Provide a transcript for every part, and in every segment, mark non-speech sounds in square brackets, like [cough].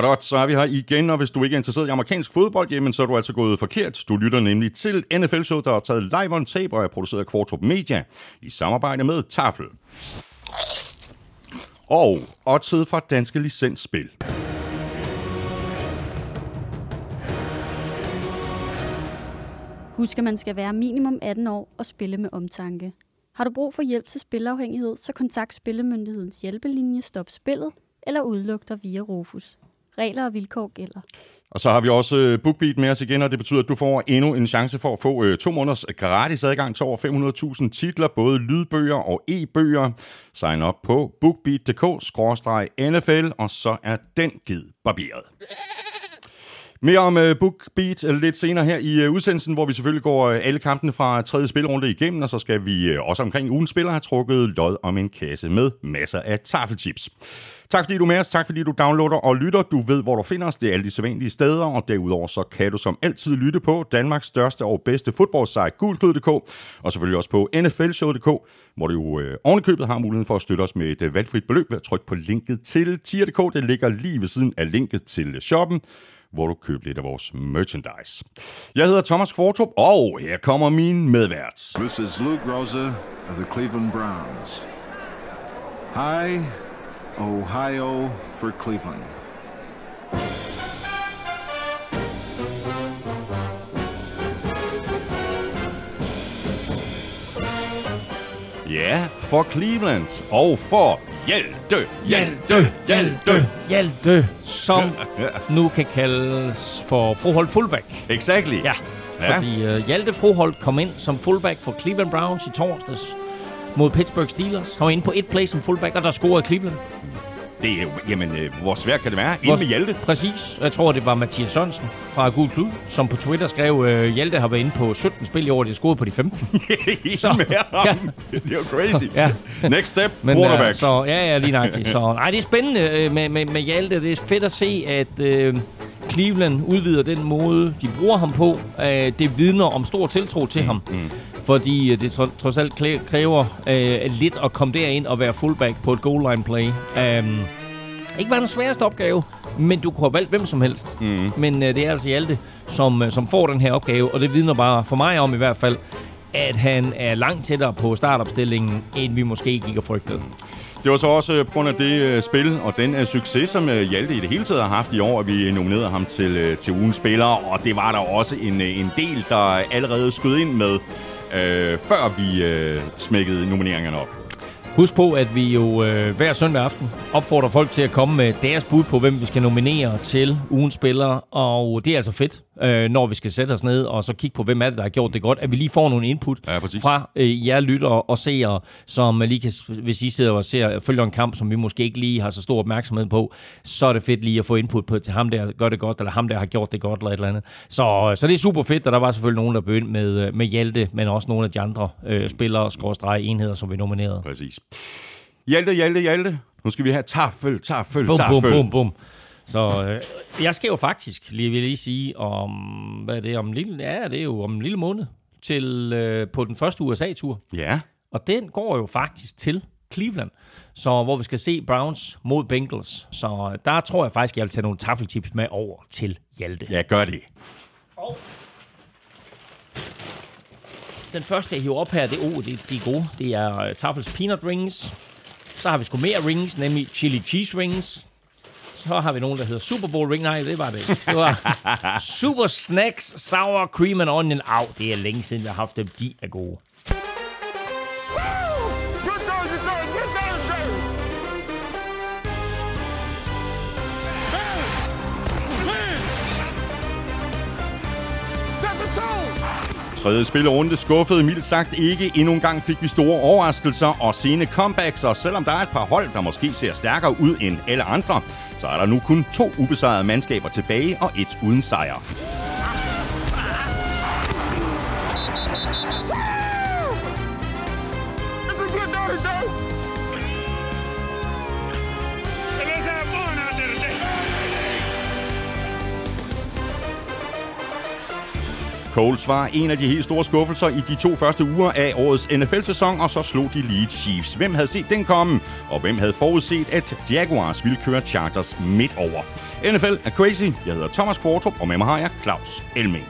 Godt, så er vi her igen, og hvis du ikke er interesseret i amerikansk fodbold, jamen så er du altså gået forkert. Du lytter nemlig til NFL-show, der er taget live on tape og er produceret af Kvartrup Media i samarbejde med Tafel. Og oddset fra Danske Licensspil. Husk, at man skal være minimum 18 år og spille med omtanke. Har du brug for hjælp til spilafhængighed, så kontakt Spillemyndighedens hjælpelinje Stop Spillet eller udluk dig via Rufus. Regler og vilkår gælder. Og så har vi også øh, BookBeat med os igen, og det betyder, at du får endnu en chance for at få øh, to måneders øh, gratis adgang til over 500.000 titler, både lydbøger og e-bøger. Sign op på bookbeat.dk-nfl, og så er den gid barberet. Mere om uh, BookBeat lidt senere her i uh, udsendelsen, hvor vi selvfølgelig går uh, alle kampene fra tredje spilrunde igennem, og så skal vi uh, også omkring ugens spiller have trukket lod om en kasse med masser af tafelchips. Tak fordi du er med os, tak fordi du downloader og lytter. Du ved, hvor du finder os. Det er alle de sædvanlige steder, og derudover så kan du som altid lytte på Danmarks største og bedste fodboldsite, gulklud.dk, og selvfølgelig også på nflshow.dk, hvor du jo øh, ovenikøbet har muligheden for at støtte os med et øh, valgfrit beløb ved at trykke på linket til tier.dk. Det ligger lige ved siden af linket til shoppen hvor du køber lidt af vores merchandise. Jeg hedder Thomas Kvartrup, og her kommer min medvært. This is Luke Rosa of the Cleveland Browns. Hi, Ohio for Cleveland. Ja, for Cleveland og for Hjelte, Hjelte, Hjelte, Hjelte, som [laughs] nu kan kaldes for Froholt fullback. Exactly. Ja, Ja. fordi uh, Hjalte Froholt kom ind som fullback for Cleveland Browns i torsdags mod Pittsburgh Steelers. Han var inde på et play som fullback, og der scorede Cleveland. Det er jamen, øh, hvor svært kan det være? Ind med Hjalte. Præcis. Jeg tror, det var Mathias Sørensen fra Gul Klud, som på Twitter skrev, øh, Hjalte har været inde på 17 spil i år, og de har scoret på de 15. Ind [laughs] Så- med [laughs] ham. Ja. Det er jo crazy. Ja. Next step, Men, quarterback. Øh, så, ja, ja, lige nøjagtigt. Så, [laughs] nej, det er spændende øh, med, med, med Hjalte. Det er fedt at se, at øh, Cleveland udvider den måde, de bruger ham på. Øh, det vidner om stor tiltro til mm, ham. Mm. Fordi øh, det tro, trods alt kræver øh, lidt at komme derind og være fullback på et goal line play. Um, ikke var den sværeste opgave, men du kunne have valgt hvem som helst. Mm. Men øh, det er altså Hjalte, som, øh, som får den her opgave, og det vidner bare for mig om i hvert fald, at han er langt tættere på startopstillingen, end vi måske gik og frygtede. Det var så også øh, på grund af det spil og den succes, som Hjalte i det hele taget har haft i år, at vi nominerede ham til, til ugens spiller. Og det var der også en, en del, der allerede skød ind med, øh, før vi øh, smækkede nomineringerne op. Husk på, at vi jo øh, hver søndag aften opfordrer folk til at komme med deres bud på, hvem vi skal nominere til ugens spillere. Og det er altså fedt, øh, når vi skal sætte os ned og så kigge på, hvem er det, der har gjort det godt. At vi lige får nogle input Ja, præcis. fra øh, jer lyttere og seere, som lige kan, hvis I sidder og ser, følger en kamp, som vi måske ikke lige har så stor opmærksomhed på, så er det fedt lige at få input på til ham, der gør det godt, eller ham, der har gjort det godt, eller et eller andet. Så, så det er super fedt, og der var selvfølgelig nogen, der begyndte med, øh, med Hjalte, men også nogle af de andre øh, spillere, skråstrege enheder, som vi nominerede. Præcis. Hjalte, Hjalte, Hjalte. Nu skal vi have taffel, taffel, Bum, taffel. bum, bum, bum. Så øh, jeg skal jo faktisk, lige vil lige sige, om, hvad er det, om en lille, ja, det er jo om en lille måned, til, øh, på den første USA-tur. Ja, Og den går jo faktisk til Cleveland, så hvor vi skal se Browns mod Bengals. Så øh, der tror jeg faktisk, jeg vil tage nogle taffelchips med over til Hjalte. ja, gør det. Og den første, jeg hiver op her, det, oh, det, de er gode. Det er uh, Tafels Peanut Rings. Så har vi sgu mere rings, nemlig Chili Cheese Rings. Så har vi nogen, der hedder Super Bowl Ring. Nej, det var det ikke. Det var [laughs] Super Snacks Sour Cream and Onion. Au, det er længe siden, jeg har haft dem. De er gode. Tredje spillerunde skuffede mildt sagt ikke. Endnu en gang fik vi store overraskelser og sene comebacks, og selvom der er et par hold, der måske ser stærkere ud end alle andre, så er der nu kun to ubesejrede mandskaber tilbage og et uden sejr. Coles var en af de helt store skuffelser i de to første uger af årets NFL-sæson, og så slog de lige Chiefs. Hvem havde set den komme, og hvem havde forudset, at Jaguars ville køre Chargers midt over? NFL er crazy. Jeg hedder Thomas Kvartrup, og med mig har jeg Claus Elming.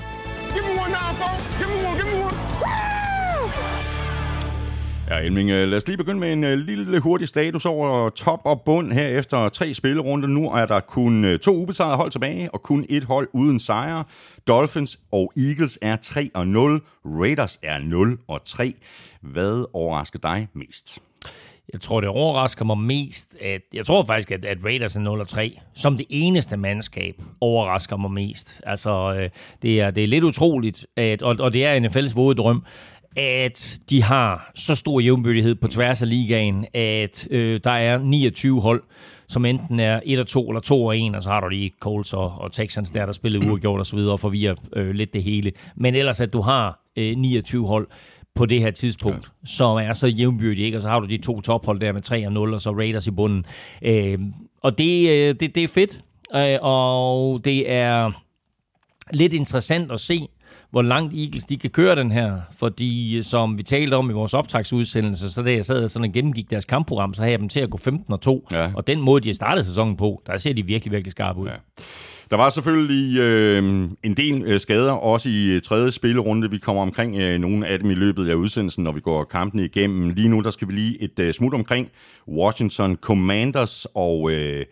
Give me one now, folks. Ja, Elming, øh, lad os lige begynde med en øh, lille hurtig status over top og bund her efter tre spillerunder. Nu er der kun øh, to ubesejrede hold tilbage, og kun et hold uden sejre. Dolphins og Eagles er 3 og 0. Raiders er 0 og 3. Hvad overrasker dig mest? Jeg tror, det overrasker mig mest, at jeg tror faktisk, at, at Raiders er 0-3, som det eneste mandskab, overrasker mig mest. Altså, øh, det, er, det er lidt utroligt, at, og, og det er NFL's våde drøm, at de har så stor jævnbyrdighed på tværs af ligaen, at øh, der er 29 hold, som enten er 1 og 2 eller 2 og 1, og så har du lige Colts og, og Texans der, der spiller [clears throat] uafgjort og så videre, og forvirrer øh, lidt det hele. Men ellers, at du har øh, 29 hold på det her tidspunkt, ja. som er så jævnbyrdige, ikke? og så har du de to tophold der med 3 og 0, og så Raiders i bunden. Øh, og det, øh, det, det er fedt, øh, og det er lidt interessant at se, hvor langt Eagles de kan køre den her. Fordi som vi talte om i vores optagsudsendelse, så da jeg sad sådan og gennemgik deres kampprogram, så havde jeg dem til at gå 15 og 2. Ja. Og den måde, de har startet sæsonen på, der ser de virkelig, virkelig skarpe ud. Ja. Der var selvfølgelig øh, en del øh, skader, også i øh, tredje spillerunde. Vi kommer omkring øh, nogle af dem i løbet af udsendelsen, når vi går kampen igennem. Lige nu, der skal vi lige et øh, smut omkring Washington Commanders og... Øh,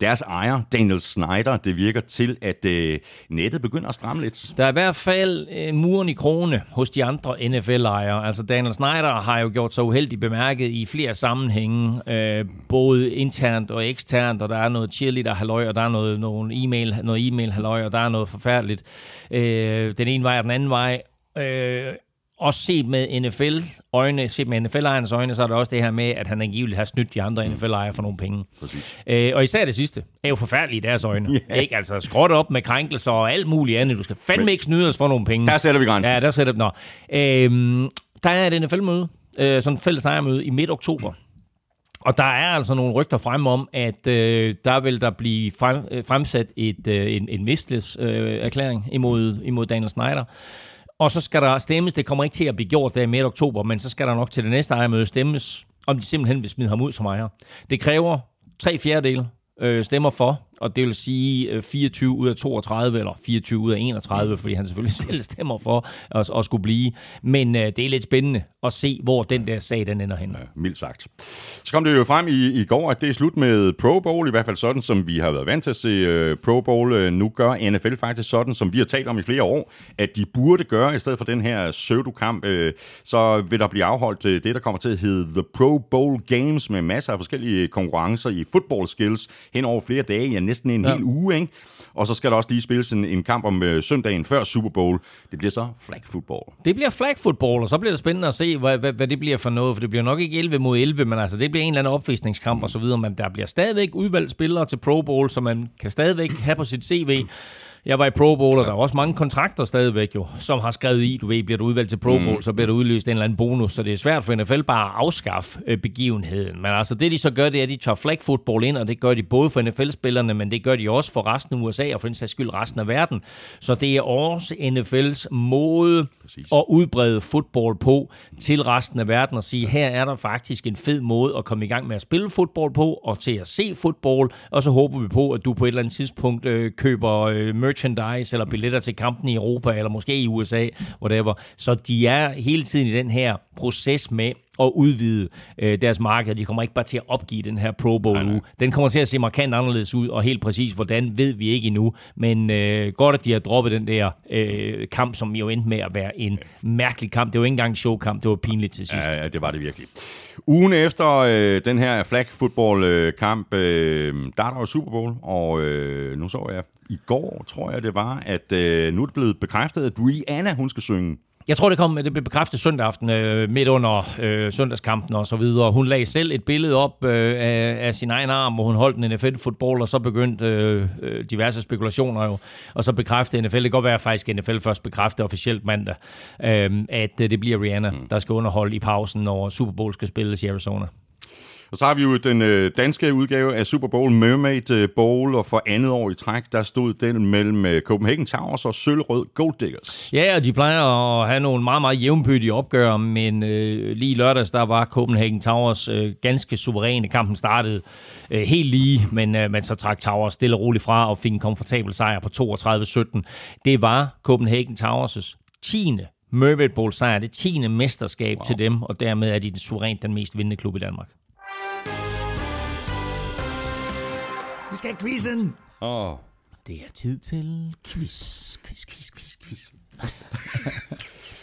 deres ejer, Daniel Snyder, det virker til, at øh, nettet begynder at stramme lidt. Der er i hvert fald øh, muren i krone hos de andre NFL-ejere. Altså Daniel Snyder har jo gjort sig uheldigt bemærket i flere sammenhænge, øh, både internt og eksternt, og der er noget cheerleader halløj, og der er noget, nogle e-mail, noget e-mail halløj, og der er noget forfærdeligt. Øh, den ene vej og den anden vej. Øh, også set med NFL-øjne, set med NFL-ejernes øjne, så er der også det her med, at han angiveligt har snydt de andre mm. NFL-ejere for nogle penge. Præcis. Øh, og især det sidste er jo forfærdeligt i deres øjne. [laughs] Yeah. Ikke? Altså skråt op med krænkelser og alt muligt andet. Du skal fandme Men, ikke snyde os for nogle penge. Der sætter vi grænsen. Ja, der sætter vi. Nå. Øh, der er et NFL-møde, øh, sådan et fælles ejermøde i midt oktober. Og der er altså nogle rygter frem om, at øh, der vil der blive frem, øh, fremsat et, øh, en, en misteløs-erklæring øh, imod, imod Daniel Snyder. Og så skal der stemmes, det kommer ikke til at blive gjort der i midt oktober, men så skal der nok til det næste ejermøde stemmes, om de simpelthen vil smide ham ud som ejer. Det kræver tre fjerdedele øh, stemmer for, og det vil sige øh, 24 ud af 32, eller 24 ud af 31, fordi han selvfølgelig [laughs] selv stemmer for at, at skulle blive. Men øh, det er lidt spændende at se, hvor den der sag den ender hen. Ja, mildt sagt. Så kom det jo frem i, i går, at det er slut med Pro Bowl, i hvert fald sådan, som vi har været vant til at se uh, Pro Bowl. Uh, nu gør NFL faktisk sådan, som vi har talt om i flere år, at de burde gøre, i stedet for den her pseudo-kamp, uh, så vil der blive afholdt uh, det, der kommer til at hedde The Pro Bowl Games, med masser af forskellige konkurrencer i football skills hen over flere dage, ja, næsten en ja. hel uge, ikke? Og så skal der også lige spilles en, en kamp om uh, søndagen før Super Bowl. Det bliver så flag football. Det bliver flag football, og så bliver det spændende at se, hvad, hvad, hvad det bliver for noget, for det bliver nok ikke 11 mod 11, men altså det bliver en eller anden opvisningskamp mm. og så videre, men der bliver stadigvæk udvalgt spillere til Pro Bowl, som man kan stadigvæk have på sit CV. Jeg var i Pro Bowl, og der er også mange kontrakter stadigvæk jo, som har skrevet i, du ved, bliver du udvalgt til Pro Bowl, mm. så bliver der udløst en eller anden bonus, så det er svært for NFL bare at afskaffe øh, begivenheden. Men altså det, de så gør, det er, at de tager flag football ind, og det gør de både for NFL-spillerne, men det gør de også for resten af USA, og for den sags skyld resten af verden. Så det er også NFL's måde Præcis. og udbrede fodbold på til resten af verden, og sige, her er der faktisk en fed måde at komme i gang med at spille fodbold på, og til at se fodbold, og så håber vi på, at du på et eller andet tidspunkt øh, køber øh, merchandise eller billetter til kampen i Europa, eller måske i USA, whatever. Så de er hele tiden i den her proces med at udvide øh, deres marked. De kommer ikke bare til at opgive den her Pro Bowl nu. Den kommer til at se markant anderledes ud, og helt præcis hvordan ved vi ikke endnu. Men øh, godt, at de har droppet den der øh, kamp, som jo endte med at være en mærkelig kamp. Det var ikke engang en showkamp, det var pinligt til sidst. Ja, ja det var det virkelig. Ugen efter øh, den her flag football øh, kamp, øh, der er der jo Super Bowl, og øh, nu så jeg i går, tror jeg det var, at øh, nu er det blevet bekræftet, at Rihanna, hun skal synge jeg tror, det kom, det blev bekræftet søndag aften, øh, midt under øh, søndagskampen og så videre. Hun lagde selv et billede op øh, af, af sin egen arm, hvor hun holdt en NFL-fodbold, og så begyndte øh, øh, diverse spekulationer jo. Og så bekræftede NFL, det kan godt være at faktisk NFL først bekræftede officielt mandag, øh, at øh, det bliver Rihanna, mm. der skal underholde i pausen, når Super Bowl skal spilles i Arizona. Og så har vi jo den øh, danske udgave af Super Bowl, Mermaid øh, Bowl, og for andet år i træk, der stod den mellem øh, Copenhagen Towers og Sølvrød Gold Diggers. Ja, og de plejer at have nogle meget, meget jævnbyrdige opgør, men øh, lige lørdags, der var Copenhagen Towers øh, ganske suveræne. Kampen startede øh, helt lige, men, øh, men så trak Towers stille og roligt fra og fik en komfortabel sejr på 32-17. Det var Copenhagen Towers' 10. Mermaid Bowl sejr, det 10. mesterskab wow. til dem, og dermed er de den suverænt den mest vindende klub i Danmark. Vi skal have quizzen! Oh. Det er tid til quiz, quiz, quiz, quiz, quiz.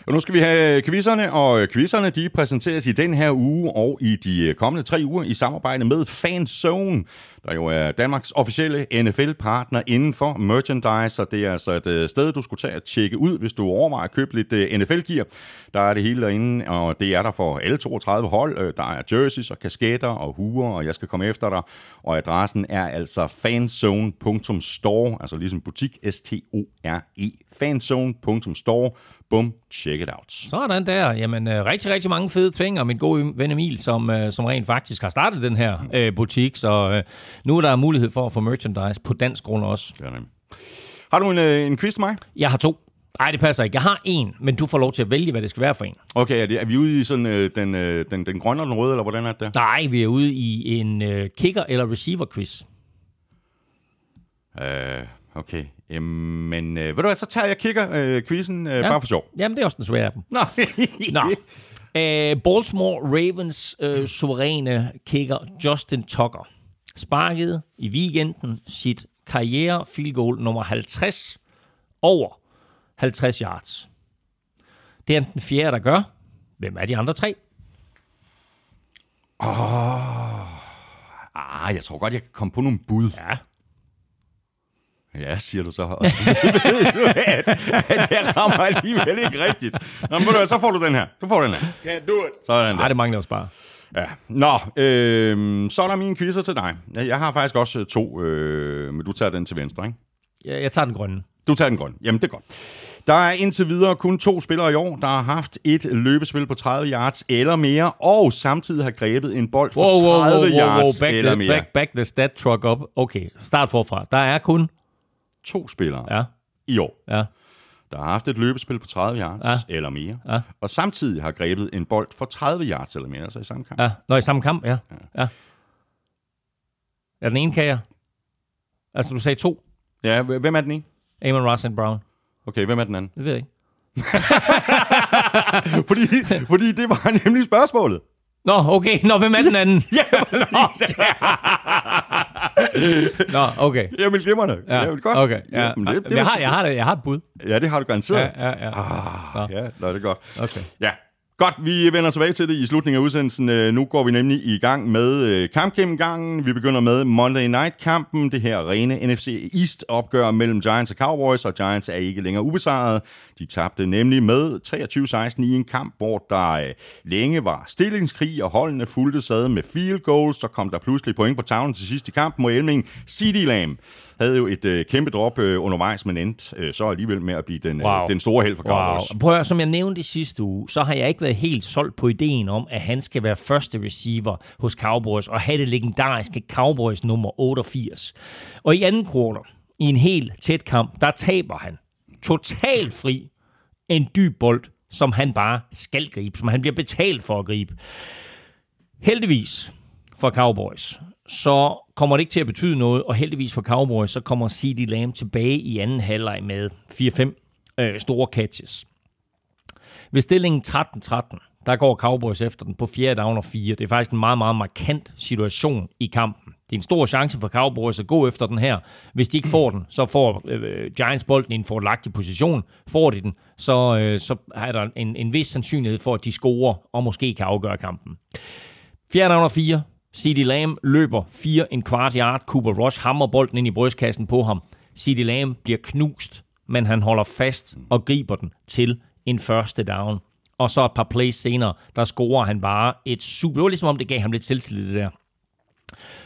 Og nu skal vi have quizzerne, og quizzerne de præsenteres i den her uge og i de kommende tre uger i samarbejde med Fanzone, der jo er Danmarks officielle NFL-partner inden for merchandise, og det er altså et øh, sted, du skulle tage at tjekke ud, hvis du overvejer at købe lidt øh, NFL-gear. Der er det hele derinde, og det er der for alle 32 hold. Øh, der er jerseys og kasketter og huer, og jeg skal komme efter dig. Og adressen er altså fanzone.store, altså ligesom butik S-T-O-R-E, fanzone.store. Bum, check it out. Sådan der. Jamen, øh, rigtig, rigtig mange fede ting, og min gode ven Emil, som, øh, som rent faktisk har startet den her øh, butik, så øh, nu er der mulighed for at få merchandise på dansk grund også. Ja, nemlig. har du en, øh, en quiz til mig? Jeg har to. Nej, det passer ikke. Jeg har en, men du får lov til at vælge, hvad det skal være for en. Okay, er, det, er vi ude i sådan, øh, den, øh, den, den grønne og den røde, eller hvordan er det? Nej, vi er ude i en øh, kicker- eller receiver-quiz. Øh, okay. Jamen, øh, ved du hvad, så tager jeg kigger øh, øh, ja. bare for sjov. Jamen, det er også den svære af dem. Nå. Nå. Uh, Baltimore Ravens uh, suveræne kicker Justin Tucker sparkede i weekenden sit karriere field goal nummer 50 over 50 yards. Det er den fjerde, der gør. Hvem er de andre tre? Ah, jeg tror godt, jeg kan komme på nogle bud. Ja. Ja, siger du så. [laughs] Og så ved du, at, at jeg rammer alligevel ikke rigtigt. Nå, men du så får du den her. Du får den her. Can't do it. Sådan der. det mangler også bare. Ja. Nå, øh, så er der mine quizzer til dig. Jeg har faktisk også to, øh, men du tager den til venstre, ikke? Jeg, jeg tager den grønne. Du tager den grønne. Jamen, det er godt. Der er indtil videre kun to spillere i år, der har haft et løbespil på 30 yards eller mere, og samtidig har grebet en bold for 30 yards Back, eller the, mere. back, back the stat truck up. Okay, start forfra. Der er kun... To spillere Ja, i år, ja. Der har haft et løbespil på 30 yards Ja. eller mere, Ja. og samtidig har grebet en bold for 30 yards eller mere, altså i samme kamp. Ja, Nå, i samme kamp, ja. ja. Er den ene kager? Altså, du sagde to. Ja, hvem er den ene? Amon Ross Brown. Okay, hvem er den anden? Det ved jeg ikke. [laughs] fordi, fordi det var nemlig spørgsmålet. Nå, okay. Nå, hvem er den anden? [laughs] Ja, præcis. [laughs] Nå, okay. Jamen, glimrende. Ja, Jamen, godt. okay. Ja. Jamen, det, det, jeg, har, jeg, har det, jeg har et bud. Ja, det har du garanteret. Ja, ja, ja. Ah, ja, nå, det er godt. Okay. Ja, godt. Vi vender tilbage til det i slutningen af udsendelsen. Øh, nu går vi nemlig i gang med øh, kampgennemgangen. Vi begynder med Monday Night-kampen. Det her rene NFC East-opgør mellem Giants og Cowboys, og Giants er ikke længere ubesejret. De tabte nemlig med 23-16 i en kamp, hvor der øh, længe var stillingskrig, og holdene fulgte sad med field goals. Så kom der pludselig point på tavlen til sidst i kampen, mod Elming CD Lamb havde jo et øh, kæmpe drop øh, undervejs, men endte øh, så alligevel med at blive den, Wow. øh, den store held for Cowboys. Wow. Prøv at, som jeg nævnte i sidste uge, så har jeg ikke været helt solgt på ideen om, at han skal være første receiver hos Cowboys og have det legendariske Cowboys nummer 88. Og i anden quarter, i en helt tæt kamp, der taber han totalt fri en dyb bold, som han bare skal gribe, som han bliver betalt for at gribe. Heldigvis for Cowboys, så kommer det ikke til at betyde noget, og heldigvis for Cowboys, så kommer CD Lamb tilbage i anden halvleg med 4-5 øh, store catches. Ved stillingen 13-13, der går Cowboys efter den på 4 down og 4. Det er faktisk en meget, meget markant situation i kampen. Det er en stor chance for Cowboys at gå efter den her. Hvis de ikke får den, så får øh, Giants bolden i en forlagtig position. Får de den, så, øh, så er der en, en vis sandsynlighed for, at de scorer og måske kan afgøre kampen. 4 down og 4. CD Lamb løber 4 en kvart yard. Cooper Rush hammer bolden ind i brystkassen på ham. CD Lamb bliver knust, men han holder fast og griber den til en første down. Og så et par plays senere, der scorer han bare et super... Det var ligesom om, det gav ham lidt selvtillid, det der.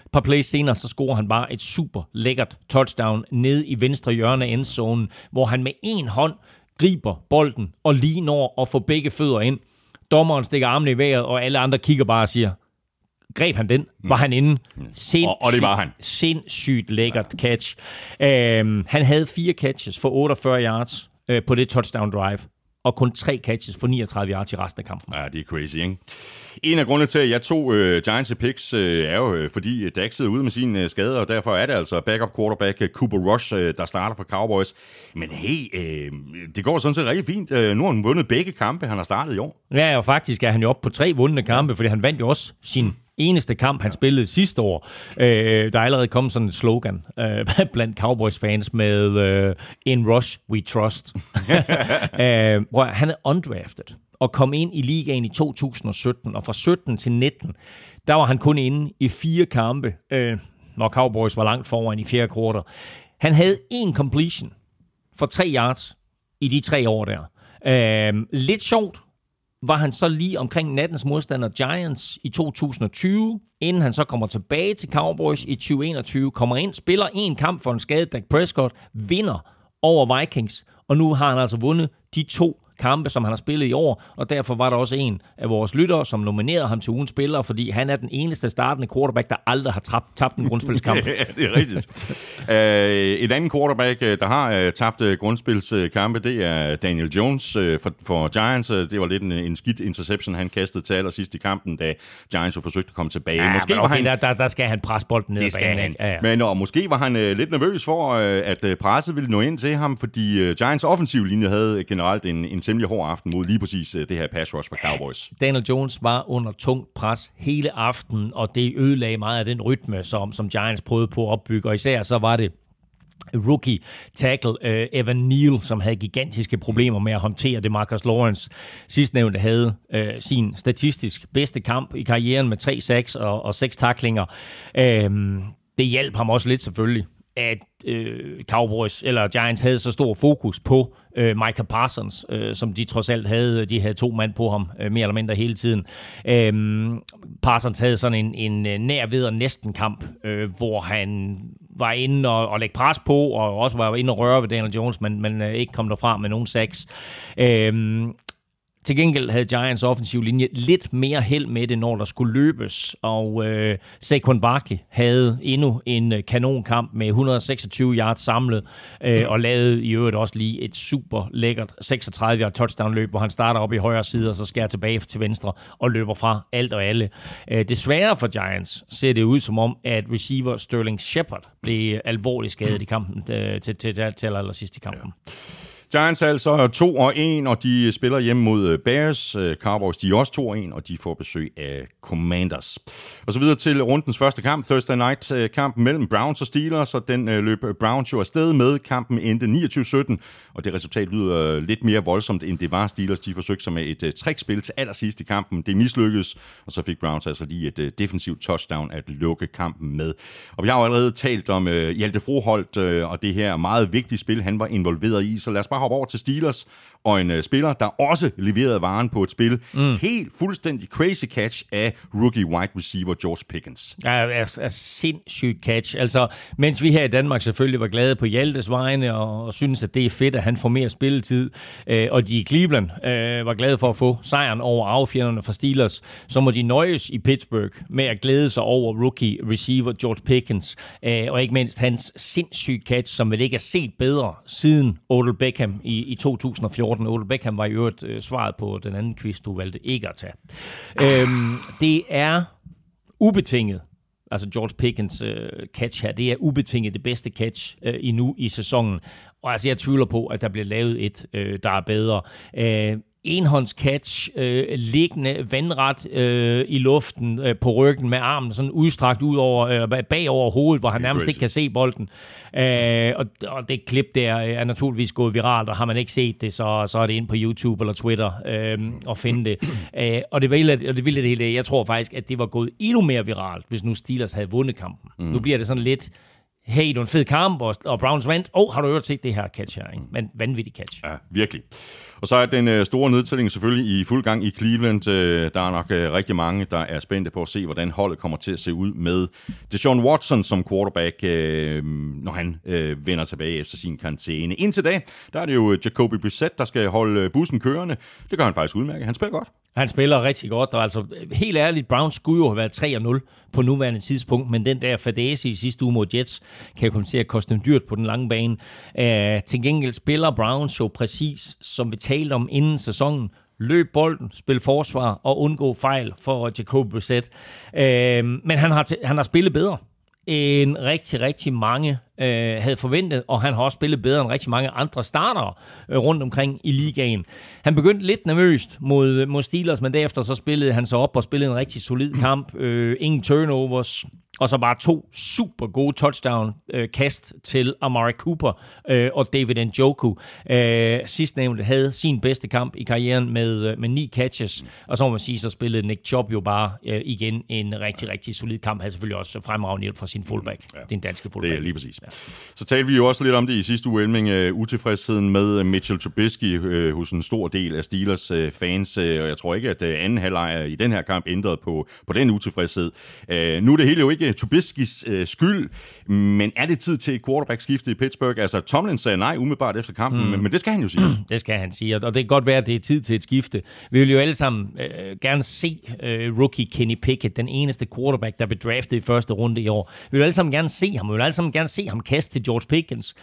Et par plays senere, så scorer han bare et super lækkert touchdown ned i venstre hjørne af endzonen, hvor han med en hånd griber bolden og lige når at få begge fødder ind. Dommeren stikker armene i vejret, og alle andre kigger bare og siger, greb han den, var han inde. Sindssygt, Og- og det var han. Sindssygt lækkert catch. Øhm, han havde fire catches for 48 yards øh, på det touchdown drive, og kun tre catches for 39 yards i resten af kampen. Ja, det er crazy, ikke? En af grundene til, at jeg tog øh, Giants i picks, øh, er jo, øh, fordi Dak sidder ude med sine øh, skader, og derfor er det altså backup quarterback øh, Cooper Rush, øh, der starter for Cowboys. Men hey, øh, det går sådan set rigtig fint. Øh, nu har han vundet begge kampe, han har startet i år. Ja, og faktisk er han jo oppe på tre vundne kampe, fordi han vandt jo også sin eneste kamp, han spillede sidste år. Øh, der er allerede kommet sådan et slogan øh, [laughs] blandt Cowboys-fans med øh, In Rush We Trust. [laughs] øh, hvor han er undrafted og kom ind i ligaen i 2017, og fra 17 til 19, der var han kun inde i fire kampe, øh, når Cowboys var langt foran i fjerde kvartal. Han havde en completion for tre yards i de tre år der. Øh, lidt sjovt, var han så lige omkring nattens modstander Giants i 2020, inden han så kommer tilbage til Cowboys i 2021, kommer ind, spiller en kamp for en skadet Dak Prescott, vinder over Vikings, og nu har han altså vundet de to kampe, som han har spillet i år, og derfor var der også en af vores lyttere, som nominerede ham til ugens spiller, fordi han er den eneste startende quarterback, der aldrig har tabt, tabt en grundspilskamp. [laughs] Ja, det er rigtigt. uh, et andet quarterback, øh, der har uh, tabt uh, grundspilskampe, det er Daniel Jones uh, for, for Giants. Det var lidt en, en skidt interception, han kastede til allersidst i kampen, da Giants jo forsøgte at komme tilbage. Ja, Måske men var okay, han... der, der, der skal han presse bolden ned Det skal banen. han. Ja, ja. Men og måske var han øh, lidt nervøs for, øh, at presset ville nå ind til ham, fordi øh, Giants offensiv linje havde generelt en, en temmelig hård aften mod lige præcis øh, det her pass rush for Cowboys. Daniel Jones var under tungt pres hele aftenen, og det ødelagde meget af den rytme, som, som Giants prøvede på at opbygge. Og især så var det rookie tackle uh, Evan Neal, som havde gigantiske problemer med at håndtere det. Marcus Lawrence sidstnævnte havde uh, sin statistisk bedste kamp i karrieren med tre sacks og, og 6 taklinger. Uh, øhm, det hjalp ham også lidt selvfølgelig at øh, Cowboys eller Giants havde så stor fokus på øh, Micah Parsons, øh, som de trods alt havde. Øh, de havde to mand på ham, øh, mere eller mindre hele tiden. Øh, Parsons havde sådan en, en øh, nær ved og næsten kamp, øh, hvor han var inde og, og lægge pres på, og også var inde og røre ved Daniel Jones, men, men øh, ikke kom derfra med nogen sacks. Øh, til gengæld havde Giants offensiv linje lidt mere held med det, når der skulle løbes, og øh, Saquon Barkley havde endnu en øh, kanonkamp med 126 yards samlet, øh, og lavede i øvrigt også lige et super lækkert 36 yard touchdown løb, hvor han starter op i højre side, og så skærer tilbage til venstre og løber fra alt og alle. Øh, desværre for Giants ser det ud som om, at receiver Sterling Shepard blev alvorligt skadet i kampen øh, til, til, til, til allersidst i kampen. Giants er altså 2 og 1, og de spiller hjemme mod øh, Bears. Øh, Cowboys de er også 2 og 1, og de får besøg af Commanders. Og så videre til rundens første kamp, Thursday Night øh, kampen mellem Browns og Steelers, og den løb Browns jo afsted med. Kampen endte 29-17, og det resultat lyder lidt mere voldsomt, end det var Steelers. De forsøgte sig med et trickspil til allersidst i kampen. Det mislykkedes, og så fik Browns altså lige et defensivt touchdown at lukke kampen med. Og vi har jo allerede talt om Hjalte Froholt og det her meget vigtige spil, han var involveret i, så lad os bare hoppe over til Steelers og en uh, spiller, der også leverede varen på et spil. Mm. Helt fuldstændig crazy catch af rookie wide receiver George Pickens. Ja, er, er sindssygt catch. Altså, mens vi her i Danmark selvfølgelig var glade på Hjaltes vegne, og, og synes, at det er fedt, at han får mere spilletid, øh, og de i Cleveland øh, var glade for at få sejren over affjenderne fra Steelers, så må de nøjes i Pittsburgh med at glæde sig over rookie receiver George Pickens, øh, og ikke mindst hans sindssyge catch, som vel ikke er set bedre siden Odell Beckham i, i 2014. Odell Beckham var i øvrigt øh, svaret på den anden quiz, du valgte ikke at tage. Øhm, det er ubetinget altså George Pickens øh, catch her, det er ubetinget det bedste catch øh, endnu i sæsonen. Og altså, jeg tvivler på, at der bliver lavet et, øh, der er bedre. Øh, enhånds catch, øh, liggende vandret øh, i luften øh, på ryggen med armen sådan udstrakt ud over, øh, bag over hovedet, hvor han nærmest crazy. ikke kan se bolden. Øh, og, og det klip der er naturligvis gået viralt, og har man ikke set det, så, så er det ind på YouTube eller Twitter øh, og finde det. [clears throat] Øh, og det vilde, og det vilde det hele, jeg tror faktisk, at det var gået endnu mere viralt, hvis nu Steelers havde vundet kampen. Mm. Nu bliver det sådan lidt, hey, det var en fed kamp, og, og Browns vandt. Åh, oh, har du øvrigt set det her catch her? Ikke? Men vanvittig catch. Ja, virkelig. Og så er den øh, store nedtælling selvfølgelig i fuld gang i Cleveland. Øh, der er nok øh, rigtig mange, der er spændte på at se, hvordan holdet kommer til at se ud med Deshaun Watson som quarterback, øh, når han øh, vender tilbage efter sin karantæne. Indtil da, der er det jo øh, Jacoby Brissett, der skal holde øh, bussen kørende. Det gør han faktisk udmærket. Han spiller godt. Han spiller rigtig godt, og altså helt ærligt, Browns skulle jo have været 3-0 på nuværende tidspunkt, men den der fadese i sidste uge mod Jets kan jo komme til at koste dem dyrt på den lange bane. Uh, til gengæld spiller Browns jo præcis, som vi talte om inden sæsonen, løb bolden, spil forsvar og undgå fejl for Jacob Brissett. Uh, men han har, han har spillet bedre end rigtig, rigtig mange øh, havde forventet, og han har også spillet bedre end rigtig mange andre starter øh, rundt omkring i ligaen. Han begyndte lidt nervøst mod, mod Steelers, men derefter så spillede han sig op og spillede en rigtig solid kamp. Øh, ingen turnovers, og så bare to super gode touchdown-kast øh, til Amari Cooper øh, og David Njoku. Øh, sidstnævnte havde sin bedste kamp i karrieren med, øh, med ni catches, og så må man sige, så spillede Nick Chubb jo bare øh, igen en rigtig, rigtig solid kamp. Han selvfølgelig også fremragende hjælp fra sin fullback, ja. den danske fullback. Det er lige præcis. Ja. Så talte vi jo også lidt om det i sidste uge, Elming, utilfredsheden med Mitchell Trubisky hos en stor del af Steelers fans, og jeg tror ikke, at anden halvleg i den her kamp ændrede på, på den utilfredshed. Uh, nu er det hele jo ikke Trubiskys uh, skyld, men er det tid til et quarterback-skifte i Pittsburgh? Altså, Tomlin sagde nej umiddelbart efter kampen, mm. men, men det skal han jo sige. [clears throat] det skal han sige, og det kan godt være, at det er tid til et skifte. Vi vil jo alle sammen uh, gerne se uh, rookie Kenny Pickett, den eneste quarterback, der blev draftet i første runde i år. Vi vil alle sammen gerne se ham, vi vil alle sammen gerne se ham kaste til George Pickens.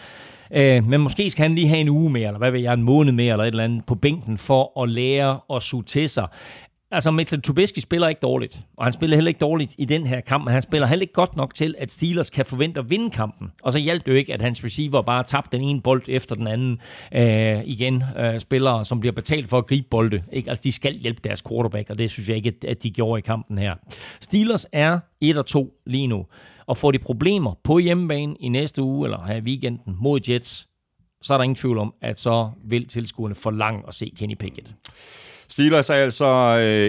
Øh, men måske skal han lige have en uge mere, eller hvad ved jeg, en måned mere, eller et eller andet på bænken, for at lære at suge til sig. Altså, Mitchell Trubisky spiller ikke dårligt, og han spiller heller ikke dårligt i den her kamp, men han spiller heller ikke godt nok til, at Steelers kan forvente at vinde kampen. Og så hjalp det jo ikke, at hans receiver bare tabte den ene bold efter den anden. Øh, igen, øh, spillere, som bliver betalt for at gribe bolde. Ikke? Altså, de skal hjælpe deres quarterback, og det synes jeg ikke, at de gjorde i kampen her. Steelers er 1 og 2 lige nu. Og får de problemer på hjemmebane i næste uge, eller her i weekenden mod Jets, så er der ingen tvivl om, at så vil tilskuerne forlange at se Kenny Pickett. Steelers er altså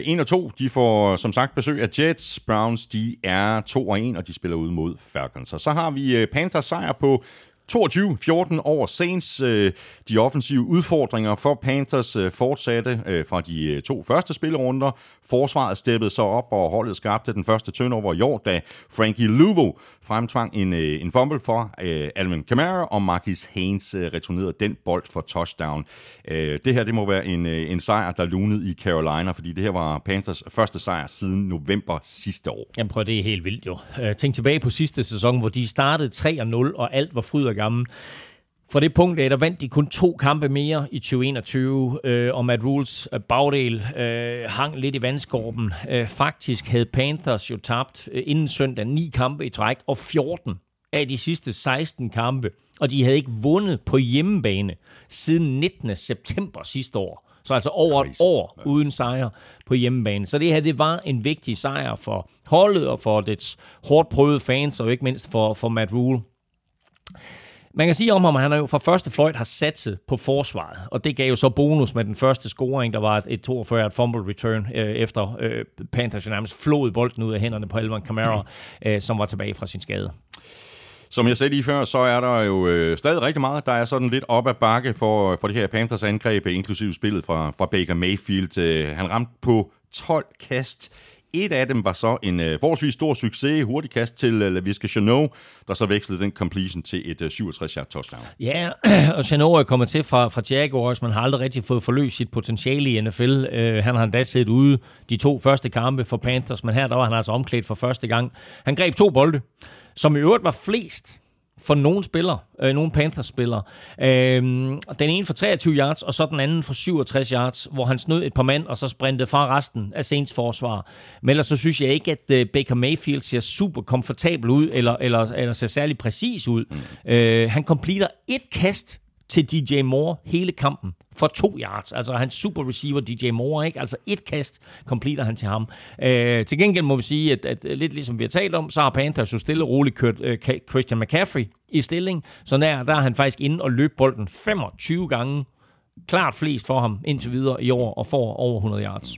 øh, 1 og 2. De får som sagt besøg af Jets. Browns de er 2 og 1, og de spiller ud mod Falcons. Og så har vi øh, Panthers sejr på 22-14 over Saints. Øh, de offensive udfordringer for Panthers øh, fortsatte øh, fra de to første spillerunder. Forsvaret steppede så op, og holdet skabte den første turnover i år, da Frankie Luvo fremtvang en, en fumble for Alvin Kamara, og Marquis Haynes returnerede den bold for touchdown. Det her det må være en, en sejr, der lunede i Carolina, fordi det her var Panthers første sejr siden november sidste år. Jamen prøv, det er helt vildt jo. Tænk tilbage på sidste sæson, hvor de startede 3-0, og alt var fryd og gammel. For det punkt der vandt de kun to kampe mere i 2021, øh, og Matt Rules øh, bagdel øh, hang lidt i vandskorben. Øh, faktisk havde Panthers jo tabt øh, inden søndag ni kampe i træk, og 14 af de sidste 16 kampe. Og de havde ikke vundet på hjemmebane siden 19. september sidste år. Så altså over et år uden sejr på hjemmebane. Så det her, det var en vigtig sejr for holdet og for dets hårdt prøvede fans, og ikke mindst for, for Matt Rule. Man kan sige om ham, at han er jo fra første fløjt har satset på forsvaret, og det gav jo så bonus med den første scoring, der var et 42 et fumble return, øh, efter øh, Panthers nærmest flod bolden ud af hænderne på Alvin Kamara, øh, som var tilbage fra sin skade. Som jeg sagde lige før, så er der jo øh, stadig rigtig meget. Der er sådan lidt op ad bakke for, for det her Panthers angreb, inklusive spillet fra, fra Baker Mayfield. Øh, han ramte på 12 kast et af dem var så en øh, forholdsvis stor succes, hurtig kast til øh, LaVisca Chanot, der så vekslede den completion til et øh, 67-yard touchdown. Ja, [clears throat] og Chanot er kommet til fra, fra Jaguars, man har aldrig rigtig fået forløst sit potentiale i NFL. Øh, han har endda siddet ude de to første kampe for Panthers, men her der var han altså omklædt for første gang. Han greb to bolde, som i øvrigt var flest for nogle spillere, øh, nogle Panthers-spillere. Øh, den ene for 23 yards, og så den anden for 67 yards, hvor han snød et par mand, og så sprintede fra resten af Saints forsvar. Men ellers så synes jeg ikke, at øh, Baker Mayfield ser super komfortabel ud, eller, eller, eller ser særlig præcis ud. Mm. Øh, han completer et kast til DJ Moore hele kampen for to yards. Altså hans super receiver DJ Moore, ikke? Altså et kast completer han til ham. Øh, til gengæld må vi sige, at, at lidt ligesom vi har talt om, så har Panthers jo stille og roligt kørt øh, Christian McCaffrey i stilling. Så der, der er han faktisk inde og løb bolden 25 gange. Klart flest for ham indtil videre i år og får over 100 yards.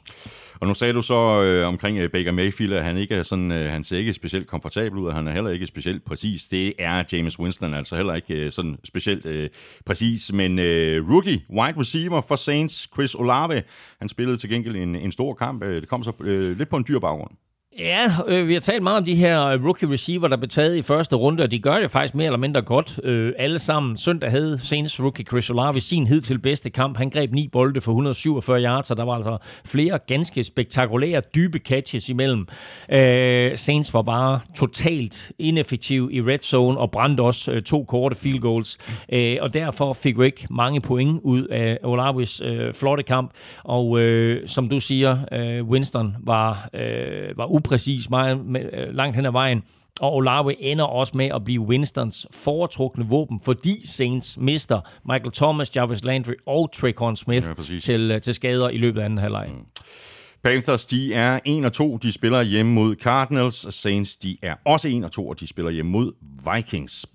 Og nu sagde du så øh, omkring øh, Baker Mayfield, at han ikke er sådan, øh, han ser ikke specielt komfortabel ud, og han er heller ikke specielt præcis. Det er James Winston altså heller ikke øh, sådan specielt øh, præcis. Men øh, rookie, wide receiver for Saints, Chris Olave, han spillede til gengæld en, en stor kamp. Øh, det kom så øh, lidt på en dyr baggrund. Ja, øh, vi har talt meget om de her øh, rookie receiver, der blev taget i første runde, og de gør det faktisk mere eller mindre godt. Øh, alle sammen. Søndag havde Saints rookie Chris Olave sin hidtil bedste kamp. Han greb ni bolde for 147 yards, og der var altså flere ganske spektakulære, dybe catches imellem. Øh, Saints var bare totalt ineffektiv i red zone, og brændte også øh, to korte field goals. Øh, og derfor fik Rick mange point ud af Olaves øh, flotte kamp. Og øh, som du siger, øh, Winston var, øh, var upræcis meget, øh, langt hen ad vejen. Og Olave ender også med at blive Winstons foretrukne våben, fordi Saints mister Michael Thomas, Jarvis Landry og Traquan Smith Ja, præcis. til, øh, til skader i løbet af anden halvleg. Mm. Panthers, de er 1 og 2. De spiller hjemme mod Cardinals. Saints, de er også 1 og 2, og de spiller hjemme mod Vikings.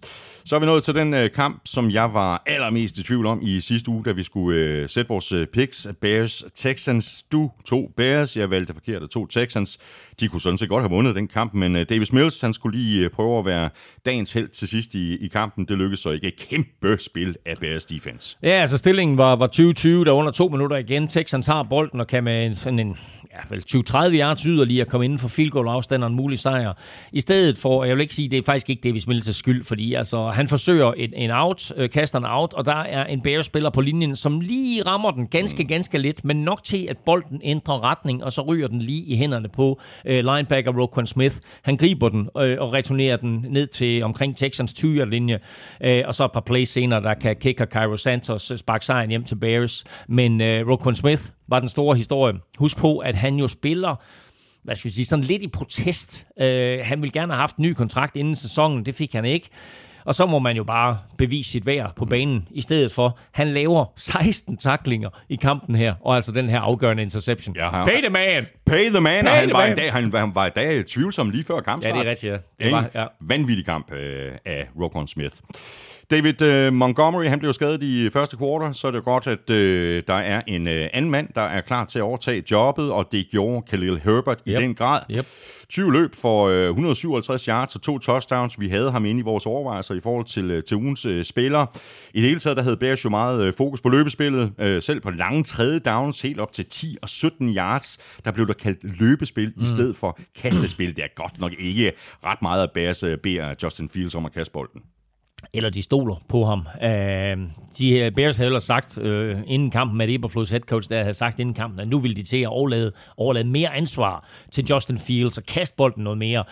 Så er vi nået til den øh, kamp, som jeg var allermest i tvivl om i sidste uge, da vi skulle øh, sætte vores øh, picks. Bears, Texans. Du to Bears. Jeg valgte forkert og to Texans. De kunne sådan set godt have vundet den kamp, men øh, Davis Mills, han skulle lige øh, prøve at være dagens held til sidst i, i kampen. Det lykkedes så ikke. Et kæmpe spil af Bears defense. Ja, altså stillingen var, var 20-20, der er under to minutter igen. Texans har bolden og kan med en, sådan en ja, vel 20-30 yards yderligere komme inden for field goal afstand og en mulig sejr. I stedet for, jeg vil ikke sige, det er faktisk ikke Davis Mills' skyld, fordi altså, han forsøger en, en out, øh, kaster en out, og der er en Bears-spiller på linjen, som lige rammer den ganske, ganske lidt, men nok til, at bolden ændrer retning, og så ryger den lige i hænderne på øh, linebacker Roquan Smith. Han griber den øh, og returnerer den ned til omkring Texans 20-linje, øh, og så et par plays senere, der kan kicker Cairo Santos øh, sparke sejren hjem til Bears. Men øh, Roquan Smith var den store historie. Husk på, at han jo spiller hvad skal vi sige, sådan lidt i protest. Øh, han ville gerne have haft en ny kontrakt inden sæsonen, det fik han ikke. Og så må man jo bare bevise sit værd på banen i stedet for. Han laver 16 taklinger i kampen her, og altså den her afgørende interception. Ja, han- Pay the man! Pay the man, Pay og han the var, man. en dag, han, han var i dag tvivlsom lige før kampstart. Ja, det er rigtigt, ja. Det var, ja. Vanvittig kamp øh, af Roquan Smith. David øh, Montgomery, han blev skadet i første kvartal, så er det godt, at øh, der er en øh, anden mand, der er klar til at overtage jobbet, og det gjorde Khalil Herbert Yep. i den grad. Yep. 20 løb for øh, 157 yards og to touchdowns. Vi havde ham inde i vores overvejelser i forhold til, øh, til ugens øh, spillere. I det hele taget, der havde Bears jo meget øh, fokus på løbespillet. Øh, selv på lange tredje downs, helt op til 10 og 17 yards, der blev der kaldt løbespil mm. i stedet for kastespil. Det er godt nok ikke ret meget, at Bears øh, beder Justin Fields om at kaste bolden eller de stoler på ham. Øh, de øh, Bears havde ellers sagt, øh, inden kampen, at Eberflus head coach der havde sagt inden kampen, at nu ville de til at overlade, overlade mere ansvar til Justin Fields og kaste bolden noget mere.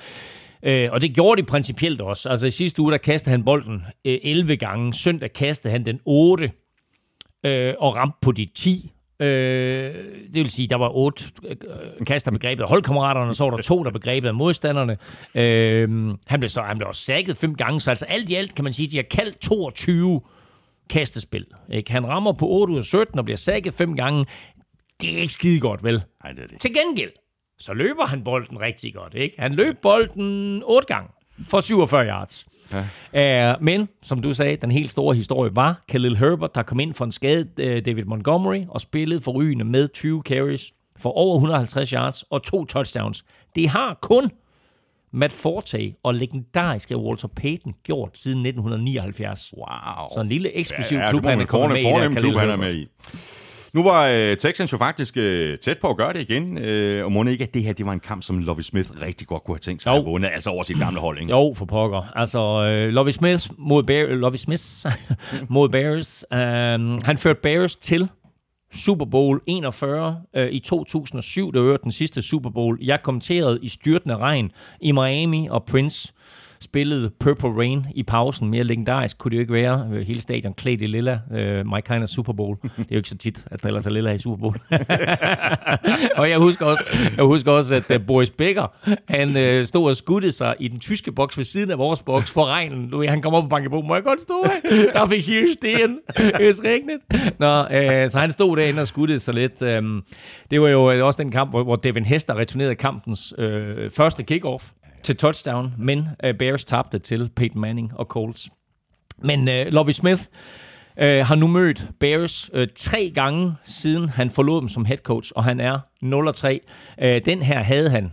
Øh, og det gjorde de principielt også. Altså i sidste uge, der kastede han bolden øh, 11 gange. Søndag kastede han den 8 øh, og ramte på de 10. Øh, det vil sige, der var otte øh, kaster begrebet af holdkammeraterne, og så var der to, der begrebet af modstanderne. Øh, han blev så han blev også sækket fem gange, så altså alt i alt kan man sige, at de har kaldt 22 kastespil. Ikke? Han rammer på 8 ud af 17 og bliver sækket fem gange. Det er ikke skide godt, vel? Nej, det er det. Til gengæld, så løber han bolden rigtig godt. Ikke? Han løb bolden otte gange for 47 yards. Ja. Uh, men, som du sagde, den helt store historie var Khalil Herbert, der kom ind for en skadet uh, David Montgomery og spillede for rygende med 20 carries for over 150 yards og to touchdowns. Det har kun Matt Forte og legendariske Walter Payton gjort siden 1979. Wow. Så en lille eksklusiv ja, klub, det må han er kommet med i. fornem klub, han er med i. Nu var øh, Texans jo faktisk øh, tæt på at gøre det igen, øh, og må ikke, at det her det var en kamp, som Lovie Smith rigtig godt kunne have tænkt sig Jo. at vundet, altså over sit gamle hold, ikke? Jo, for pokker. Altså, øh, Lovie Smith mod, Bear, Lovie Smith [laughs] mod Bears. Um, han førte Bears til Super Bowl 41 øh, i 2007. Det var den sidste Super Bowl. Jeg kommenterede i styrtende regn i Miami, og Prince spillede Purple Rain i pausen. Mere legendarisk kunne det jo ikke være. Øh, hele stadion klædt i lilla. Uh, my kind of Super Bowl. Det er jo ikke så tit, at der ellers er lilla i Super Bowl. [laughs] og jeg husker også, jeg husker også at uh, Boris Becker, han uh, stod og skudte sig i den tyske boks ved siden af vores boks for regnen. Du ved, han kom op og bankede på, må jeg godt stå her? Der fik hier stehen. Es regnet. Nå, uh, så han stod derinde og skudte sig lidt. Um, det var jo også den kamp, hvor, hvor Devin Hester returnerede kampens uh, første kickoff til touchdown, men uh, Bears tabte til Peyton Manning og Colts. Men uh, Lovie Smith uh, har nu mødt Bears uh, tre gange, siden han forlod dem som head coach, og han er 0-3. Uh, den her havde han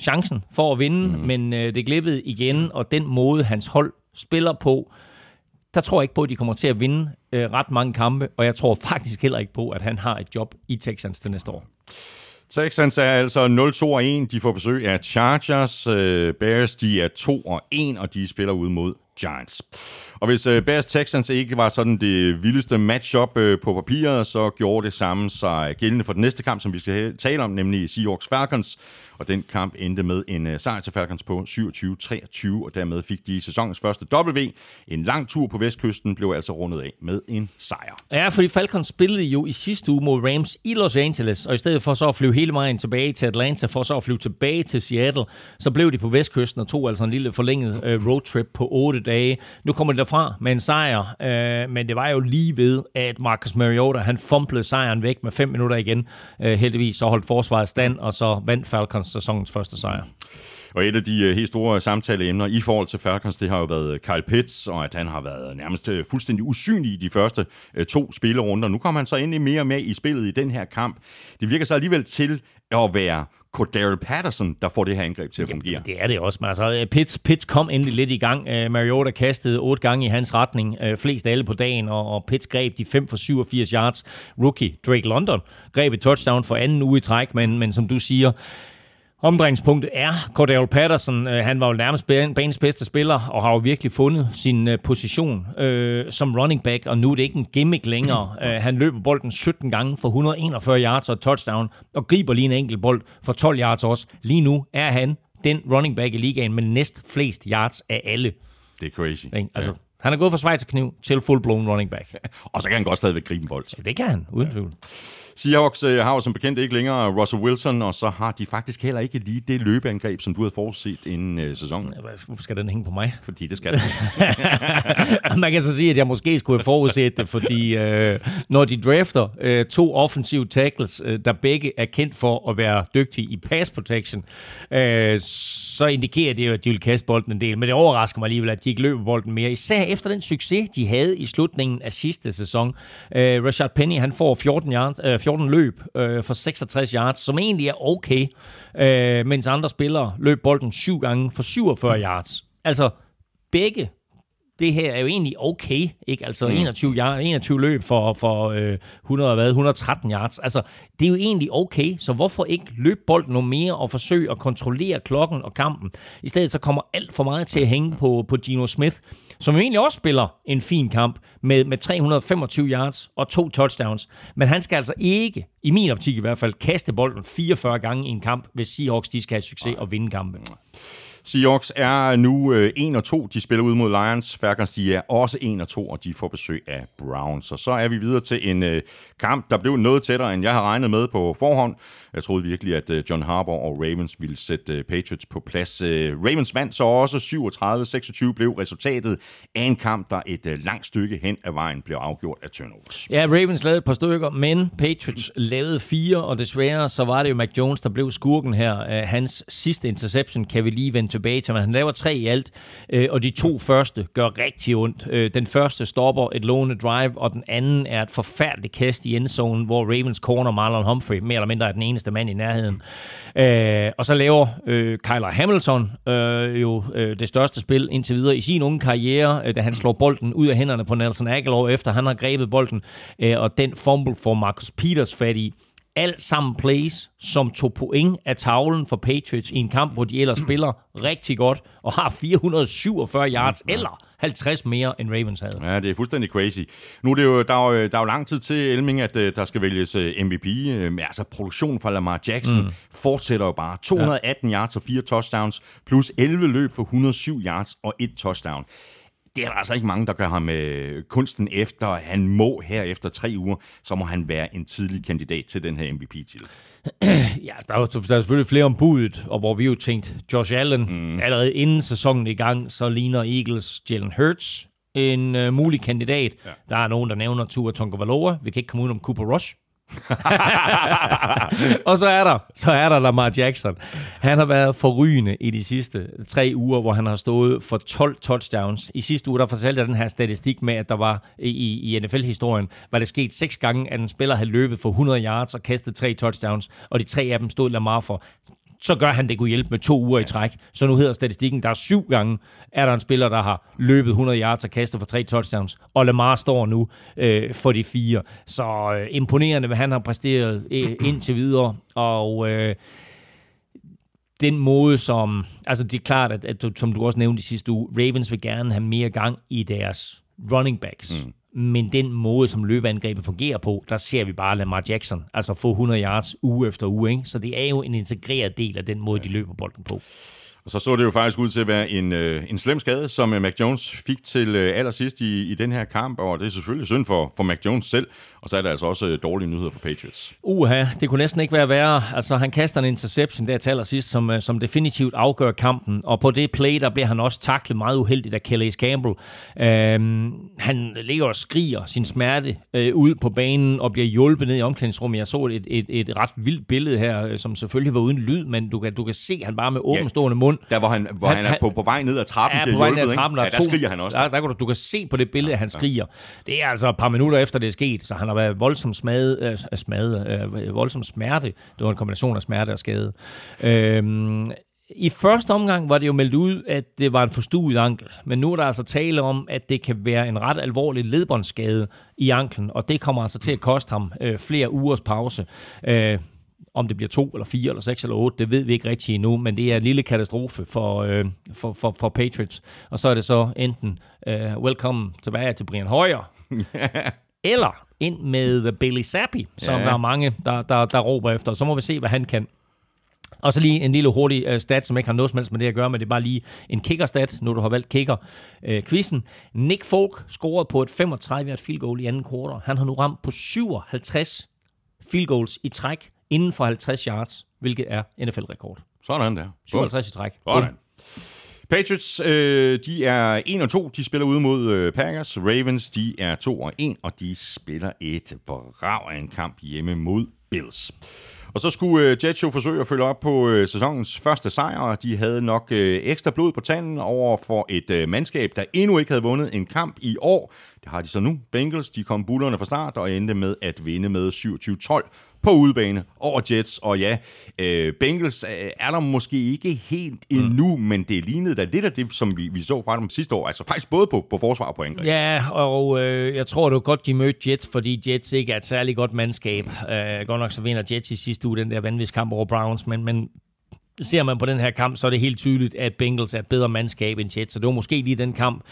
chancen for at vinde, mm. men uh, det glippede igen, og den måde, hans hold spiller på, der tror jeg ikke på, at de kommer til at vinde øh, ret mange kampe, og jeg tror faktisk heller ikke på, at han har et job i Texans til næste år. Texans er altså 0-2-1. De får besøg af Chargers. Øh, Bears, de er 2 og 1, og de spiller ud mod Giants. Og hvis øh, Bears Texans ikke var sådan det vildeste matchup øh, på papiret, så gjorde det samme sig gældende for den næste kamp, som vi skal tale om, nemlig Seahawks Falcons. Og den kamp endte med en øh, sejr til Falcons på 27-23, og dermed fik de sæsonens første W. En lang tur på vestkysten blev altså rundet af med en sejr. Ja, fordi Falcons spillede jo i sidste uge mod Rams i Los Angeles, og i stedet for så at flyve hele vejen tilbage til Atlanta, for så at flyve tilbage til Seattle, så blev de på vestkysten og tog altså en lille forlænget øh, roadtrip på 8 dage. Nu kommer de derfra med en sejr, øh, men det var jo lige ved, at Marcus Mariota, han fumblede sejren væk med 5 minutter igen. Øh, heldigvis så holdt forsvaret stand, og så vandt Falcons sæsonens første sejr. Og et af de øh, helt store samtaleemner i forhold til Falcons, det har jo været øh, Kyle Pitts, og at han har været øh, nærmest fuldstændig usynlig i de første to spillerunder. Nu kommer han så ind i mere og mere i spillet i den her kamp. Det virker så alligevel til at være Cordero Patterson, der får det her angreb til at fungere. Jamen, det er det også, men altså, Pitts, Pitts kom endelig lidt i gang. Uh, Mariota kastede otte gange i hans retning, uh, flest alle på dagen, og, og Pitts greb de 5 for 87 yards. Rookie Drake London greb et touchdown for anden uge i træk, men, men som du siger, Omdrejningspunktet er Cordell Patterson. Han var jo nærmest banens bedste spiller, og har jo virkelig fundet sin position øh, som running back, og nu er det ikke en gimmick længere. [clears throat] Han løber bolden 17 gange for 141 yards og touchdown, og griber lige en enkelt bold for 12 yards også. Lige nu er han den running back i ligaen med næst flest yards af alle. Det er crazy. Altså, ja. Han er gået fra Schweizerkniv til full-blown running back. [laughs] og så kan han godt stadigvæk gribe en bold. Ja, det kan han, uden tvivl. Ja. Seahawks øh, har jo som bekendt ikke længere Russell Wilson, og så har de faktisk heller ikke lige det løbeangreb, som du havde forudset inden øh, sæsonen. Hvorfor skal den hænge på mig? Fordi det skal den. [laughs] Man kan så sige, at jeg måske skulle have forudset det, fordi øh, når de drafter øh, to offensive tackles, øh, der begge er kendt for at være dygtige i pass protection, øh, så indikerer det jo, at de vil kaste bolden en del. Men det overrasker mig alligevel, at de ikke løber bolden mere. Især efter den succes, de havde i slutningen af sidste sæson. Øh, Rashad Penny, han får 14 yards, øh, 14 løb øh, for 66 yards, som egentlig er okay, øh, mens andre spillere løb bolden syv gange for 47 yards. Altså, begge det her er jo egentlig okay, ikke? Altså mm. 21, yard, 21 løb for, for øh, 100, hvad, 113 yards. Altså, det er jo egentlig okay, så hvorfor ikke løbe bolden noget mere og forsøge at kontrollere klokken og kampen? I stedet så kommer alt for meget til at hænge på, på Gino Smith, som egentlig også spiller en fin kamp med, med 325 yards og to touchdowns. Men han skal altså ikke, i min optik i hvert fald, kaste bolden 44 gange i en kamp, hvis Seahawks de skal have succes og vinde kampen. Seahawks er nu øh, 1 og 2. De spiller ud mod Lions. Falcons de er også 1 og 2, og de får besøg af Browns. Og så er vi videre til en øh, kamp, der blev noget tættere, end jeg har regnet med på forhånd. Jeg troede virkelig, at øh, John Harbour og Ravens ville sætte øh, Patriots på plads. Øh, Ravens vandt så også 37-26 blev resultatet af en kamp, der et øh, langt stykke hen ad vejen blev afgjort af turnovers. Ja, Ravens lavede et par stykker, men Patriots lavede fire, og desværre så var det jo Mac Jones, der blev skurken her. Hans sidste interception kan vi lige vende tilbage til, men han laver tre i alt, øh, og de to første gør rigtig ondt. Øh, den første stopper et låne drive, og den anden er et forfærdeligt kast i endzone, hvor Ravens corner Marlon Humphrey mere eller mindre er den eneste mand i nærheden. Øh, og så laver øh, Kyler Hamilton øh, jo øh, det største spil indtil videre i sin unge karriere, øh, da han slår bolden ud af hænderne på Nelson Aguilar, efter han har grebet bolden, øh, og den fumble får Marcus Peters fat i alt sammen plays, som tog point af tavlen for Patriots i en kamp, hvor de ellers [clears throat] spiller rigtig godt og har 447 yards eller 50 mere, end Ravens havde. Ja, det er fuldstændig crazy. Nu er det jo, der, er jo, der er jo lang tid til, Elming, at øh, der skal vælges øh, MVP. Men altså, produktionen fra Lamar Jackson mm. fortsætter jo bare. 218 ja. yards og 4 touchdowns, plus 11 løb for 107 yards og 1 touchdown det er der altså ikke mange, der gør ham øh, kunsten efter. Han må her efter tre uger, så må han være en tidlig kandidat til den her MVP-titel. [clears throat] ja, der er, jo, der er selvfølgelig flere om budet, og hvor vi jo tænkt, Josh Allen, mm. allerede inden sæsonen i gang, så ligner Eagles Jalen Hurts en uh, mulig kandidat. Ja. Der er nogen, der nævner Tua Tonga Vi kan ikke komme ud om Cooper Rush. [laughs] og så er der, så er der Lamar Jackson. Han har været forrygende i de sidste tre uger, hvor han har stået for 12 touchdowns. I sidste uge, der fortalte jeg den her statistik med, at der var i, i NFL-historien, var det sket seks gange, at en spiller havde løbet for 100 yards og kastet tre touchdowns, og de tre af dem stod Lamar for så gør han det kunne hjælpe med to uger i træk. Så nu hedder statistikken, der er syv gange, er der en spiller, der har løbet 100 yards og kastet for tre touchdowns, og Lamar står nu øh, for de fire. Så øh, imponerende, hvad han har præsteret øh, [clears throat] indtil videre, og... Øh, den måde, som... Altså, det er klart, at, at, som du også nævnte i sidste uge, Ravens vil gerne have mere gang i deres running backs. Mm. Men den måde, som løbeangrebet fungerer på, der ser vi bare Lamar Jackson altså få 100 yards uge efter uge. Ikke? Så det er jo en integreret del af den måde, de løber bolden på. Og så så det jo faktisk ud til at være en, øh, en slem skade, som øh, Mac Jones fik til øh, allersidst i, i den her kamp, og det er selvfølgelig synd for, for Mac Jones selv, og så er der altså også øh, dårlige nyheder for Patriots. Uha, det kunne næsten ikke være værre. Altså, han kaster en interception der til allersidst, som, øh, som definitivt afgør kampen, og på det play, der bliver han også taklet meget uheldigt af Calais Campbell. Øhm, han ligger og skriger sin smerte øh, ud på banen og bliver hjulpet ned i omklædningsrummet. Jeg så et, et, et ret vildt billede her, øh, som selvfølgelig var uden lyd, men du kan, du kan se, at han bare med åbenstående mund Der, hvor han, hvor han, han er på, på vej ned ad trappen, Ja, bliver på vej ned ad trappen, der, ja, er der skriger han også. Der, der, kan du, du kan se på det billede, at han skriger. Det er altså et par minutter efter, det er sket, så han har været voldsomt smade, øh, smade øh, voldsom smerte. Det var en kombination af smerte og skade. Øhm, I første omgang var det jo meldt ud, at det var en forstuet ankel, men nu er der altså tale om, at det kan være en ret alvorlig ledbåndsskade i anklen, og det kommer altså til at koste ham øh, flere ugers pause. Øh, om det bliver to, eller fire, eller seks, eller otte, det ved vi ikke rigtig endnu, men det er en lille katastrofe for, øh, for, for, for Patriots. Og så er det så enten øh, velkommen tilbage til Brian Hoyer, [laughs] eller ind med Bailey Zappi, som Ja. der er mange, der, der, der råber efter. Så må vi se, hvad han kan. Og så lige en lille hurtig uh, stat, som ikke har noget som helst med det at gøre, men det er bare lige en kicker-stat, nu du har valgt kicker-quizzen. Nick Folk scorede på et 35 field goal i anden kvartal. Han har nu ramt på 57 field goals i træk inden for 50 yards, hvilket er NFL-rekord. Sådan der. 57 i træk. Sådan. Patriots, øh, de er 1 og 2. De spiller ude mod øh, Packers. Ravens, de er 2 og 1, og de spiller et brav af en kamp hjemme mod Bills. Og så skulle øh, Jets jo forsøge at følge op på øh, sæsonens første sejr, de havde nok øh, ekstra blod på tanden over for et øh, mandskab, der endnu ikke havde vundet en kamp i år. Det har de så nu. Bengals, de kom bullerne fra start og endte med at vinde med 27-12 på udebane over Jets. Og ja, øh, Bengals øh, er der måske ikke helt endnu, mm. men det lignede da lidt af det, som vi, vi så fra dem sidste år. Altså faktisk både på, på forsvar og på angreb. Ja, og øh, jeg tror, det var godt, de mødte Jets, fordi Jets ikke er et særligt godt mandskab. Øh, godt nok så vinder Jets i sidste uge den der vanvidskamp over Browns, men, men ser man på den her kamp, så er det helt tydeligt, at Bengals er et bedre mandskab end Jets. Så det var måske lige den kamp,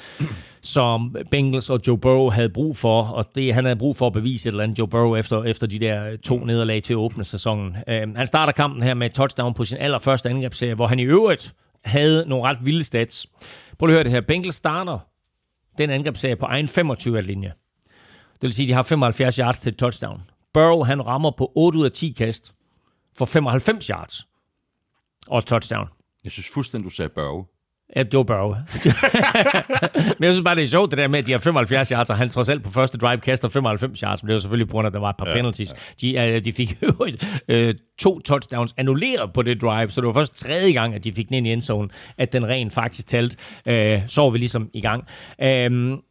som Bengals og Joe Burrow havde brug for, og det han havde brug for at bevise et eller andet Joe Burrow efter, efter de der to nederlag til at åbne sæsonen. Øh, han starter kampen her med et touchdown på sin allerførste angrebsserie, hvor han i øvrigt havde nogle ret vilde stats. Prøv lige at høre det her. Bengals starter den angrebsserie på egen 25-linje. Det vil sige, at de har 75 yards til et touchdown. Burrow, han rammer på 8 ud af 10 kast for 95 yards og touchdown. Jeg synes fuldstændig, du sagde børge. Ja, det var Burrow. [laughs] men jeg synes bare, det er sjovt, det der med, at de har 75 yards, og han trods alt på første drive kaster 95 yards, men det var selvfølgelig på grund af, at der var et par ja, penalties. Ja. De, uh, de fik [laughs] jo uh, to touchdowns annulleret på det drive, så det var først tredje gang, at de fik den ind i endzone, at den rent faktisk talte. Uh, så var vi ligesom i gang. Uh,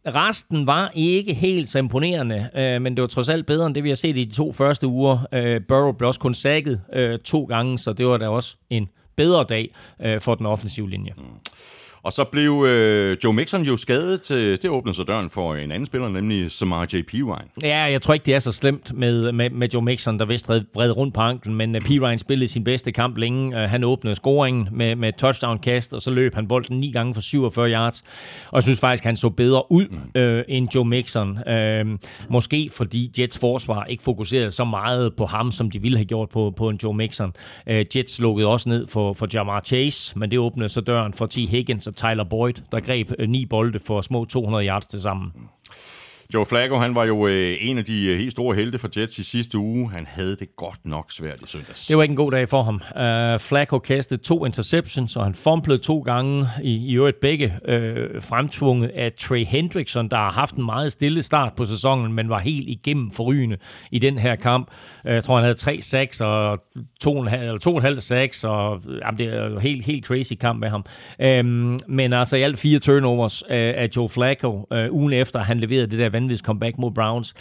resten var ikke helt så imponerende, uh, men det var trods alt bedre end det, vi har set i de to første uger. Uh, Burrow blev også kun sækket uh, to gange, så det var da også en bedre dag øh, for den offensive linje. Mm. Og så blev øh, Joe Mixon jo skadet. Til, det åbnede så døren for en anden spiller, nemlig Samar J.P. Ryan. Ja, jeg tror ikke, det er så slemt med, med, med Joe Mixon, der vist red, red rundt på anklen, men uh, P. Ryan spillede sin bedste kamp længe. Uh, han åbnede scoringen med, med touchdown-kast, og så løb han bolden ni gange for 47 yards. Og jeg synes faktisk, han så bedre ud mm. øh, end Joe Mixon. Øh, måske fordi Jets forsvar ikke fokuserede så meget på ham, som de ville have gjort på, på en Joe Mixon. Øh, Jets lukkede også ned for, for Jamar Chase, men det åbnede så døren for T. Higgins og Tyler Boyd, der greb øh, ni bolde for små 200 yards til sammen. Joe Flacco, han var jo øh, en af de øh, helt store helte for Jets i sidste uge. Han havde det godt nok svært i søndags. Det var ikke en god dag for ham. Uh, Flacco kastede to interceptions, og han fumblede to gange, i, i øvrigt begge øh, fremtvunget af Trey Hendrickson, der har haft en meget stille start på sæsonen, men var helt igennem forrygende i den her kamp. Øh, jeg tror, han havde tre sacks og to og en halv, eller to og en halv sacks, og jamen, det er jo helt, helt crazy kamp med ham. Øhm, men altså i alt fire turnovers øh, af Joe Flacco, øh, ugen efter han leverede det der vanvittige comeback mod Browns.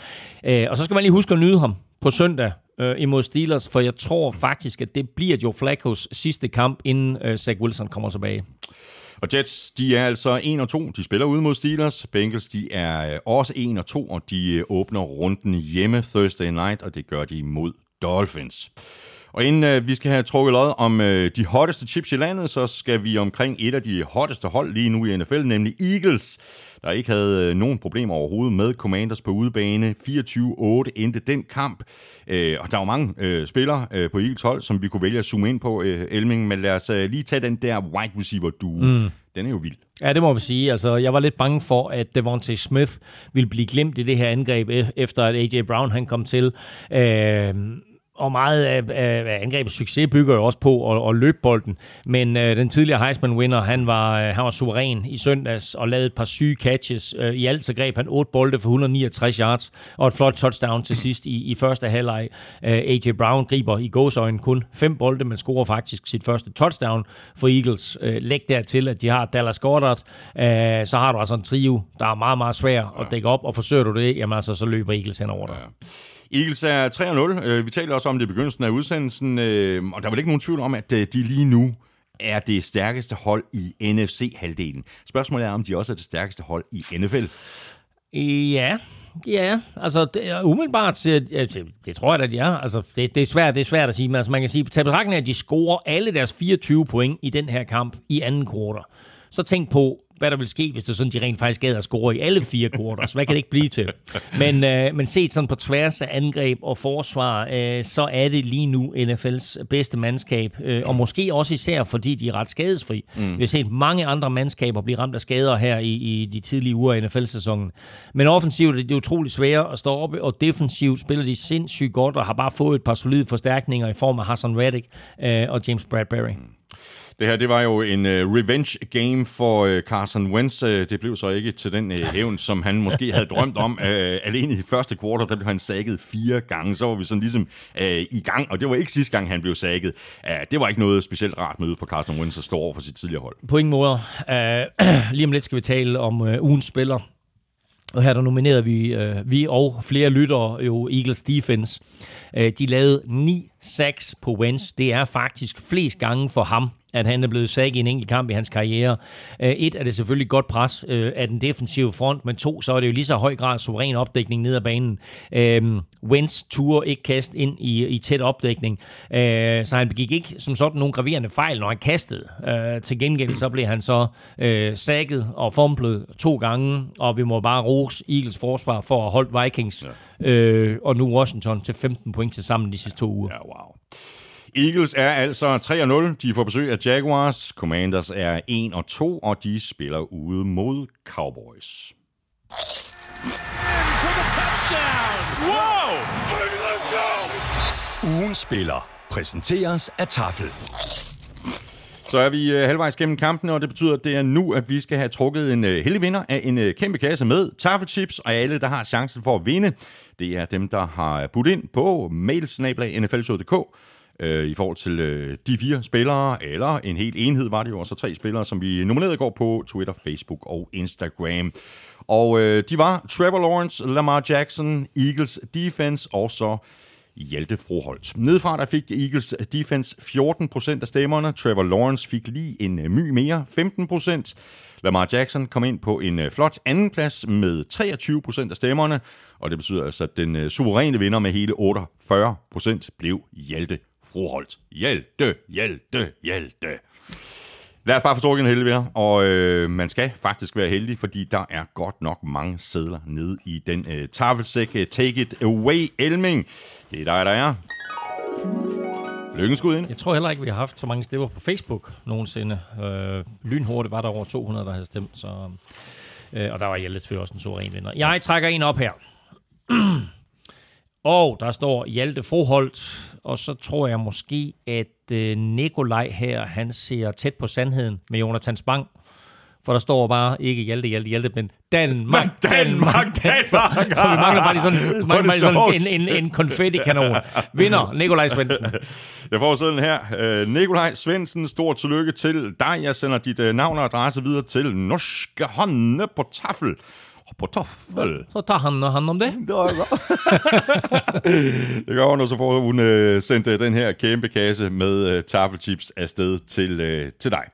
Øh, og så skal man lige huske at nyde ham på søndag øh, imod Steelers, for jeg tror faktisk, at det bliver Joe Flacco's sidste kamp, inden øh, Zach Wilson kommer tilbage. Og Jets, de er altså 1 og 2. De spiller ude mod Steelers. Bengals, de er øh, også 1 og 2, og de øh, åbner runden hjemme Thursday night, og det gør de mod Dolphins. Og inden øh, vi skal have trukket lod om øh, de hotteste chips i landet, så skal vi omkring et af de hotteste hold lige nu i NFL, nemlig Eagles, der ikke havde øh, nogen problemer overhovedet med Commanders på udebane. 24-8 endte den kamp. Øh, og der var mange øh, spillere øh, på Eagles hold, som vi kunne vælge at zoome ind på, øh, Elming. Men lad os øh, lige tage den der wide receiver duo. Mm. Den er jo vild. Ja, det må vi sige. Altså, jeg var lidt bange for, at Devontae Smith ville blive glemt i det her angreb, e- efter at A.J. Brown han kom til. Øh, og meget af, af angrebets succes bygger jo også på at, at løbe bolden. Men øh, den tidligere Heisman-winner, han var, øh, han var suveræn i søndags og lavede et par syge catches. Øh, I alt så greb han otte bolde for 169 yards og et flot touchdown til sidst i, i første halvleg. Øh, A.J. Brown griber i gåsøjne kun fem bolde, men scorer faktisk sit første touchdown for Eagles. Øh, læg dertil, at de har Dallas Goddard. Øh, så har du altså en trio, der er meget, meget svær at dække op, og forsøger du det, jamen altså, så løber Eagles hen over dig. Ja. Eagles er 3-0. Øh, vi taler også om det i begyndelsen af udsendelsen, øh, og der er vel ikke nogen tvivl om, at øh, de lige nu er det stærkeste hold i NFC-halvdelen. Spørgsmålet er, om de også er det stærkeste hold i NFL. Ja, ja, altså det, umiddelbart, det, det tror jeg, at de er. Altså, det, det, er svært, det er svært at sige, men altså, man kan sige, tag betragtning af, at de scorer alle deres 24 point i den her kamp i anden kvartal. Så tænk på, hvad der vil ske, hvis det sådan, de rent faktisk gad at score i alle fire quarters. Hvad kan det ikke blive til? Men, øh, men set sådan på tværs af angreb og forsvar, øh, så er det lige nu NFL's bedste mandskab. Øh, og måske også især, fordi de er ret skadesfri. Mm. Vi har set mange andre mandskaber blive ramt af skader her i, i de tidlige uger af NFL-sæsonen. Men offensivt er det utroligt svære at stå op, og defensivt spiller de sindssygt godt, og har bare fået et par solide forstærkninger i form af Hassan Reddick øh, og James Bradbury. Mm. Det her, det var jo en uh, revenge game for uh, Carson Wentz. Uh, det blev så ikke til den uh, hævn, som han måske havde drømt om. Uh, alene i første kvartal, der blev han sækket fire gange. Så var vi sådan ligesom uh, i gang, og det var ikke sidste gang, han blev sækket. Uh, det var ikke noget specielt rart møde for Carson Wentz at stå over for sit tidligere hold. På ingen måde. Uh, lige om lidt skal vi tale om uh, ugens spiller. Og her der nominerede vi, uh, vi og flere lyttere jo Eagles defense. Uh, de lavede 9 sacks på Wentz. Det er faktisk flest gange for ham at han er blevet sag i en enkelt kamp i hans karriere. Øh, et er det selvfølgelig godt pres øh, af den defensive front, men to, så er det jo lige så høj grad suveræn opdækning ned ad banen. Øh, Wentz turde ikke kast ind i, i tæt opdækning, så han begik ikke som sådan nogle graverende fejl, når han kastede. Til gengæld så blev han så sækket og fumblet to gange, og vi må bare rose Eagles forsvar for at holde Vikings ja. og nu Washington til 15 point til sammen de sidste to uger. Ja, wow. Eagles er altså 3-0. De får besøg af Jaguars. Commanders er 1-2, og de spiller ude mod Cowboys. Wow! Ugen spiller præsenteres af Tafel. Så er vi øh, halvvejs gennem kampen, og det betyder, at det er nu, at vi skal have trukket en øh, heldig vinder af en øh, kæmpe kasse med taffelchips, og alle, der har chancen for at vinde, det er dem, der har budt ind på mailsnablag.nflshow.dk øh, i forhold til øh, de fire spillere, eller en hel enhed var det jo også tre spillere, som vi nominerede går på Twitter, Facebook og Instagram. Og øh, de var Trevor Lawrence, Lamar Jackson, Eagles Defense og så Hjalte Froholt. Nedefra der fik Eagles Defense 14% af stemmerne. Trevor Lawrence fik lige en øh, my mere, 15%. Lamar Jackson kom ind på en øh, flot andenplads med 23% af stemmerne, og det betyder altså, at den øh, suveræne vinder med hele 48% blev Hjalte Froholt. Hjalte, Hjalte, Hjalte. Lad os bare få trukket en heldig her, og øh, man skal faktisk være heldig, fordi der er godt nok mange sædler nede i den øh, tafelsæk. Øh, take it away, Elming. Det er dig, der er. Lykkenskud ind. Jeg tror heller ikke, vi har haft så mange stemmer på Facebook nogensinde. Øh, lynhurtigt var der over 200, der havde stemt, så, øh, og der var Hjalte selvfølgelig også en suveræn vinder. Jeg trækker en op her. [clears throat] Og der står Hjalte Froholt, og så tror jeg måske, at øh, Nikolaj her, han ser tæt på sandheden med Jonathan Spang. For der står bare ikke Hjalte, Hjalte, Hjalte, men Danmark, [laughs] Danmark, Danmark, Danmark. Så, så vi mangler bare lige sådan, mangler bare sådan en, en, en konfetti-kanon. Vinder Nikolaj Svendsen. [laughs] Jeg får sådan her. Uh, Nikolaj Svendsen, stort tillykke til dig. Jeg sender dit uh, navn og adresse videre til Norske Hånde på Tafel på toffel. Så tager han hand om det. Det var godt. [laughs] det gør hun, og så får hun øh, sendt øh, den her kæmpe kasse med øh, taffelchips afsted til, øh, til dig.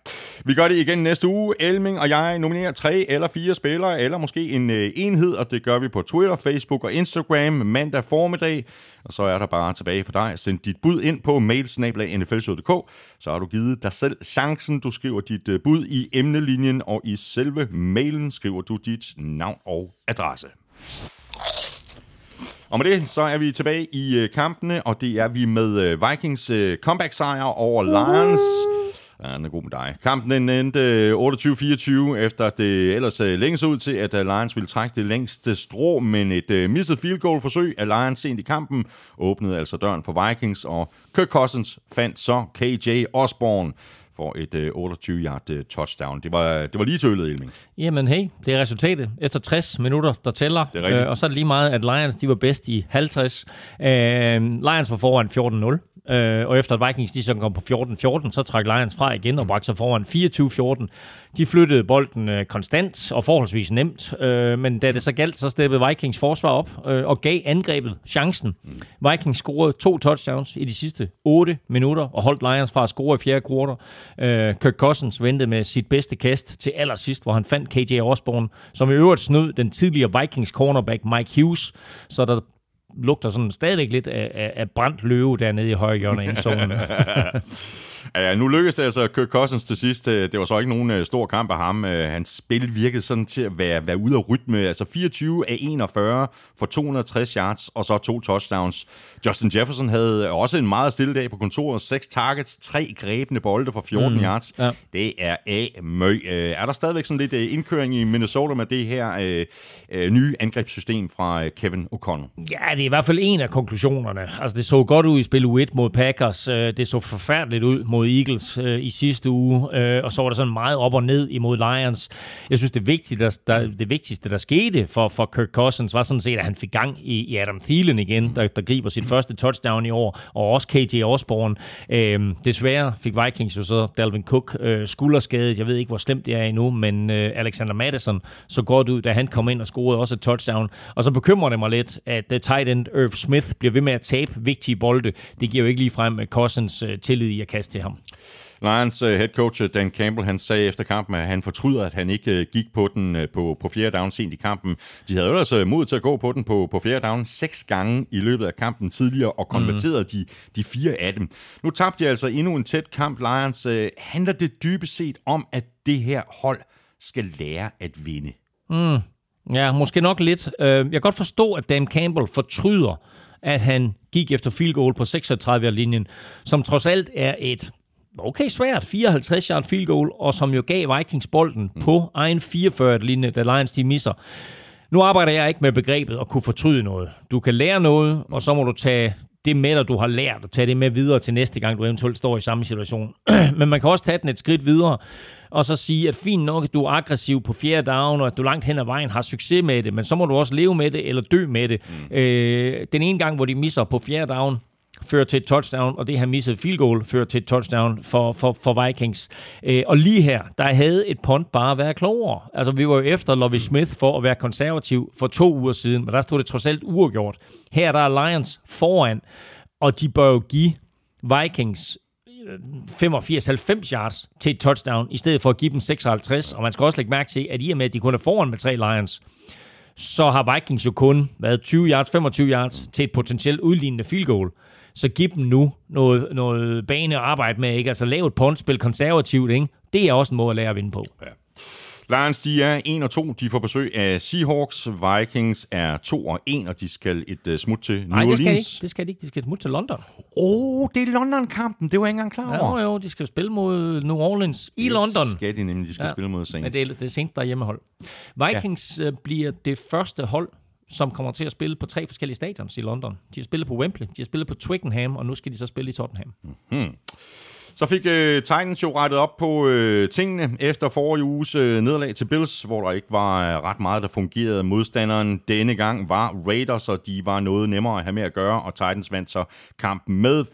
Vi gør det igen næste uge. Elming og jeg nominerer tre eller fire spillere, eller måske en øh, enhed, og det gør vi på Twitter, Facebook og Instagram mandag formiddag. Og så er der bare tilbage for dig. Send dit bud ind på mailsnablag.nflshow.dk, så har du givet dig selv chancen. Du skriver dit øh, bud i emnelinjen, og i selve mailen skriver du dit navn og adresse. Og med det, så er vi tilbage i øh, kampene, og det er vi med øh, Vikings comeback-sejr over Lions. Ja, den er god med dig. Kampen den endte øh, 28-24, efter det ellers øh, længe så ud til, at øh, Lions ville trække det længste strå, men et øh, misset field goal forsøg af Lions sent i kampen åbnede altså døren for Vikings, og Kirk Cousins fandt så KJ Osborne for et øh, 28-yard øh, touchdown. Det var, det var lige tølet, Elming. Jamen hey, det er resultatet efter 60 minutter, der tæller. Det er rigtigt. Øh, og så er det lige meget, at Lions de var bedst i 50. Øh, Lions var foran 14-0. Øh, og efter at Vikings de så kom på 14-14, så trak Lions fra igen og bragte sig foran 24-14. De flyttede bolden øh, konstant og forholdsvis nemt, øh, men da det så galt, så steppede Vikings forsvar op øh, og gav angrebet chancen. Vikings scorede to touchdowns i de sidste 8 minutter og holdt Lions fra at score i fjerde kvartal. Øh, Kirk Cousins ventede med sit bedste kast til allersidst, hvor han fandt KJ Osborne, som i øvrigt snød den tidligere Vikings cornerback Mike Hughes, så der lugter sådan stadigvæk lidt af, af, af brændt løve dernede i højre hjørne af [laughs] [laughs] Ja, nu lykkedes det altså Kirk Cousins til sidst. Øh, Det var så ikke nogen øh, stor kamp af ham. Øh, Hans spil virkede sådan til at være, være ude af rytme. Altså 24 af 41 for 260 yards og så to touchdowns. Justin Jefferson havde også en meget stille dag på kontoret. Seks targets, tre grebne bolde for 14 mm, yards. ja. Det er af møg. Øh, Er der stadigvæk sådan lidt indkøring i Minnesota med det her øh, nye angrebssystem fra Kevin O'Connell? Ja, det er i hvert fald en af konklusionerne. Altså, det så godt ud i spil U1 mod Packers. Det så forfærdeligt ud mod Eagles øh, i sidste uge. Øh, Og så var der sådan meget op og ned imod Lions. Jeg synes, det vigtige, der, der, det vigtigste, der skete for, for Kirk Cousins, var sådan set, at han fik gang i, i Adam Thielen igen, der, der griber sit første touchdown i år, og også KJ Osborne. Øh, desværre fik Vikings jo så Dalvin Cook øh, skulderskadet. Jeg ved ikke, hvor slemt det er endnu, men øh, Alexander Madison så godt ud, da han kom ind og scorede også et touchdown. Og så bekymrer det mig lidt, at uh, tight end Irv Smith bliver ved med at tabe vigtige bolde. Det giver jo ikke ligefrem uh, Cousins øh, tillid i at kaste til ham. Lions uh, head coach øh, Dan Campbell, han sagde efter kampen, at han fortryder, at han ikke uh, gik på den på, på fjerde down sent i kampen. De havde altså mod til at gå på den på, på fjerde down seks gange i løbet af kampen tidligere, og konverterede mm. de, de fire af dem. Nu tabte de altså endnu en tæt kamp, Lions. Handler det dybest set om, at det her hold skal lære at vinde? Ja, måske nok lidt. Øh, Jeg kan godt forstå, at Dan Campbell fortryder, at han gik efter field goal på 36-linjen, som trods alt er et okay svært 54 yard field goal, og som jo gav Vikings bolden på egen 44-linje, da Lions de misser. Nu arbejder jeg ikke med begrebet at kunne fortryde noget. Du kan lære noget, og så må du tage det med dig, du har lært, og tage det med videre til næste gang, du eventuelt står i samme situation. [clears throat] Men man kan også tage den et skridt videre, og så sige, at fint nok, at du er aggressiv på fjerde down, og at du langt hen ad vejen har succes med det, men så må du også leve med det, eller dø med det. Mm. Øh, den ene gang, hvor de misser på fjerde down, fører til et touchdown, og det her misset field goal fører til et touchdown for, for, for Vikings. Øh, og lige her, der havde et punt bare været klogere. Altså, vi var jo efter Lovie Smith for at være konservativ for to uger siden, men der stod det trods alt uafgjort. Her der er Lions foran, og de bør jo give Vikings 85-90 yards til et touchdown, i stedet for at give dem 56. Og man skal også lægge mærke til, at i og med, at de kun er foran med tre Lions, så har Vikings jo kun været 20 yards, 25 yards til et potentielt udlignende field goal. Så giv dem nu noget, noget bane at arbejde med, ikke? Altså lav et punt, spil konservativt, ikke? Det er også en måde at lære at vinde på. Ja. Lions, de er 1 og 2. De får besøg af Seahawks. Vikings er 2 og 1, og de skal et uh, smut til New Nej, det skal de Orleans. ikke. Det skal de ikke. De skal smutte til London. Åh, oh, det er London-kampen. Det var jeg ikke engang klar over. Ja, jo, de skal spille mod New Orleans i London. skal de nemlig. De skal ja. spille mod Saints. det er, det er sent, der er hjemmehold. Vikings ja. bliver det første hold, som kommer til at spille på tre forskellige stadions i London. De har spillet på Wembley, de har spillet på Twickenham, og nu skal de så spille i Tottenham. Så fik øh, Titans jo rettet op på øh, tingene efter forrige uges øh, nederlag til Bills, hvor der ikke var øh, ret meget, der fungerede. Modstanderen denne gang var Raiders, og de var noget nemmere at have med at gøre, og Titans vandt så kampen med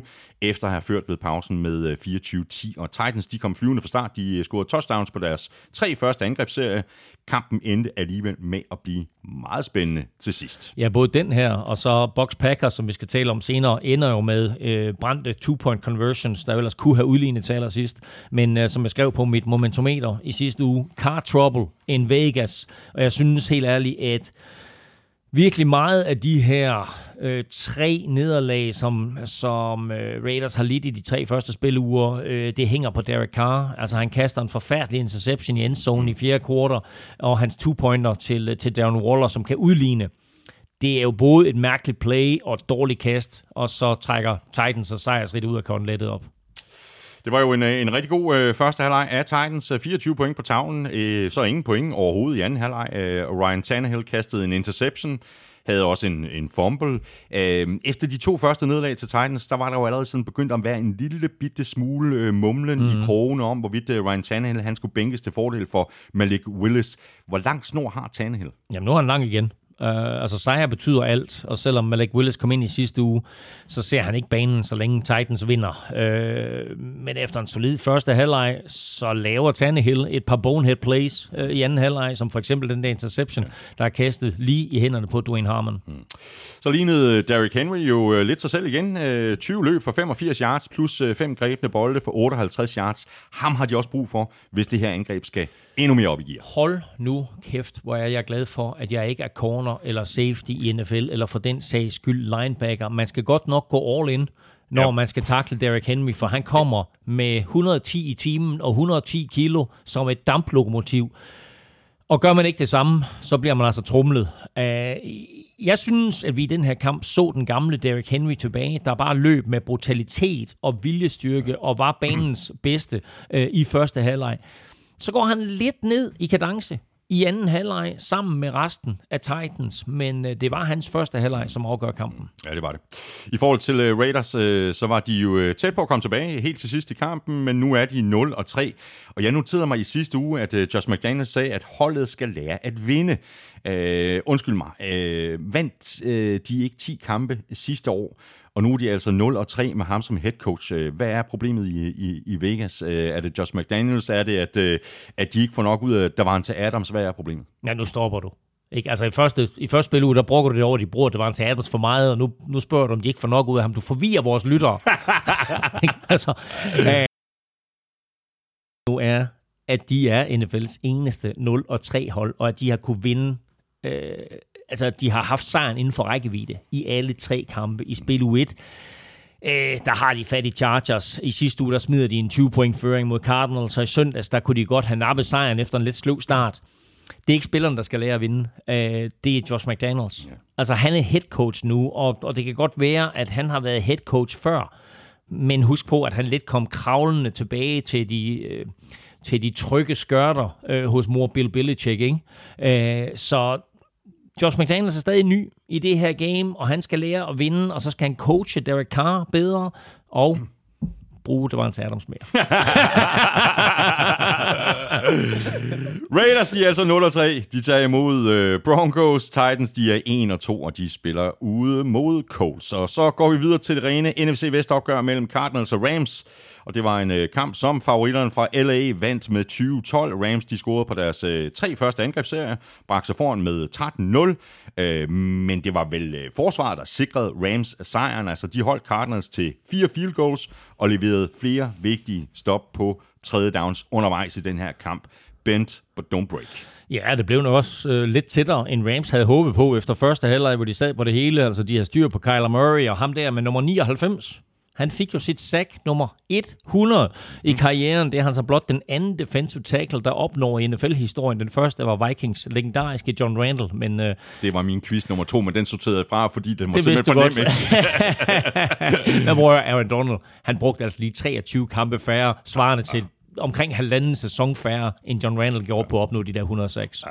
24-22 efter at have ført ved pausen med øh, 24-10. Og Titans de kom flyvende fra start. De øh, scorede touchdowns på deres tre første angrebsserie. Kampen endte alligevel med at blive meget spændende til sidst. Ja, både den her, og så Box Packers, som vi skal tale om senere, ender jo med øh, brændte two-point conversions, der ellers kunne have udlignet til allersidst. Men øh, som jeg skrev på mit momentometer i sidste uge, car trouble in Vegas. Og jeg synes helt ærligt, at virkelig meget af de her øh, tre nederlag, som, som øh, Raiders har lidt i de tre første spiluger, øh, det hænger på Derek Carr. Altså han kaster en forfærdelig interception i endzone i fjerde kvartal, og hans two-pointer til, øh, til Darren Waller, som kan udligne. Det er jo både et mærkeligt play og et dårligt kast, og så trækker Titans og sejrsrigt ud af konlettet op. Det var jo en, øh, en rigtig god øh, første halvleg af Titans. 24 point på tavlen, øh, så ingen point overhovedet i anden halvleg. Øh, Ryan Tannehill kastede en interception, havde også en, en fumble. Øh, efter de to første nederlag til Titans, der var der jo allerede sådan begyndt at være en lille bitte smule øh, mumlen mm. i krogene om, hvorvidt øh, Ryan Tannehill han skulle bænkes til fordel for Malik Willis. Hvor lang snor har Tannehill? Jamen, nu er han lang igen. Uh, altså sejr betyder alt, og selvom Malik Willis kom ind i sidste uge, så ser han ikke banen, så længe Titans vinder. Uh, men efter en solid første halvleg, så laver Tannehill et par bonehead plays uh, i anden halvleg, som for eksempel den der interception, der er kastet lige i hænderne på Dwayne Harmon. Mm. Så lignede Derrick Henry jo uh, lidt sig selv igen. Uh, 20 løb for 85 yards, plus 5 grebne bolde for 58 yards. Ham har de også brug for, hvis det her angreb skal endnu mere op i gear. Hold nu kæft, hvor er jeg glad for, at jeg ikke er corner eller safety i NFL, eller for den sags skyld linebacker. Man skal godt nok gå all in, når ja. man skal takle Derrick Henry, for han kommer med 110 i timen og 110 kilo som et damplokomotiv. Og gør man ikke det samme, så bliver man altså trumlet. Jeg synes, at vi i den her kamp så den gamle Derrick Henry tilbage, der bare løb med brutalitet og viljestyrke og var banens bedste øh, i første halvleg. Så går han lidt ned i kadence i anden halvleg sammen med resten af Titans, men øh, det var hans første halvleg, som afgør kampen. Ja, det var det. I forhold til øh, Raiders, øh, så var de jo øh, tæt på at komme tilbage helt til sidst i kampen, men nu er de 0 og 3. Og jeg noterede mig i sidste uge, at øh, Josh McDaniels sagde, at holdet skal lære at vinde. Uh, undskyld mig. Uh, vandt uh, de ikke 10 kampe sidste år? Og nu er de altså 0 og 3 med ham som head coach. Hvad er problemet i, i, i Vegas? Er det Josh McDaniels? Er det, at, at de ikke får nok ud af Davante Adams? Hvad er problemet? Ja, nu stopper du. Ikke? Altså i første, i første spil der bruger du det over, de bruger Davante Adams for meget, og nu, nu spørger du, om de ikke får nok ud af ham. Du forvirrer vores lyttere. [laughs] altså, øh, nu er, at de er NFL's eneste 0 og 3 hold, og at de har kunne vinde øh, altså, de har haft sejren inden for rækkevidde i alle tre kampe i spil U1. Øh, der har de fat i Chargers. I sidste uge, der smider de en 20-point føring mod Cardinals, og i søndags, der kunne de godt have nappet sejren efter en lidt sløv start. Det er ikke spillerne, der skal lære at vinde. Øh, det er Josh McDaniels. Yeah. Altså, han er head coach nu, og, og det kan godt være, at han har været head coach før. Men husk på, at han lidt kom kravlende tilbage til de... Øh, til de trygge skørter øh, hos mor Bill Belichick. Ikke? Øh, så Josh McDaniels er stadig ny i det her game, og han skal lære at vinde, og så skal han coache Derek Carr bedre, og bruge Devante Adams mere. [laughs] [laughs] Raiders, de er altså 0-3. De tager imod uh, Broncos. Titans, de er 1-2, og de spiller ude mod Colts. Og så går vi videre til det rene NFC Vest-opgør mellem Cardinals og Rams og det var en øh, kamp, som favoritterne fra LA vandt med 20-12. Rams de scorede på deres øh, tre første angrebsserier, bragte sig foran med 13-0, øh, men det var vel øh, forsvaret, der sikrede Rams sejren. Altså de holdt Cardinals til fire field goals og leverede flere vigtige stop på tredje downs undervejs i den her kamp. Bent, but don't break. Ja, det blev nok også øh, lidt tættere, end Rams havde håbet på efter første halvleg, hvor de sad på det hele. Altså, de har styr på Kyler Murray, og ham der med nummer 99, han fik jo sit sack nummer 100 i karrieren. Det er han så blot den anden defensive tackle, der opnår i NFL-historien. Den første var Vikings legendariske John Randall. Men, øh, det var min quiz nummer to, men den sorterede jeg fra, fordi den var det simpelthen for nem. Jeg [laughs] bruger Aaron Donald. Han brugte altså lige 23 kampe færre, svarende til omkring halvanden sæson færre, end John Randall gjorde på at opnå de der 106.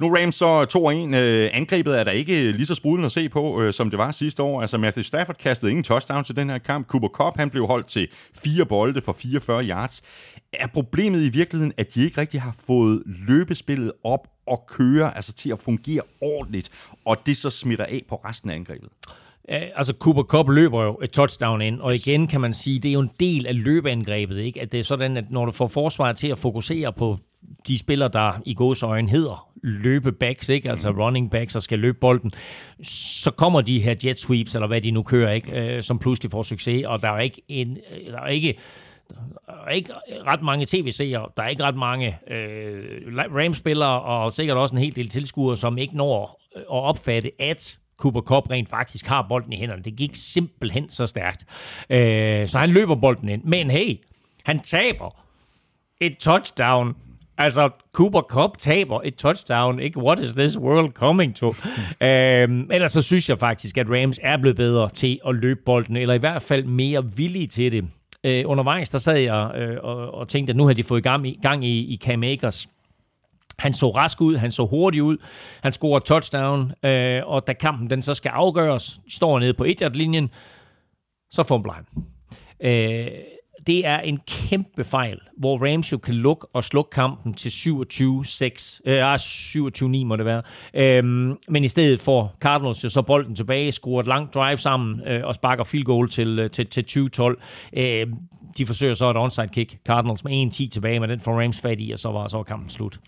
Nu Rams så 2-1. Øh, angrebet er der ikke lige så sprudlende at se på, øh, som det var sidste år. Altså Matthew Stafford kastede ingen touchdown til den her kamp. Cooper Cup han blev holdt til fire bolde for 44 yards. Er problemet i virkeligheden, at de ikke rigtig har fået løbespillet op og køre, altså til at fungere ordentligt, og det så smitter af på resten af angrebet? Øh, altså Cooper Cup løber jo et touchdown ind, og igen kan man sige, det er jo en del af løbeangrebet, ikke? at det er sådan, at når du får forsvaret til at fokusere på de spillere, der i gåsøjne hedder løbebacks, ikke? altså running backs, og skal løbe bolden, så kommer de her jet sweeps, eller hvad de nu kører, ikke? Øh, som pludselig får succes, og der er ikke, en, der er ikke der er ikke ret mange tv-seere, der er ikke ret mange øh, Rams-spillere, og sikkert også en hel del tilskuere, som ikke når at opfatte, at Cooper Cup rent faktisk har bolden i hænderne. Det gik simpelthen så stærkt. Øh, så han løber bolden ind. Men hey, han taber et touchdown. Altså, Cooper Cup taber et touchdown. Ikke what is this world coming to? [laughs] øhm, ellers så synes jeg faktisk, at Rams er blevet bedre til at løbe bolden, eller i hvert fald mere villige til det. Øh, undervejs, der sad jeg øh, og, og tænkte, at nu har de fået gang i, gang i, i Cam Akers. Han så rask ud, han så hurtig ud, han scorer touchdown, øh, og da kampen den så skal afgøres, står nede på 1 linjen så fumbler han. Øh, det er en kæmpe fejl, hvor Rams jo kan lukke og slukke kampen til 27-6. Øh, ah, 27-9 må det være. Øhm, men i stedet får Cardinals jo så bolden tilbage, skruer et langt drive sammen øh, og sparker field goal til, øh, til, til 20-12. Øh, de forsøger så et onside kick. Cardinals med 1-10 tilbage, men den får Rams fat i, og så var, så var kampen slut.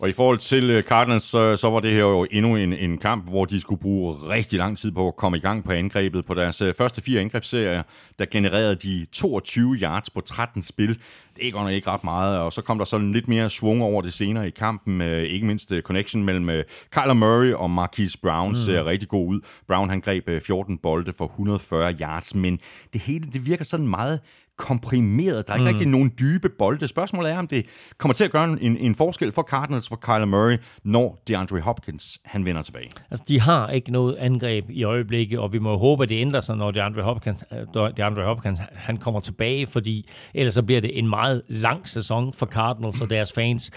Og i forhold til øh, Cardinals, så, så var det her jo endnu en, en kamp, hvor de skulle bruge rigtig lang tid på at komme i gang på angrebet. På deres øh, første fire angrebsserier, der genererede de 22 yards på 13 spil. Det er godt nok ikke ret meget, og så kom der sådan lidt mere svung over det senere i kampen. Ikke mindst øh, connection mellem Kyler Murray og Marquise Brown ser mm. rigtig god ud. Brown han greb 14 bolde for 140 yards, men det hele det virker sådan meget komprimeret. Der er ikke mm. rigtig nogen dybe bolde. Spørgsmålet er, om det kommer til at gøre en, en forskel for Cardinals for Kyler Murray, når DeAndre Hopkins han vender tilbage. Altså, de har ikke noget angreb i øjeblikket, og vi må håbe, at det ændrer sig, når DeAndre Hopkins, øh, DeAndre Hopkins han kommer tilbage, fordi ellers så bliver det en meget lang sæson for Cardinals og deres fans.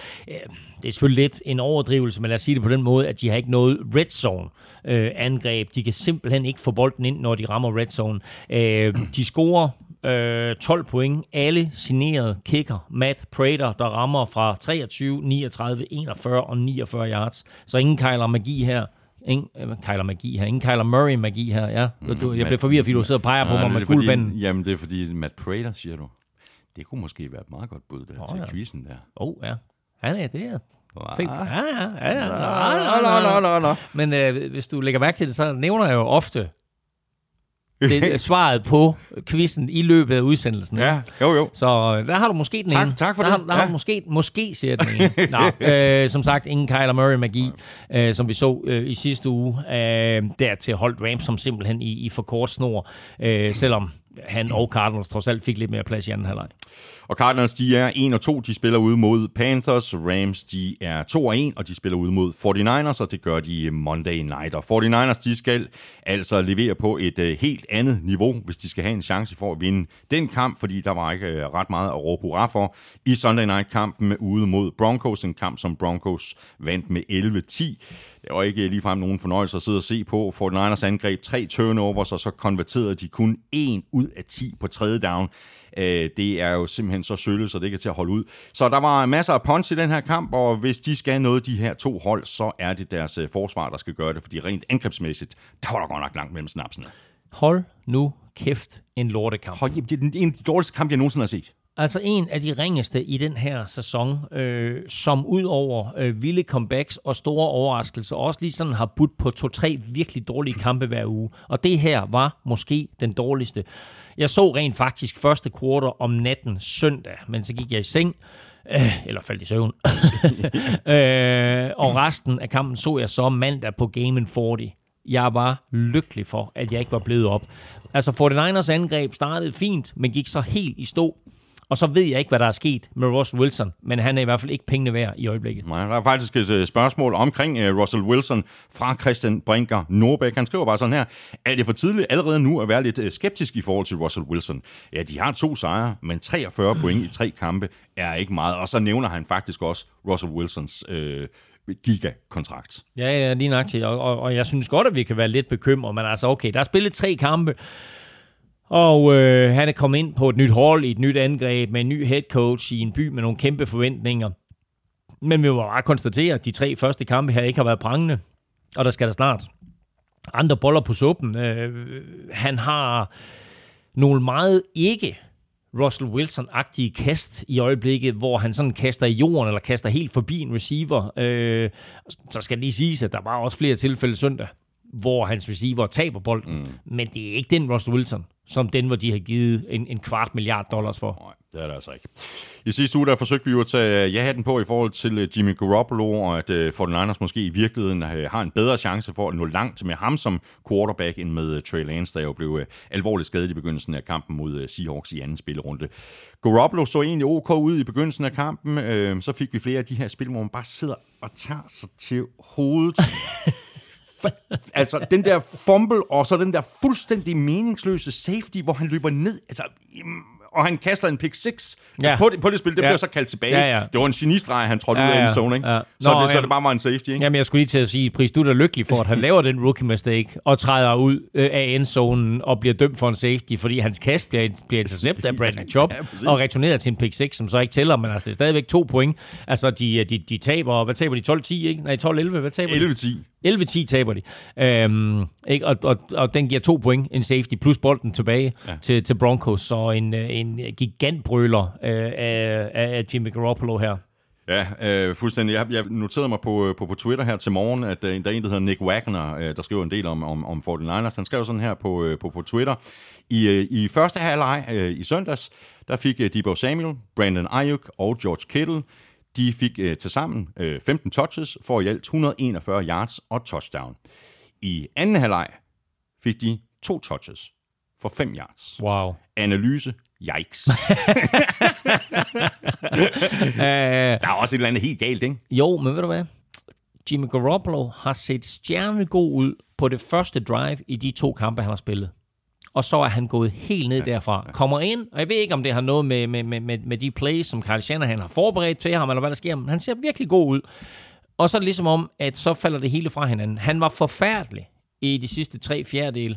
Det er selvfølgelig lidt en overdrivelse, men lad os sige det på den måde, at de har ikke noget red zone øh, angreb. De kan simpelthen ikke få bolden ind, når de rammer red zone. Øh, de scorer øh, 12 point. Alle signerede kicker. Matt Prater, der rammer fra 23, 39, 41 og 49 yards. Så ingen Kyler Magi her. Ingen øh, Kyler Magi her. Ingen Kyler Murray Magi her. Ja, du, jeg bliver forvirret, fordi du sidder og peger på mig med guldvanden. Jamen, det er fordi Matt Prater, siger du. Det kunne måske være et meget godt bud der, oh, til ja. quizzen der. Oh, ja. Han er det. Tænk, ja, ja, ja. ja. Øh, hvis du lægger mærke til det, så nævner jeg jo ofte det [laughs] svaret på quizzen i løbet af udsendelsen. Ja, jo jo. Så øh, der har du måske den tak, ene. Tak for der det. Har, der ja. har du måske, måske siger den ene. [laughs] Nå, øh, som sagt, ingen Kyler Murray-magi, øh, som vi så øh, i sidste uge. Øh, dertil holdt Rams som simpelthen i, i for kort snor, øh, selvom han og Cardinals trods alt fik lidt mere plads i anden halvleg. Og Cardinals, de er 1 og 2, de spiller ude mod Panthers. Rams, de er 2 og 1, og de spiller ude mod 49ers, og det gør de Monday Night. Og 49ers, de skal altså levere på et øh, helt andet niveau, hvis de skal have en chance for at vinde den kamp, fordi der var ikke øh, ret meget at råbe hurra for i Sunday Night-kampen ude mod Broncos, en kamp, som Broncos vandt med 11-10. Det var ikke ligefrem nogen fornøjelse at sidde og se på. 49ers angreb tre turnovers, og så konverterede de kun en ud af 10 på tredje down. Øh, det er jo simpelthen så sølle, så det ikke er til at holde ud. Så der var masser af punch i den her kamp, og hvis de skal noget de her to hold, så er det deres øh, forsvar, der skal gøre det, fordi rent angrebsmæssigt, der var der godt nok langt mellem snapsene. Hold nu kæft en lortekamp. Hold, det er en af de dårligste kamp, jeg nogensinde har set. Altså en af de ringeste i den her sæson, øh, som ud over øh, vilde comebacks og store overraskelser, også lige sådan har budt på to-tre virkelig dårlige kampe hver uge. Og det her var måske den dårligste. Jeg så rent faktisk første kvartal om natten søndag, men så gik jeg i seng, øh, eller faldt i søvn. [laughs] øh, og resten af kampen så jeg så mandag på Game 40. Jeg var lykkelig for, at jeg ikke var blevet op. Altså 49ers angreb startede fint, men gik så helt i stå og så ved jeg ikke, hvad der er sket med Russell Wilson, men han er i hvert fald ikke pengene værd i øjeblikket. Nej, der er faktisk et øh, spørgsmål omkring uh, Russell Wilson fra Christian Brinker Norbæk. Han skriver bare sådan her, er det for tidligt allerede nu at være lidt uh, skeptisk i forhold til Russell Wilson? Ja, de har to sejre, men 43 point i tre kampe er ikke meget. Og så nævner han faktisk også Russell Wilsons uh, gigakontrakt. Ja, ja, lige nøjagtigt. Og, og, og jeg synes godt, at vi kan være lidt bekymrede, men altså okay, der er spillet tre kampe, og øh, han er kommet ind på et nyt hold i et nyt angreb med en ny head coach i en by med nogle kæmpe forventninger. Men vi må bare konstatere, at de tre første kampe her ikke har været prangende. Og der skal der snart andre boller på suppen. Øh, han har nogle meget ikke Russell Wilson-agtige kast i øjeblikket, hvor han sådan kaster i jorden, eller kaster helt forbi en receiver. Øh, så skal det lige siges, at der var også flere tilfælde søndag, hvor hans receiver taber bolden. Mm. Men det er ikke den Russell Wilson, som den, hvor de har givet en, en kvart milliard dollars for. Nej, det er det altså ikke. I sidste uge, der forsøgte vi jo at tage ja-hatten på i forhold til øh, Jimmy Garoppolo, og at uh, 49ers måske i virkeligheden uh, har en bedre chance for at nå langt med ham som quarterback, end med uh, Trey Lance, der jo blev uh, alvorligt skadet i begyndelsen af kampen mod uh, Seahawks i anden spillerunde. Garoppolo så egentlig ok ud i begyndelsen af kampen, uh, så fik vi flere af de her spil, hvor man bare sidder og tager sig til hovedet. [laughs] altså, den der fumble, og så den der fuldstændig meningsløse safety, hvor han løber ned. Altså, og han kaster en pick 6 ja. på, det, på det spil. Det ja. blev så kaldt tilbage. Ja, ja. Det var en genistreg, han trådte ja, ud af en zone, ikke? Ja. Nå, så, det, så det bare var en safety, ikke? Jamen, jeg skulle lige til at sige, Pris, du er lykkelig for, at han [laughs] laver den rookie mistake, og træder ud øh, af endzonen og bliver dømt for en safety, fordi hans kast bliver, bliver interceptet af Bradley [laughs] Chubb, ja, og returnerer til en pick 6, som så ikke tæller, men altså, det er stadigvæk to point. Altså, de, de, de taber, hvad taber de? 12-10, ikke? Nej, 12-11, hvad taber 11-10. De? 11-10 taber de. Øhm, ikke? Og, og, og den giver to point, en safety, plus bolden tilbage ja. til, til Broncos. Så en, øh, en gigantbrøler øh, af, af Jimmy Garoppolo her. Ja, øh, fuldstændig. Jeg, jeg noterede mig på, øh, på, på Twitter her til morgen, at øh, der er en, der hedder Nick Wagner, øh, der skriver en del om, om, om 49ers. Han skrev sådan her på, øh, på, på Twitter. I, øh, I første halvleg øh, i søndags, der fik øh, Debo Samuel, Brandon Ayuk og George Kittle de fik øh, til sammen øh, 15 touches for i alt 141 yards og touchdown. I anden halvleg fik de to touches for 5 yards. Wow. Analyse, yikes. [laughs] [laughs] der er også et eller andet helt galt, ikke? Jo, men ved du hvad? Jimmy Garoppolo har set stjernegod ud på det første drive i de to kampe, han har spillet og så er han gået helt ned ja, derfra. Ja. Kommer ind, og jeg ved ikke, om det har noget med, med, med, med de plays, som Carl Shanahan har forberedt til ham, eller hvad der sker, men han ser virkelig god ud. Og så er det ligesom om, at så falder det hele fra hinanden. Han var forfærdelig i de sidste tre fjerdedele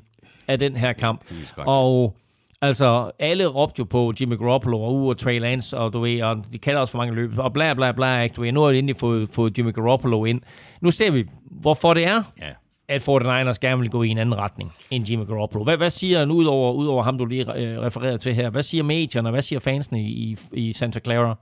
af den her kamp. Og altså, alle råbte jo på Jimmy Garoppolo og, uh, og Trey Lance, og du ved, og de kalder også for mange løb, og bla bla bla, ikke? Du ved, nu har de endelig fået, fået Jimmy Garoppolo ind. Nu ser vi, hvorfor det er. Ja at 49ers gerne vil gå i en anden retning end Jimmy Garoppolo. Hvad, hvad siger han ud over, ud over ham, du lige øh, refererede til her? Hvad siger medierne, hvad siger fansene i, i Santa Clara?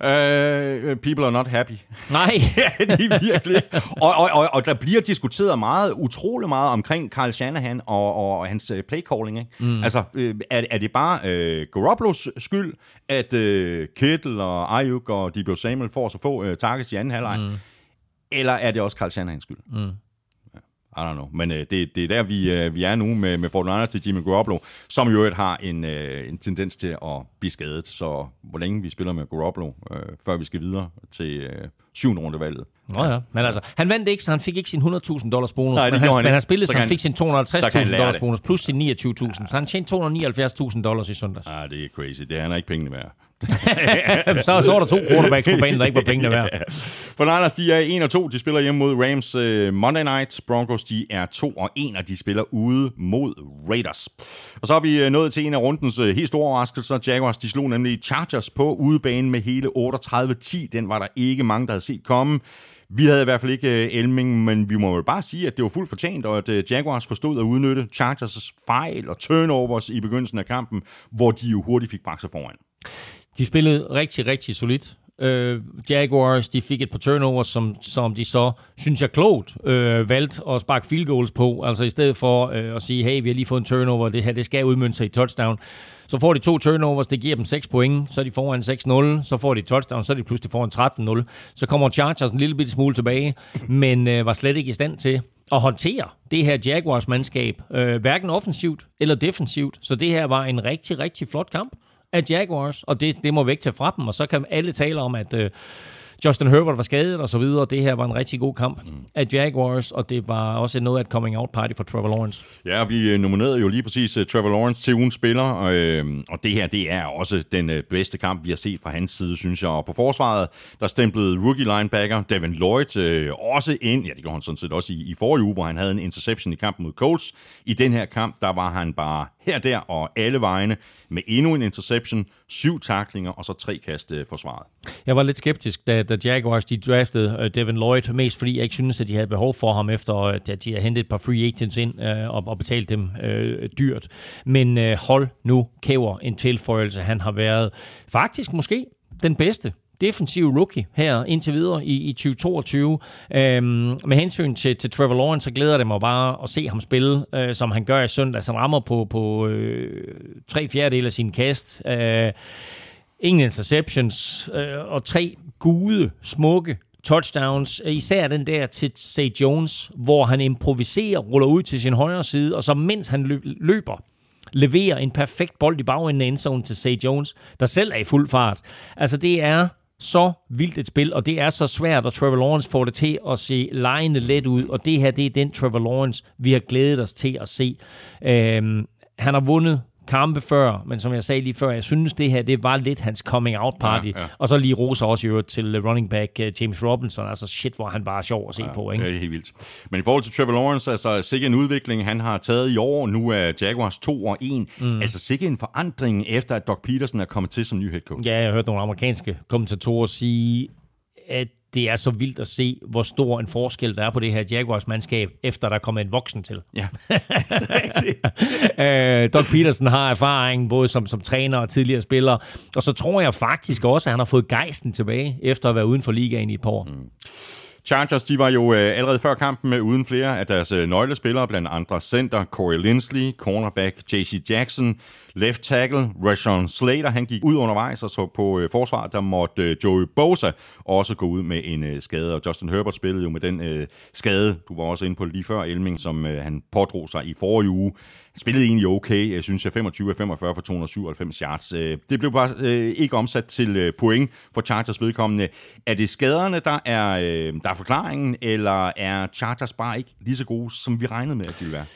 Uh, people are not happy. Nej. [laughs] ja, de er virkelig og, og, og, og der bliver diskuteret meget, utrolig meget omkring Carl Shanahan og, og hans uh, playcalling. Ikke? Mm. Altså, er, er det bare uh, Garoppolos skyld, at uh, Kittle og Ayuk og Debo Samuel får så få uh, targets i anden halvleg? Mm. Eller er det også Carl Shanahans skyld? Mm. I don't know. Men øh, det, det er der, vi, øh, vi er nu med, med Fort Niners til Jimmy Garoppolo, som jo har en, øh, en tendens til at blive skadet. Så hvor længe vi spiller med Garoppolo, øh, før vi skal videre til øh, syvende runde valget. Nå ja, men altså, han vandt ikke, så han fik ikke sin 100.000 dollars bonus, Nej, men, han, han, men han spillede, så, så han fik sin 250.000 dollars bonus, plus sin 29.000, ja. så han tjente 279.000 dollars i søndags. Ah, det er crazy. Det er han er ikke pengene værd. [laughs] så, så var der to quarterbacks på banen, der ikke var pengene værd. [laughs] For Niners, de er 1 og 2. De spiller hjemme mod Rams uh, Monday Night. Broncos, de er 2 og 1, og de spiller ude mod Raiders. Og så har vi uh, nået til en af rundens uh, helt store overraskelser. Jaguars, de slog nemlig Chargers på udebane med hele 38-10. Den var der ikke mange, der havde set komme. Vi havde i hvert fald ikke uh, Elming, men vi må jo bare sige, at det var fuldt fortjent, og at uh, Jaguars forstod at udnytte Chargers' fejl og turnovers i begyndelsen af kampen, hvor de jo hurtigt fik bragt sig foran. De spillede rigtig, rigtig solidt. Øh, Jaguars, de fik et par turnovers, som, som de så, synes jeg klogt, øh, valgte at sparke field goals på. Altså i stedet for øh, at sige, hey, vi har lige fået en turnover, det her det skal udmønte sig i touchdown. Så får de to turnovers, det giver dem 6 point, så er de foran 6-0, så får de touchdown, så er de pludselig foran 13-0. Så kommer Chargers en lille bitte smule tilbage, men øh, var slet ikke i stand til at håndtere det her Jaguars-mandskab, øh, hverken offensivt eller defensivt. Så det her var en rigtig, rigtig flot kamp af Jaguars, og det, det må væk til fra dem, og så kan alle tale om, at øh, Justin Herbert var skadet og så videre. Det her var en rigtig god kamp mm. af Jaguars, og det var også noget af et coming out party for Trevor Lawrence. Ja, vi øh, nominerede jo lige præcis uh, Trevor Lawrence til ugens spiller, og, øh, og det her, det er også den uh, bedste kamp, vi har set fra hans side, synes jeg. Og på forsvaret, der stemplede rookie linebacker Devin Lloyd øh, også ind, ja, det gjorde han sådan set også i, i forrige uge, hvor han havde en interception i kampen mod Colts. I den her kamp, der var han bare her, der og alle vegne med endnu en interception, syv taklinger og så tre kast øh, forsvaret. Jeg var lidt skeptisk, da, da Jaguars de draftede øh, Devin Lloyd, mest fordi jeg ikke synes, at de havde behov for ham, efter øh, at de havde hentet et par free agents ind øh, og, og betalt dem øh, dyrt. Men øh, hold nu kæver en tilføjelse. Han har været faktisk måske den bedste defensive rookie her indtil videre i, i 2022. Øhm, med hensyn til, til Trevor Lawrence, så glæder det mig bare at se ham spille, øh, som han gør i søndag. Altså, han rammer på, på øh, tre fjerdedel af sin kast. Øh, ingen interceptions øh, og tre gode, smukke touchdowns. Øh, især den der til Say Jones, hvor han improviserer, ruller ud til sin højre side, og så mens han løber, leverer en perfekt bold i bagenden af endzone til Say Jones, der selv er i fuld fart. Altså det er så vildt et spil, og det er så svært, at Trevor Lawrence får det til at se lejende let ud, og det her, det er den Trevor Lawrence, vi har glædet os til at se. Øhm, han har vundet kampe før, men som jeg sagde lige før, jeg synes, det her det var lidt hans coming out party. Ja, ja. Og så lige roser også jo til running back uh, James Robinson. Altså shit, hvor han bare er sjov at se ja, på. Ikke? Det er helt vildt. Men i forhold til Trevor Lawrence, altså sikke en udvikling, han har taget i år. Nu er Jaguars 2 og 1. Mm. Altså sikke en forandring, efter at Doc Peterson er kommet til som ny head coach. Ja, jeg har hørt nogle amerikanske kommentatorer sige, at det er så vildt at se, hvor stor en forskel der er på det her Jaguars-mandskab, efter der kommer en voksen til. Ja. [laughs] øh, Doug Peterson har erfaring både som, som træner og tidligere spiller, og så tror jeg faktisk også, at han har fået gejsten tilbage, efter at være uden for ligaen i et par år. Mm. Chargers, de var jo øh, allerede før kampen med uden flere af deres øh, nøglespillere, blandt andre center Corey Linsley, cornerback J.C. Jackson, left tackle Rashawn Slater, han gik ud undervejs, og så på øh, forsvaret, der måtte øh, Joey Bosa også gå ud med en øh, skade, og Justin Herbert spillede jo med den øh, skade, du var også inde på lige før, Elming, som øh, han pådrog sig i forrige uge. Han spillede egentlig okay, jeg synes jeg, 25 af 45 for 297 yards. Øh, det blev bare øh, ikke omsat til øh, point for Chargers vedkommende. Er det skaderne, der er, øh, der er forklaringen, eller er Chargers bare ikke lige så gode, som vi regnede med, at de ville være?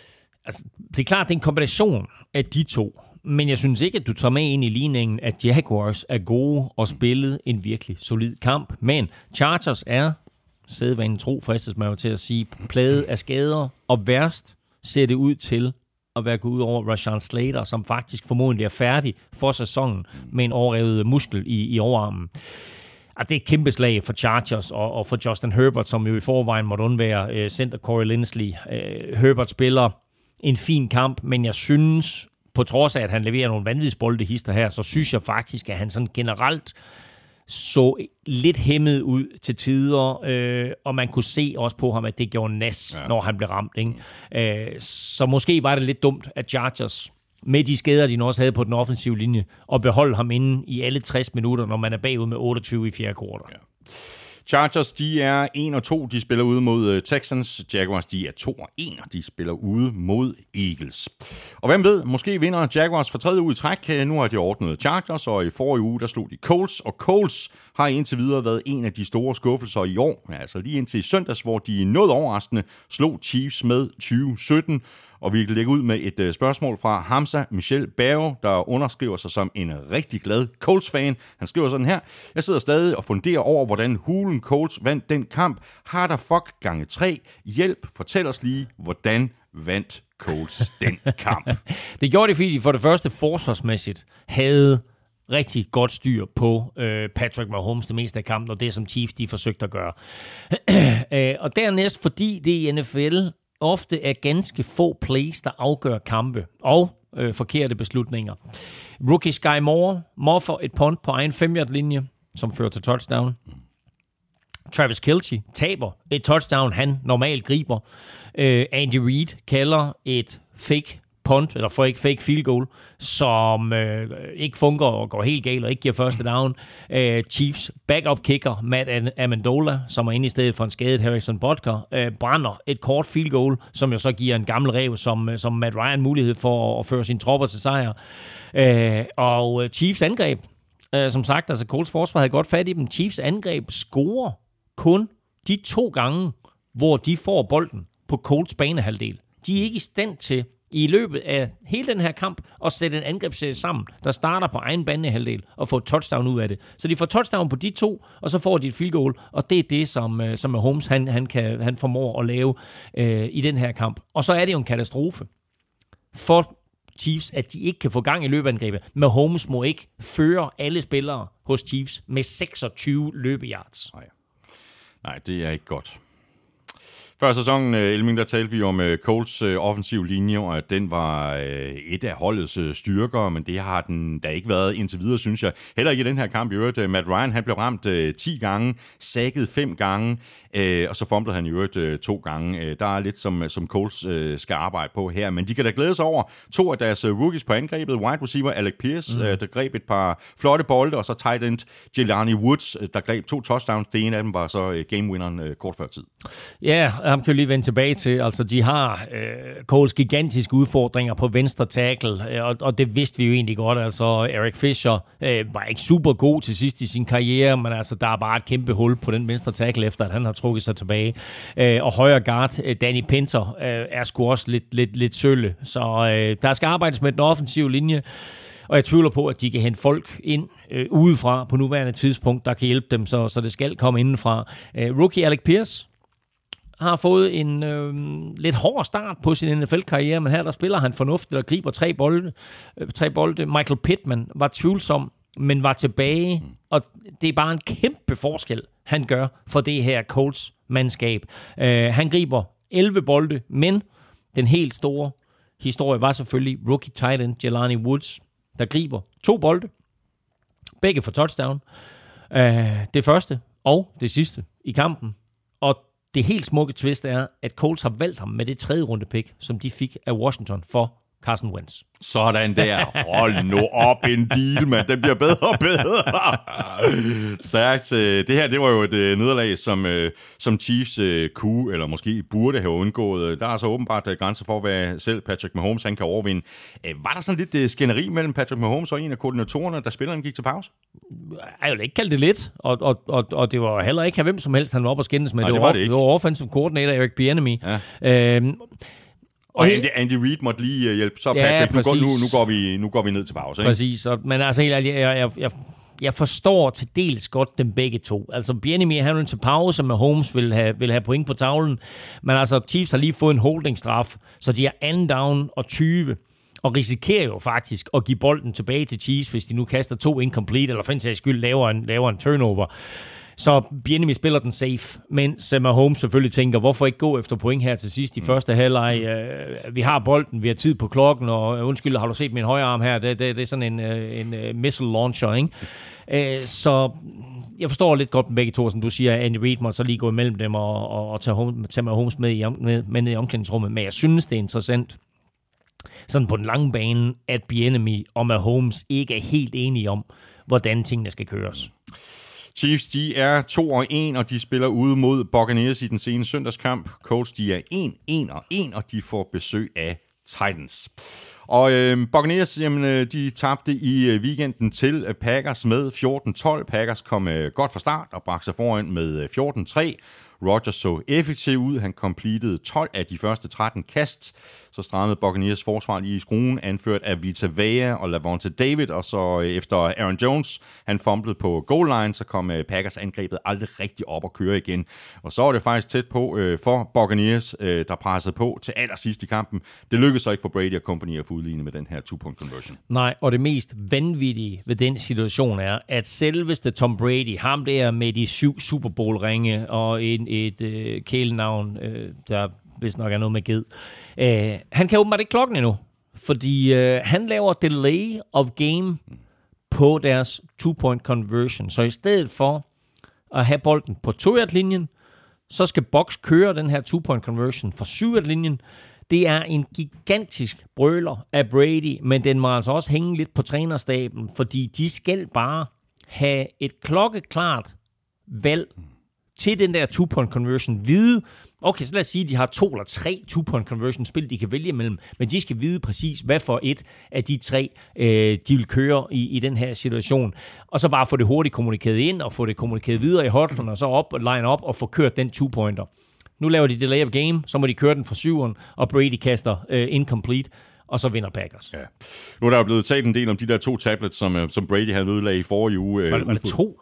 Altså, det er klart, det er en kombination af de to. Men jeg synes ikke, at du tager med ind i ligningen, at Jaguars er gode og spillet en virkelig solid kamp. Men Chargers er, sædvanen tro, fristes man jo til at sige, pladet af skader, og værst ser det ud til at være gået ud over Rashawn Slater, som faktisk formodentlig er færdig for sæsonen med en overrevet muskel i, i overarmen. Altså, det er et kæmpe slag for Chargers og, og for Justin Herbert, som jo i forvejen måtte undvære uh, center Corey Linsley. Uh, Herbert spiller en fin kamp, men jeg synes, på trods af, at han leverer nogle vanvidsbolde hister her, så synes jeg faktisk, at han sådan generelt så lidt hæmmet ud til tider, øh, og man kunne se også på ham, at det gjorde nas, ja. når han blev ramt. Ikke? Øh, så måske var det lidt dumt, at Chargers med de skader, de også havde på den offensive linje, og beholde ham inde i alle 60 minutter, når man er bagud med 28 i fjerde kvartal. Ja. Chargers, de er 1 og 2, de spiller ude mod øh, Texans. Jaguars, de er 2 og 1, og de spiller ude mod Eagles. Og hvem ved, måske vinder Jaguars for tredje uge i træk. Øh, nu har de ordnet Chargers, og i forrige uge, der slog de Colts, og Colts har indtil videre været en af de store skuffelser i år. Altså lige indtil i søndags, hvor de noget overraskende slog Chiefs med 2017 og vi kan lægge ud med et øh, spørgsmål fra Hamza Michel Bave, der underskriver sig som en rigtig glad Colts-fan. Han skriver sådan her. Jeg sidder stadig og funderer over, hvordan hulen Colts vandt den kamp. Har der fuck gange 3. Hjælp, fortæl os lige, hvordan vandt Colts den kamp? [laughs] det gjorde det, fordi de for det første forsvarsmæssigt havde rigtig godt styr på øh, Patrick Mahomes det meste af kampen, og det som Chiefs de forsøgte at gøre. [clears throat] øh, og dernæst, fordi det i NFL ofte er ganske få plays, der afgør kampe og øh, forkerte beslutninger. Rookie Sky Moore moffer et punt på egen 5 linje som fører til touchdown. Travis Kelce taber et touchdown, han normalt griber. Øh, Andy Reid kalder et fake punt, eller fake, fake field goal, som øh, ikke fungerer og går helt galt og ikke giver første down. Øh, Chiefs backup kicker, Matt Amendola, som er inde i stedet for en skadet Harrison Butker, øh, brænder et kort field goal, som jo så giver en gammel rev, som, øh, som Matt Ryan mulighed for at, at føre sine tropper til sejr. Øh, og øh, Chiefs angreb, øh, som sagt, altså Colts forsvar havde godt fat i dem. Chiefs angreb scorer kun de to gange, hvor de får bolden på Colts banehalvdel. De er ikke i stand til i løbet af hele den her kamp at sætte en angrebsserie sammen, der starter på egen banehalvdel og får touchdown ud af det. Så de får touchdown på de to, og så får de et field goal, og det er det, som, øh, som Holmes han, han, kan, han formår at lave øh, i den her kamp. Og så er det jo en katastrofe for Chiefs, at de ikke kan få gang i løbeangrebet. Men Holmes må ikke føre alle spillere hos Chiefs med 26 løbeyards. Nej. Nej, det er ikke godt. Før sæsonen, øh, Elming, der talte vi om øh, Colts øh, offensiv linje, og at den var et af holdets styrker, men det har den da ikke været indtil videre, synes jeg. Heller ikke i den her kamp i øvrigt. Matt Ryan, han blev ramt 10 gange, sækket 5 gange, og så fumblede han i øvrigt to gange. Der er lidt, som, som Colts skal arbejde på her, men de kan da glæde sig over to af deres rookies på angrebet. Wide receiver Alec Pierce, mm. der greb et par flotte bolde, og så tight end Jelani Woods, der greb to touchdowns. Det ene af dem var så game-winneren kort før tid. Ja, ham kan vi lige vende tilbage til. Altså, de har øh, Coles gigantiske udfordringer på venstre tackle, øh, og, og det vidste vi jo egentlig godt. Altså, Eric Fischer øh, var ikke super god til sidst i sin karriere, men altså, der er bare et kæmpe hul på den venstre tackle, efter at han har trukket sig tilbage. Øh, og højre guard, øh, Danny Pinter, øh, er sgu også lidt, lidt, lidt sølle. Så øh, der skal arbejdes med den offensive linje. Og jeg tvivler på, at de kan hente folk ind øh, udefra på nuværende tidspunkt, der kan hjælpe dem, så, så det skal komme indenfra. Øh, rookie Alec Pierce har fået en øh, lidt hård start på sin NFL-karriere, men her der spiller han fornuftigt og griber tre bolde. Øh, tre bolde. Michael Pittman var tvivlsom, men var tilbage, og det er bare en kæmpe forskel, han gør for det her Colts-mandskab. Øh, han griber 11 bolde, men den helt store historie var selvfølgelig rookie tight end Jelani Woods, der griber to bolde, begge for touchdown. Øh, det første og det sidste i kampen. Det helt smukke twist er, at Colts har valgt ham med det tredje runde pick, som de fik af Washington for Carson Wentz. Sådan der. Hold nu op en deal, mand. Den bliver bedre og bedre. Stærkt. Øh, det her, det var jo et øh, nederlag, som, øh, som Chiefs kunne, eller måske burde have undgået. Der er så åbenbart grænser for, hvad selv Patrick Mahomes han kan overvinde. Var der sådan lidt skænderi mellem Patrick Mahomes og en af koordinatorerne, da spilleren gik til pause? Jeg vil ikke kalde det lidt, og, og, og, og det var heller ikke hvem som helst, han var op og skændes med. Nej, det, var, det, var, det var offensive coordinator Eric Bieniemy. Ja. Øhm, og Andy, Andy Reid måtte lige øh, hjælpe. Så ja, Patrick, nu går, nu, nu, går vi, nu går vi ned til pause. Ikke? Præcis, og, men altså helt ærligt, jeg, jeg, jeg, jeg forstår til dels godt dem begge to. Altså, Bienemy han til pause, med Holmes vil have, vil have point på tavlen. Men altså, Chiefs har lige fået en holdingstraf, så de er anden down og 20 og risikerer jo faktisk at give bolden tilbage til Chiefs, hvis de nu kaster to incomplete, eller for en sags skyld laver en, laver en turnover. Så Bienemy spiller den safe, mens Mahomes selvfølgelig tænker, hvorfor ikke gå efter point her til sidst i mm. første halvleg? Uh, vi har bolden, vi har tid på klokken, og uh, undskyld, har du set min højre arm her? Det, det, det er sådan en, uh, en uh, missile launcher, ikke? Uh, så jeg forstår lidt godt begge to, som du siger, Andy Reid må så lige gå imellem dem og, og, og tage, home, tage Mahomes med, i, med, med ned i omklædningsrummet. Men jeg synes, det er interessant, sådan på den lange bane, at Bienemy og Mahomes ikke er helt enige om, hvordan tingene skal køres. Chiefs, de er 2 og 1, og de spiller ude mod Buccaneers i den sene søndagskamp. Colts, de er 1, 1 og 1, og de får besøg af Titans. Og øh, Buccaneers, jamen, øh, de tabte i øh, weekenden til øh, Packers med 14-12. Packers kom øh, godt fra start og bragte sig foran med øh, 14-3. Rogers så effektiv ud. Han completed 12 af de første 13 kast. Så strammede Buccaneers forsvar lige i skruen, anført af Vita Vea og Lavonte David. Og så øh, efter Aaron Jones, han fumblede på goal line, så kom øh, Packers angrebet aldrig rigtig op og køre igen. Og så var det faktisk tæt på øh, for Buccaneers, der pressede på til allersidst i kampen. Det lykkedes så ikke for Brady og company at få udlignet med den her two-point conversion. Nej, og det mest vanvittige ved den situation er, at selveste Tom Brady, ham der med de syv Super Bowl-ringe og en et øh, kælenavn, øh, der hvis nok er noget med ged. Øh, han kan åbenbart ikke klokken endnu, fordi øh, han laver delay of game på deres two-point conversion. Så i stedet for at have bolden på 2 linjen så skal Box køre den her two-point conversion fra 7 linjen Det er en gigantisk brøler af Brady, men den må altså også hænge lidt på trænerstaben, fordi de skal bare have et klokkeklart valg til den der two-point conversion. Vide, okay, så lad os sige, at de har to eller tre two-point conversion spil, de kan vælge mellem, men de skal vide præcis, hvad for et af de tre, øh, de vil køre i, i den her situation. Og så bare få det hurtigt kommunikeret ind, og få det kommunikeret videre i hotlen, og så op, line op og få kørt den two-pointer. Nu laver de delay of game, så må de køre den fra syveren, og Brady kaster øh, incomplete, og så vinder Packers. Ja. Nu er der jo blevet talt en del om de der to tablets, som, øh, som Brady havde ødelagt i forrige uge. øh, Var, var det to?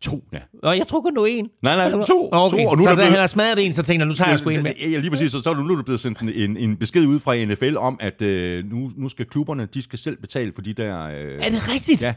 To, ja. Nå, jeg tror kun, var en. Nej, nej, to. Okay. to og nu så er da blevet, han har smadret en, så tænkte jeg, nu tager jeg sgu en med. Ja, lige præcis. Så, så er nu er der blevet sendt en, en, en besked ud fra NFL om, at øh, nu, nu skal klubberne, de skal selv betale for de der... Øh, Er det rigtigt? Ja,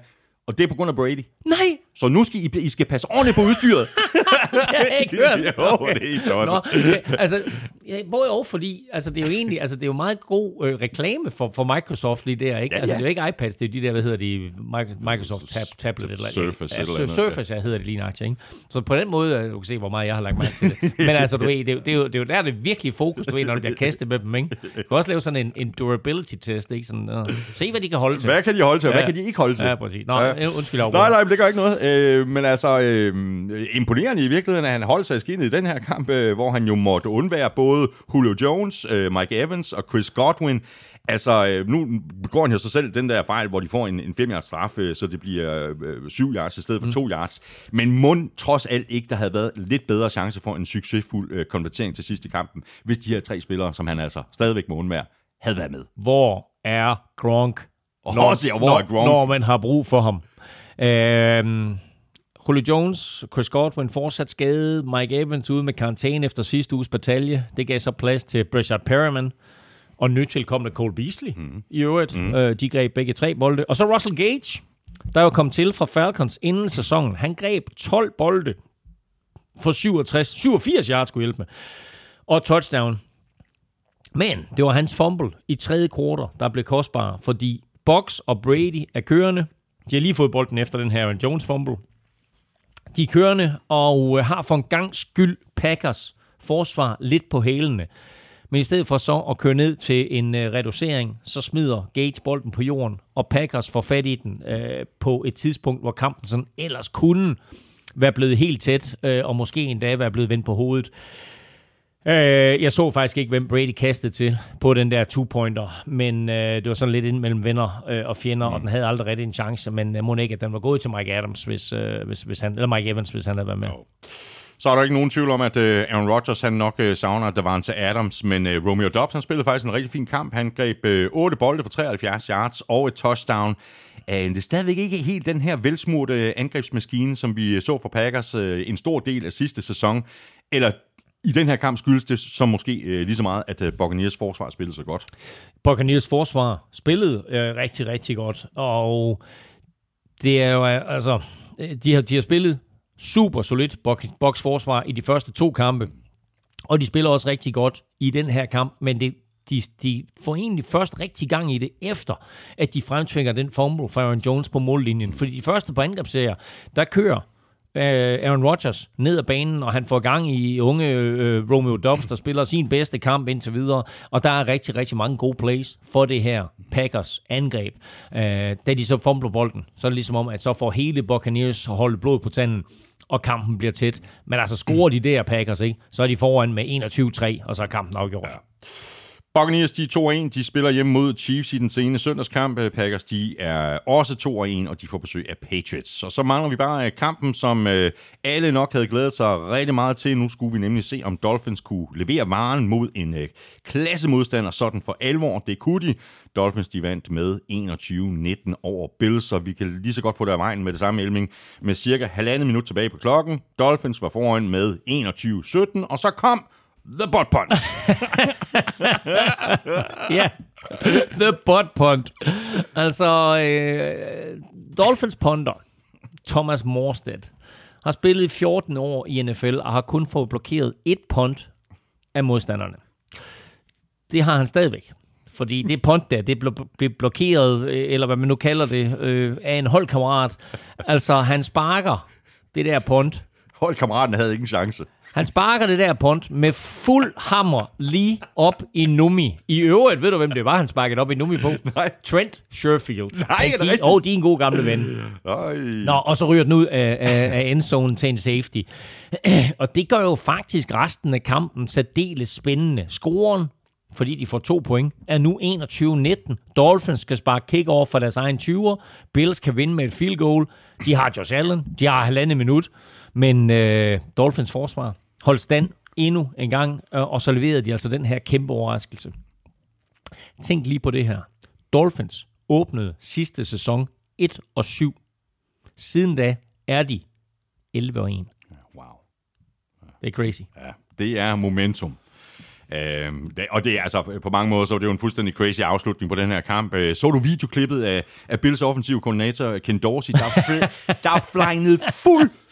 og det er på grund af Brady. Nej, Så nu skal I, I skal passe ordentligt på udstyret. [laughs] det har jeg ikke [laughs] hørt. jo, det er I tosset. Nå, ja, altså, ja, både og, fordi altså, det er jo egentlig altså, det er jo meget god øh, reklame for, for Microsoft lige der, ikke? Ja, altså, ja. det er jo ikke iPads, det er de der, hvad hedder de, Mic- Microsoft tab, Tablet eller Surface ja, eller noget, Surface, ja, hedder det lige nøjagtigt, ikke? Så på den måde, øh, du kan se, hvor meget jeg har lagt mærke til det. Men altså, du ved, det, er jo- det, er jo, det er jo der, det er virkelig fokus, du ved, når det bliver kastet med dem, ikke? Du kan også lave sådan en, en durability-test, ikke? Sådan, uh, se, hvad de kan holde til. Hvad kan de holde til, og hvad Ja. kan de ikke holde til? Ja, præcis. Nå, Ja. undskyld, jeg Nej, nej, det gør ikke noget. Øh, men altså, øh, imponerende i virkeligheden, at han holdt sig i skinnet i den her kamp, øh, hvor han jo måtte undvære både Julio Jones, øh, Mike Evans og Chris Godwin. Altså, øh, nu begår han jo sig selv den der fejl, hvor de får en, en 5 yards straf, øh, så det bliver øh, 7 yards i stedet for 2 yards. Men mund trods alt ikke, der havde været lidt bedre chance for en succesfuld øh, konvertering til sidst i kampen, hvis de her tre spillere, som han altså stadigvæk må undvære, havde været med. Hvor er Gronk? Og også, ja, hvor når, er Gronk? Når man har brug for ham. Øhm, Julio Jones, Chris Godwin fortsat skadet. Mike Evans ude med karantæne efter sidste uges batalje. Det gav så plads til Breshad Perriman og nytilkommende Cole Beasley mm. i øvrigt. Mm. Øh, de greb begge tre bolde. Og så Russell Gage, der jo kom til fra Falcons inden sæsonen. Han greb 12 bolde for 67, 87 yards, skulle hjælpe med. Og touchdown. Men det var hans fumble i tredje kvartal, der blev kostbar, fordi Box og Brady er kørende. De har lige fået bolden efter den her Aaron Jones fumble. De er kørende og øh, har for en gang skyld Packers forsvar lidt på hælene. Men i stedet for så at køre ned til en øh, reducering, så smider Gates bolden på jorden, og Packers får fat i den øh, på et tidspunkt, hvor kampen sådan ellers kunne være blevet helt tæt, øh, og måske endda være blevet vendt på hovedet. Øh, jeg så faktisk ikke, hvem Brady kastede til på den der two-pointer, men øh, det var sådan lidt ind mellem venner øh, og fjender, mm. og den havde aldrig rigtig en chance, men øh, må ikke, at den var gået til Mike Adams, hvis, øh, hvis, hvis han, eller Mike Evans, hvis han havde været med. Så er der ikke nogen tvivl om, at øh, Aaron Rodgers han nok øh, savner Davante Adams, men øh, Romeo Dobbs han spillede faktisk en rigtig fin kamp. Han greb øh, 8 bolde for 73 yards og et touchdown. Øh, det er stadigvæk ikke helt den her velsmurte øh, angrebsmaskine, som vi så for Packers øh, en stor del af sidste sæson. Eller i den her kamp skyldes det så måske øh, lige så meget, at øh, Buccaneers forsvar spillede så godt. Buccaneers forsvar spillede øh, rigtig, rigtig godt, og det er jo øh, altså, øh, de har, de har spillet super solidt Buc- forsvar i de første to kampe, og de spiller også rigtig godt i den her kamp, men det, de, de får egentlig først rigtig gang i det, efter at de fremtvinger den fumble fra Aaron Jones på mållinjen. Fordi de første på angrebsserier, der kører Øh, Aaron Rodgers ned ad banen, og han får gang i unge øh, Romeo Dobbs, der spiller sin bedste kamp indtil videre. Og der er rigtig, rigtig mange gode plays for det her Packers angreb. Øh, da de så fumbler bolden, så er det ligesom om, at så får hele Buccaneers holdet blod på tanden, og kampen bliver tæt. Men altså scorer de der Packers, ikke? så er de foran med 21-3, og så er kampen afgjort. Ja. Buccaneers, de er 2-1. De spiller hjemme mod Chiefs i den seneste søndagskamp. Øh, Packers, de er også 2-1, og de får besøg af Patriots. Og så mangler vi bare øh, kampen, som øh, alle nok havde glædet sig rigtig meget til. Nu skulle vi nemlig se, om Dolphins kunne levere varen mod en klassemodstander sådan for alvor. Det kunne de. Dolphins, de vandt med 21-19 over Bills, så vi kan lige så godt få det af vejen med det samme Elming. Med cirka halvandet minut tilbage på klokken. Dolphins var foran med 21-17, og så kom The Butt Punch. [laughs] Ja, the butt punt. Altså, øh, Dolphins punter, Thomas Morstead, har spillet i 14 år i NFL og har kun fået blokeret et punt af modstanderne. Det har han stadigvæk. Fordi det punt der, det blev blokeret, øh, eller hvad man nu kalder det, øh, af en holdkammerat. Altså, han sparker det der punt. Holdkammeraten havde ikke en chance. Han sparker det der punt med fuld hammer lige op i Numi. I øvrigt, ved du, hvem det var, han sparkede op i Numi på? [laughs] Nej. Trent Sherfield. Nej, er det de, rigtigt? Og de er en god gamle ven. Ej. Nå, og så ryger den ud af, af, af endzone til en safety. [clears throat] Og det gør jo faktisk resten af kampen særdeles spændende. Scoren, fordi de får to point, er nu 21-19. Dolphins skal sparke kick-off for deres egen 20'er. Bills kan vinde med et field goal. De har Josh Allen. De har halvandet minut. Men øh, Dolphins forsvar holdt stand endnu en gang, øh, og så leverede de altså den her kæmpe overraskelse. Tænk lige på det her. Dolphins åbnede sidste sæson 1 og 7. Siden da er de 11 og 1. Wow. Det er crazy. Ja, det er momentum. Det, og det er altså på mange måder, så var det jo en fuldstændig crazy afslutning på den her kamp. Øh, så du videoklippet af, af Bills offensive koordinator Ken Dorsey, der, fl- [laughs] der flejnede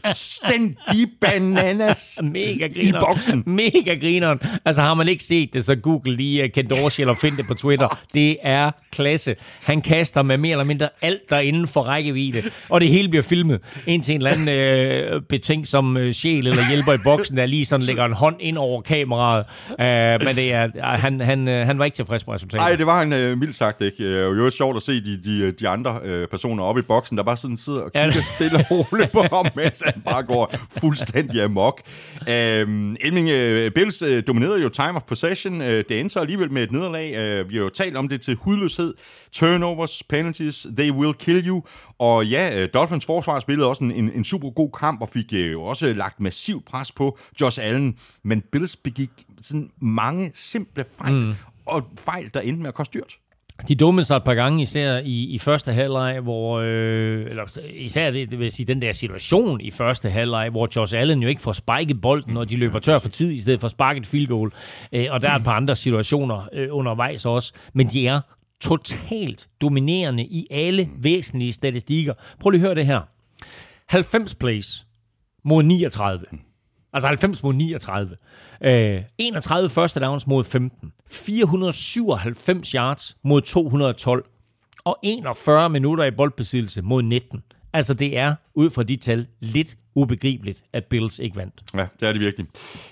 fuldstændig bananas Mega i grineren. boksen. Mega grineren. Altså har man ikke set det, så google lige uh, Ken Dorsey eller find det på Twitter. [laughs] Det er klasse. Han kaster med mere eller mindre alt, der er inden for rækkevidde. Og det hele bliver filmet. Ind til en eller anden øh, betænkt som øh, sjæl eller hjælper i boksen, der lige sådan lægger en hånd ind over kameraet. Øh, men det er, øh, han, han, øh, han var ikke tilfreds med resultatet. Nej, det var han øh, mildt sagt ikke. Og jo sjovt at se de, de, de andre øh, personer oppe i boksen, der bare sådan sidder og Ja. kigger stille og roligt på [laughs] ham, mens han [laughs] bare går fuldstændig amok. Øhm, Elming, øh, Bills øh, dominerede jo time of possession. Øh, det endte så alligevel med et nederlag. Øh, vi har jo talt om det til hudløshed. Turnovers, penalties, they will kill you. Og ja, øh, Dolphins forsvar spillede også en, en, en super god kamp, og fik øh, jo også lagt massiv pres på Josh Allen. Men Bills begik sådan mange simple fejl, mm. og fejl, der endte med at koste dyrt. De dummede sig et par gange, især i, i første halvleg, hvor, øh, eller især det, det vil sige, den der situation i første halvleg, hvor Josh Allen jo ikke får spiket bolden, og de løber tør for tid, i stedet for at sparke et field goal. Øh, og der er et par andre situationer øh, undervejs også, men de er totalt dominerende i alle væsentlige statistikker. Prøv lige at høre det her. 90 plays mod 39. Altså 90 mod 39. Øh, 31 første downs mod 15. 497 yards mod 212. Og 41 minutter i boldbesiddelse mod 19. Altså det er, ud fra de tal, lidt ubegribeligt, at Bills ikke vandt. Ja, det er det virkelig.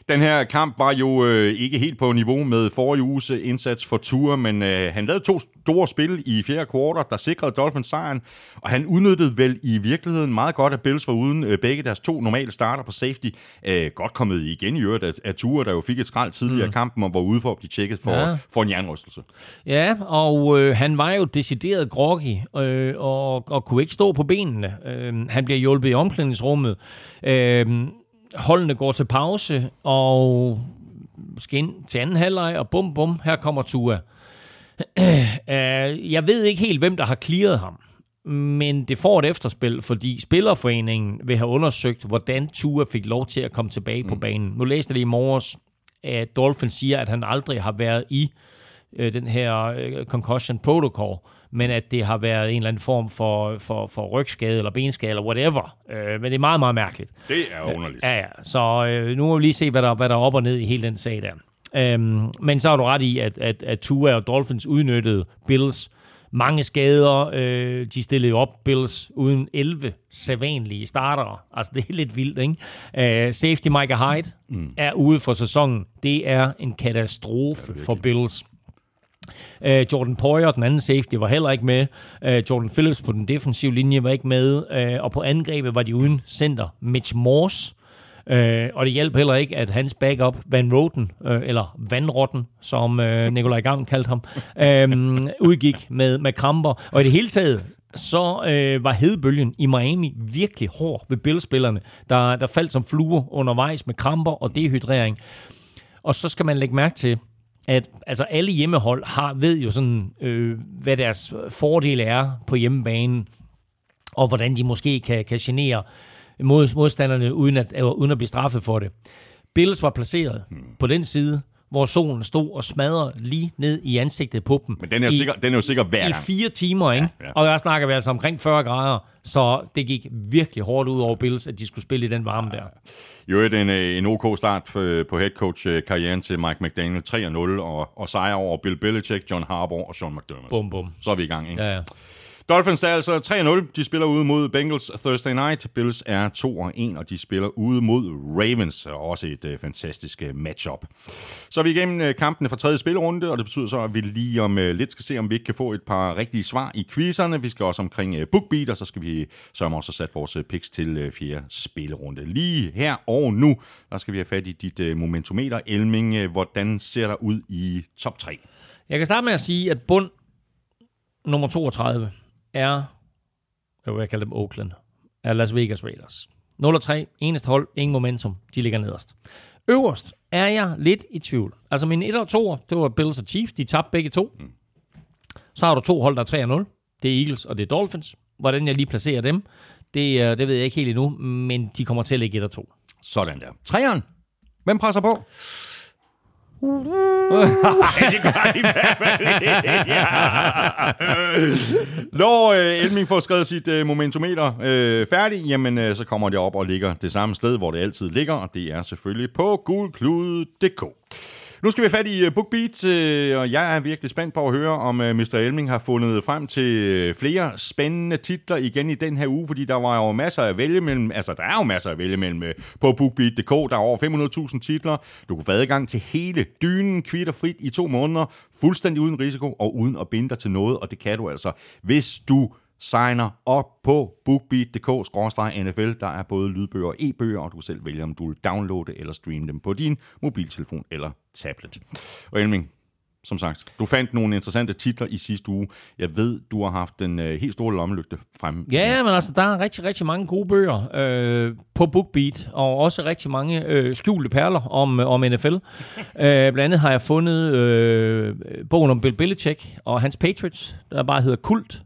Den her kamp var jo øh, ikke helt på niveau med forrige uges øh, indsats for Tour, men øh, han lavede to store spil i fjerde kvartal, der sikrede Dolphins sejren, og han udnyttede vel i virkeligheden meget godt, at Bills var uden øh, begge deres to normale starter på safety. Øh, godt kommet igen i øvrigt af, af Tour, der jo fik et skrald tidligere mm. i kampen, og var ude for at blive tjekket for, ja. for en jernrystelse. Ja, og øh, han var jo decideret groggy, øh, og, og kunne ikke stå på benene. Øh, han bliver hjulpet i omklædningsrummet. Øh, holdene går til pause, og skal ind til anden halvleg, og bum bum, her kommer Tua. [clears throat] Øh, jeg ved ikke helt, hvem der har clearet ham. Men det får et efterspil, fordi Spillerforeningen vil have undersøgt, hvordan Tua fik lov til at komme tilbage på banen. Nu læste jeg lige i morges, at Dolphins siger, at han aldrig har været i øh, den her øh, concussion protocol, men at det har været en eller anden form for, for, for rygskade eller benskade eller whatever. Øh, men det er meget, meget mærkeligt. Det er underligt. Ja, ja. Så øh, nu må vi lige se, hvad der, hvad der er op og ned i hele den sag der. Øhm, men så har du ret i, at, at, at Tua og Dolphins udnyttede Bills mange skader. Øh, de stillede jo op Bills uden 11 sædvanlige startere. Altså, det er lidt vildt, ikke? Øh, safety Micah Hyde mm. er ude for sæsonen. Det er en katastrofe ja, for Bills. Uh, Jordan Poyer, den anden safety, var heller ikke med. Uh, Jordan Phillips på den defensive linje var ikke med. Uh, og på angrebet var de uden center Mitch Morse. Uh, og det hjalp heller ikke, at hans backup, Van Roten, uh, eller Van Rotten, som uh, Nikolaj Gavn kaldte ham, uh, udgik med, med kramper. Og i det hele taget, så øh, var hedebølgen i Miami virkelig hård ved billedspillerne, der, der faldt som fluer undervejs med kramper og dehydrering. Og så skal man lægge mærke til, at altså alle hjemmehold har, ved jo sådan, øh, hvad deres fordele er på hjemmebanen, og hvordan de måske kan, kan genere mod, modstanderne uden at, øh, uden at blive straffet for det. Bills var placeret på den side, hvor solen stod og smadrede lige ned i ansigtet på dem. Men den er jo, I- sikker, den er jo sikker hver i gang. fire timer, ikke? Ja, ja. Og der snakker vi altså omkring 40 grader, så det gik virkelig hårdt ud over Bills, at de skulle spille i den varme der. Jo, det er en, øh, en OK start for, på headcoach-karrieren til Mike McDaniel. 3-0 og, og sejr over Bill Belichick, John Harbaugh og Sean McDermott. Bum, bum. Så er vi i gang, ikke? Ja, ja. Dolphins er altså 3-0. De spiller ude mod Bengals Thursday Night. Bills er 2-1, og de spiller ude mod Ravens. Også et øh, fantastisk øh, matchup. Så er vi igennem øh, kampene for tredje spilrunde, og det betyder så, at vi lige om øh, lidt skal se, om vi ikke kan få et par rigtige svar i quizerne. Vi skal også omkring øh, BookBeat, og så skal vi sørge også sat vores øh, picks til øh, fjerde spilrunde. Lige her og nu, der skal vi have fat i dit øh, momentometer. Elming, øh, hvordan ser der ud i top 3? Jeg kan starte med at sige, at bund nummer 32 er, jeg vil kalde dem Oakland, er Las Vegas Raiders. 0-3, eneste hold, ingen momentum, de ligger nederst. Øverst er jeg lidt i tvivl. Altså min 1 og 2, det var Bills og Chiefs, de tabte begge to. Så har du to hold, der er 3-0. Det er Eagles og det er Dolphins. Hvordan jeg lige placerer dem, det, øh, det ved jeg ikke helt endnu, men de kommer til at ligge 1 og 2. Sådan der. Træeren. Hvem presser på? Nej, det gør i hvert fald ikke. Når øh, Elming får skrevet sit øh, momentometer øh, færdig, jamen øh, så kommer det op og ligger det samme sted, hvor det altid ligger, og det er selvfølgelig på gulklud.dk. Nu skal vi have fat i øh, BookBeat, øh, og jeg er virkelig spændt på at høre, om øh, Mr. Elming har fundet frem til flere spændende titler igen i den her uge, fordi der var jo masser at vælge mellem, altså der er jo masser at vælge mellem på BookBeat.dk, der er over 500.000 titler. Du kan få adgang til hele dynen, kvitterfrit i to måneder, fuldstændig uden risiko og uden at binde dig til noget, og det kan du altså, hvis du signer op på bookbeat.dk-nfl. Der er både lydbøger og e-bøger, og du selv vælge, om du vil downloade eller streame dem på din mobiltelefon eller tablet. Og Elming, som sagt, du fandt nogle interessante titler i sidste uge. Jeg ved, du har haft den øh, helt store lommelygte frem. Ja, men altså, der er rigtig, rigtig mange gode bøger øh, på BookBeat, og også rigtig mange øh, skjulte perler om, øh, om NFL. øh, blandt andet har jeg fundet øh, bogen om Bill Belichick og hans Patriots, der bare hedder Kult.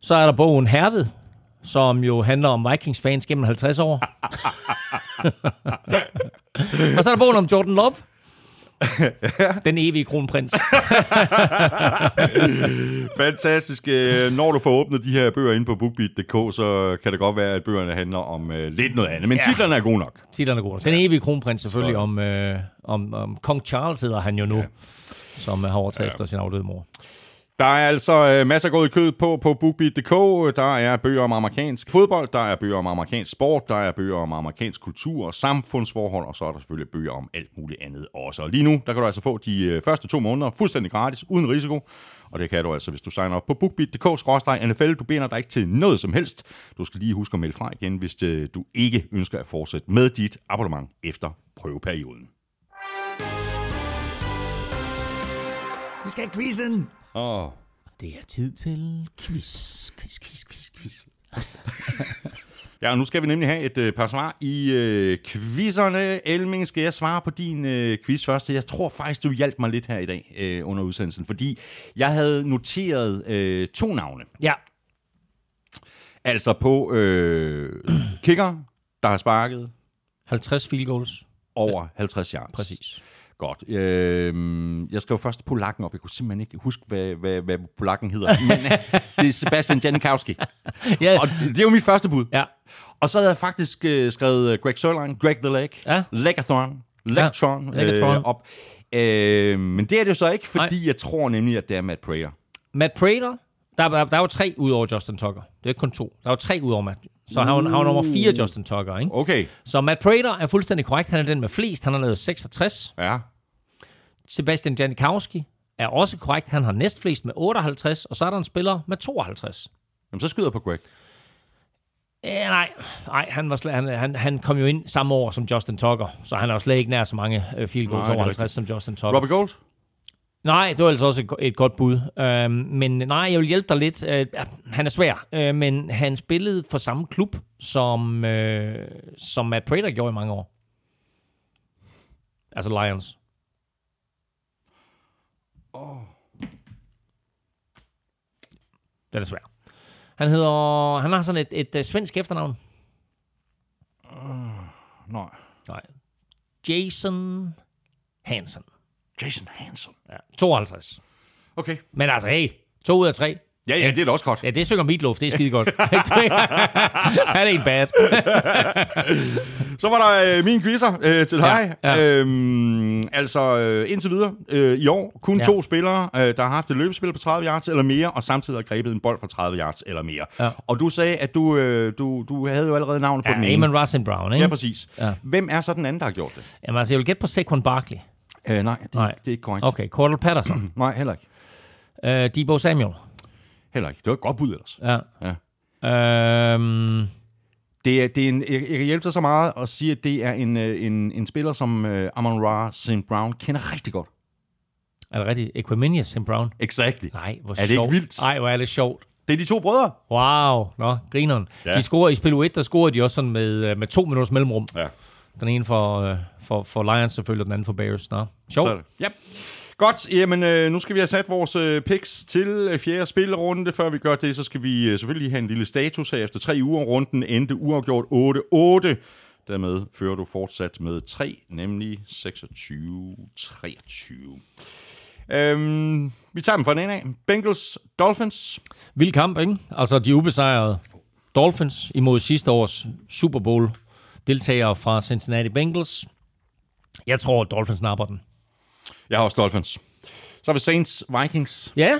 Så er der bogen Herved, som jo handler om Vikings-fans gennem 50 år. [laughs] og så er der bogen om Jordan Love. Den evige kronprins. [laughs] Fantastisk. Øh, Når du får åbnet de her bøger ind på bookbeat.dk, så kan det godt være, at bøgerne handler om øh, lidt noget andet. Men Ja. titlerne er gode nok. Titlerne er gode. Den evige kronprins selvfølgelig om, øh, om, om Kong Charles hedder han jo nu, ja. som har overtaget ja. efter sin afdøde mor. Der er altså øh, masser af gået i kød på på BookBeat.dk. Der er bøger om amerikansk fodbold, der er bøger om amerikansk sport, der er bøger om amerikansk kultur og samfundsforhold, og så er der selvfølgelig bøger om alt muligt andet også. Og lige nu, der kan du altså få de øh, første to måneder fuldstændig gratis, uden risiko. Og det kan du altså, hvis du signer op på bookbeat.dk-nfl. Du binder dig ikke til noget som helst. Du skal lige huske at melde fra igen, hvis øh, du ikke ønsker at fortsætte med dit abonnement efter prøveperioden. Vi skal have quizzen. Åh, oh. Det er tid til quiz, quiz, quiz, quiz, quiz. Ja, og nu skal vi nemlig have et øh, par svar i øh, quizzerne. Elming, skal jeg svare på din øh, quiz først? Jeg tror faktisk, du hjalp mig lidt her i dag øh, under udsendelsen, fordi jeg havde noteret øh, to navne. Ja, Altså på øh, [clears throat] kicker, der har sparket 50 field goals. over 50 yards. Præcis. Godt. Øh, jeg skrev først polakken op. Jeg kunne simpelthen ikke huske, hvad, hvad, hvad polakken hedder. Men øh, det er Sebastian Janikowski. [laughs] Ja, Og det, det er jo mit første bud. ja. Og så havde jeg faktisk øh, skrevet øh, Greg Sørlein, Greg the Leg, Ja. Legathon, Legatron, Ja, Legatron. Øh, op. Øh, men det er det jo så ikke, fordi Nej. jeg tror nemlig, at det er Matt Prater. Matt Prater, der, der, der var tre ud over Justin Tucker. Det er ikke kun to. Der var tre ud over Matt. Så han, var- han var nummer fire, Justin Tucker. Ikke? Okay, Så Matt Prater er fuldstændig korrekt. Han er den med flest. Han har lavet 66. ja. Sebastian Janikowski er også korrekt. Han har næstflest med 58. Og så er der en spiller med 52. Jamen, så skyder på Greg. Ja, nej, nej han, var slet, han, han, han kom jo ind samme år som Justin Tucker, så han er jo slet ikke nær så mange øh, field goals Nej, er over 50 som Justin Tucker. Robbie Gold? Nej, det var altså også et, go- et godt bud. Øhm, men nej, jeg vil hjælpe dig lidt. Øh, han er svær, øh, men han spillede for samme klub, som, øh, som Matt Prater gjorde i mange år. Altså Lions. Oh. Det er svært. Han hedder, han har sådan et, et, et svensk efternavn. Nej. Nej. Jason Hansen. Jason Hansen. Ja, 52. Okay. Men altså, hey, to ud af tre. Ja, ja, det er da også godt. Ja, det synger Meatloaf, det er skide godt. [laughs] Han er ikke bad. Så var der øh, min quizzer øh, til dig. Ja, ja. Øhm, altså, øh, indtil videre øh, i år, kun Ja. to spillere, øh, der har haft et løbespil på 30 yards eller mere, og samtidig har grebet en bold for 30 yards eller mere. Ja. Og du sagde, at du, øh, du, du havde jo allerede navnet på den Ja, ene. Amon Ross Brown, ikke? Ja, præcis. Ja. Hvem er så den anden, der har gjort det? Jamen, altså, jeg vil gætte på Saquon Barkley. Øh, nej, det, Nej. det er ikke korrekt. Okay, Cordell Patterson. [clears throat] Nej, heller ikke. uh, Debo Samuel. Heller ikke. Det var et godt bud ellers. Ja. Ja. Øhm, Det er, det er en, jeg, jeg kan hjælpe dig så meget at sige, at det er en, øh, en, en spiller, som øh, Amon Ra St. Brown kender rigtig godt. er det rigtigt? Equiminius St. Brown? Exactly. Nej, hvor Er det ikke sjovt. vildt? Nej, hvor er det sjovt. Det er de to brødre. Wow, nå, grineren. Ja. Ja. De scorer i spil 1, der scorer de også sådan med, øh, med to minutters mellemrum. Ja. Den ene for, øh, for, for Lions selvfølgelig, og den anden for Bears. Nå, sjovt. Ja. Godt, jamen øh, nu skal vi have sat vores øh, picks til øh, fjerde spillerunde. Før vi gør det, så skal vi øh, selvfølgelig have en lille status her. Efter tre uger runden endte uafgjort 8-8. Dermed fører du fortsat med 3, nemlig 26-23. Øhm, vi tager dem fra den ene af. Bengals, Dolphins. Vild kamp, ikke? Altså, de ubesejrede Dolphins imod sidste års Super Bowl deltagere fra Cincinnati Bengals. Jeg tror, at Dolphins napper den. Jeg har også Dolphins. Så har vi Saints, Vikings. Ja,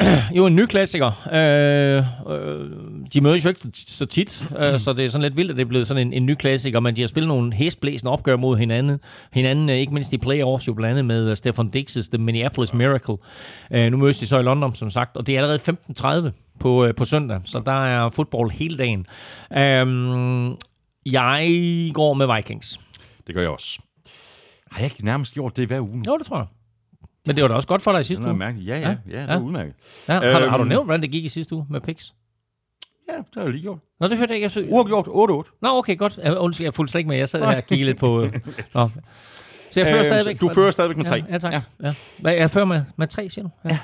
[clears throat] jo en ny klassiker. Øh, øh, de mødes jo ikke så- tit, øh, så det er sådan lidt vildt, at det er blevet sådan en, en ny klassiker, men de har spillet nogle hæsblæsende opgør mod hinanden. Hinanden, øh, ikke mindst i playoffs, jo blandt andet med øh, Stefan Dix's The Minneapolis Miracle. Øh, nu mødes de så i London, som sagt, og det er allerede 15.30 på, øh, på søndag, så der er fodbold hele dagen. Øh, jeg går med Vikings. Det gør jeg også. Har jeg ikke nærmest gjort det hver uge? Jo, det tror jeg. Men det var da også godt for dig i sidste uge. mærkeligt. Ja, ja, ja, ja, det er Ja. udmærket. Ja, har, du, har du Øhm. nævnt, hvordan det gik i sidste uge med picks? Ja, det har jeg lige gjort. Nå, det hørte jeg ikke. Jeg Uafgjort 8-8. Nå, okay, godt. Jeg, undskyld, jeg fulgte slet ikke med. Jeg sad her og kiggede lidt på... øh, [laughs] Nå. Så jeg fører Øh, stadigvæk. du fører stadigvæk med tre. Ja, ja tak. Ja. Ja. Ja. Jeg fører med, med tre, siger du? Ja.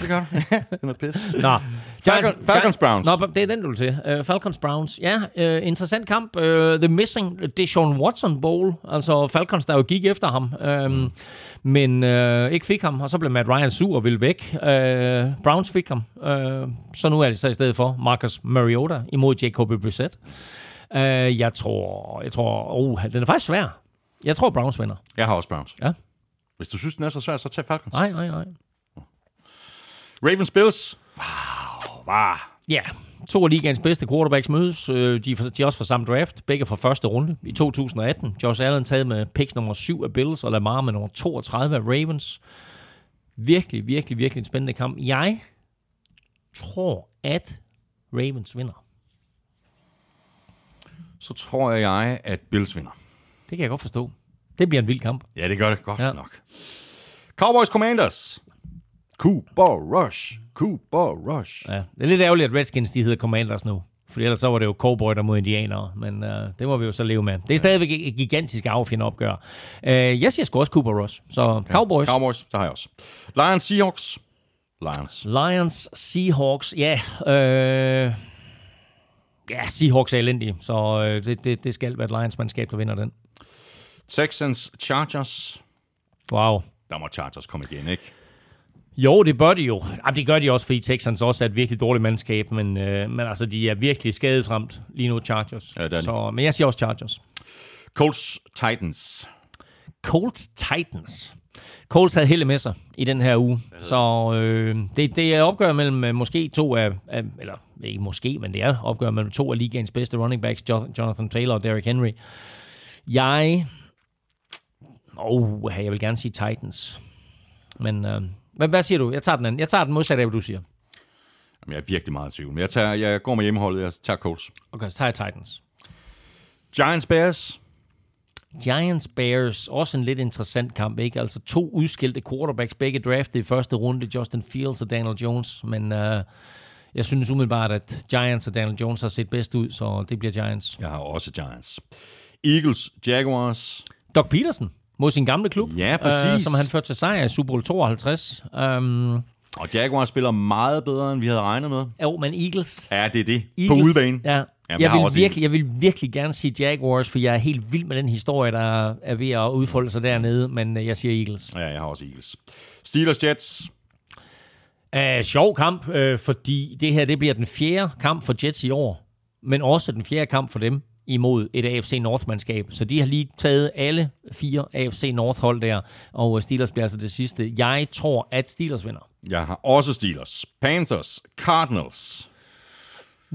Det gør du. [laughs] det er noget pis. Nå. Falcon- Falcons Browns. Nå, det er den, du vil til. Uh, Falcons Browns. Ja, uh, interessant kamp. Uh, the Missing Deshaun Watson Bowl. Altså Falcons, der jo gik efter ham. Um, men uh, ikke fik ham, og så blev Matt Ryan sur og ville væk. Uh, Browns fik ham. Uh, så nu er det så i stedet for Marcus Mariota imod Jacoby Brissett. Uh, jeg tror, jeg tror, oh, den er faktisk svær. Jeg tror, Browns vinder. Jeg har også Browns. Ja. Hvis du synes, den er så svær, så tag Falcons. Nej, nej, nej. Ravens Bills. Wow, var. Ja, to af ligaens bedste quarterbacks mødes. Øh, De er, også fra samme draft, begge fra første runde i 2018. Josh Allen taget med picks nummer 7 af Bills, og Lamar med nummer 32 af Ravens. Virkelig, virkelig, virkelig en spændende kamp. Jeg tror, at Ravens vinder. Så tror jeg, at Bills vinder. Det kan jeg godt forstå. Det bliver en vild kamp. Ja, det gør det godt ja. nok. Cowboys Commanders. Cooper Rush. Cooper Rush. Ja, det er lidt ærgerligt, at Redskins de hedder Commanders nu. For ellers så var det jo cowboy der mod indianere. Men øh, det må vi jo så leve med. Det er stadigvæk et gigantisk affjende opgør. Øh, jeg siger sgu også Cooper Rush. Så Cowboys. Cowboys, der har jeg også. Lions Seahawks. Lions. Lions, Seahawks, ja. Øh, ja, Seahawks er elendige, så øh, det, det, det skal være et Lions-mandskab, der vinder den. Texans Chargers. Wow. Der må Chargers komme igen, ikke? Jo, det bør de jo. Jamen, det gør de også, fordi Texans også er et virkelig dårligt mandskab, men, øh, men altså, de er virkelig skadesramt lige nu, Chargers. Ja, så, men jeg siger også Chargers. Colts Titans. Colts Titans. Colts havde heldet med sig i den her uge, så øh, det, det er opgør mellem øh, måske to af, af, eller ikke måske, men det er opgør mellem to af ligaens bedste running backs, Jo- Jonathan Taylor og Derrick Henry. Jeg, oh, jeg vil gerne sige Titans, men øh, hvad, hvad siger du? Jeg tager den anden. Jeg tager den modsatte af, hvad du siger. Jamen, jeg er virkelig meget i tvivl. Men jeg, tager, jeg går med hjemmeholdet. Jeg tager Colts. Okay, så tager jeg Titans. Giants Bears. Giants Bears, også en lidt interessant kamp, ikke? Altså to udskilte quarterbacks, begge draftet i første runde, Justin Fields og Daniel Jones, men uh, jeg synes umiddelbart, at Giants og Daniel Jones har set bedst ud, så det bliver Giants. Jeg har også Giants. Eagles Jaguars. Doug Peterson mod sin gamle klub, Ja, præcis. øh, som han førte til sejr i Super Bowl 52. Um, Og Jaguars spiller meget bedre, end vi havde regnet med. jo, men Eagles... Ja, det er det. Eagles På udebane. Ja. Jamen, jeg vil virkelig, jeg vil virkelig gerne sige Jaguars, for jeg er helt vild med den historie, der er ved at udfolde sig dernede, men øh, jeg siger Eagles. Ja, jeg har også Eagles. Steelers Jets. Uh, sjov kamp, uh, fordi det her det bliver den fjerde kamp for Jets i år, men også den fjerde kamp for dem imod et AFC North-mandskab. Så de har lige taget alle fire AFC North-hold der, og Steelers bliver altså det sidste. Jeg tror, at Steelers vinder. Jeg har også Steelers, Panthers, Cardinals.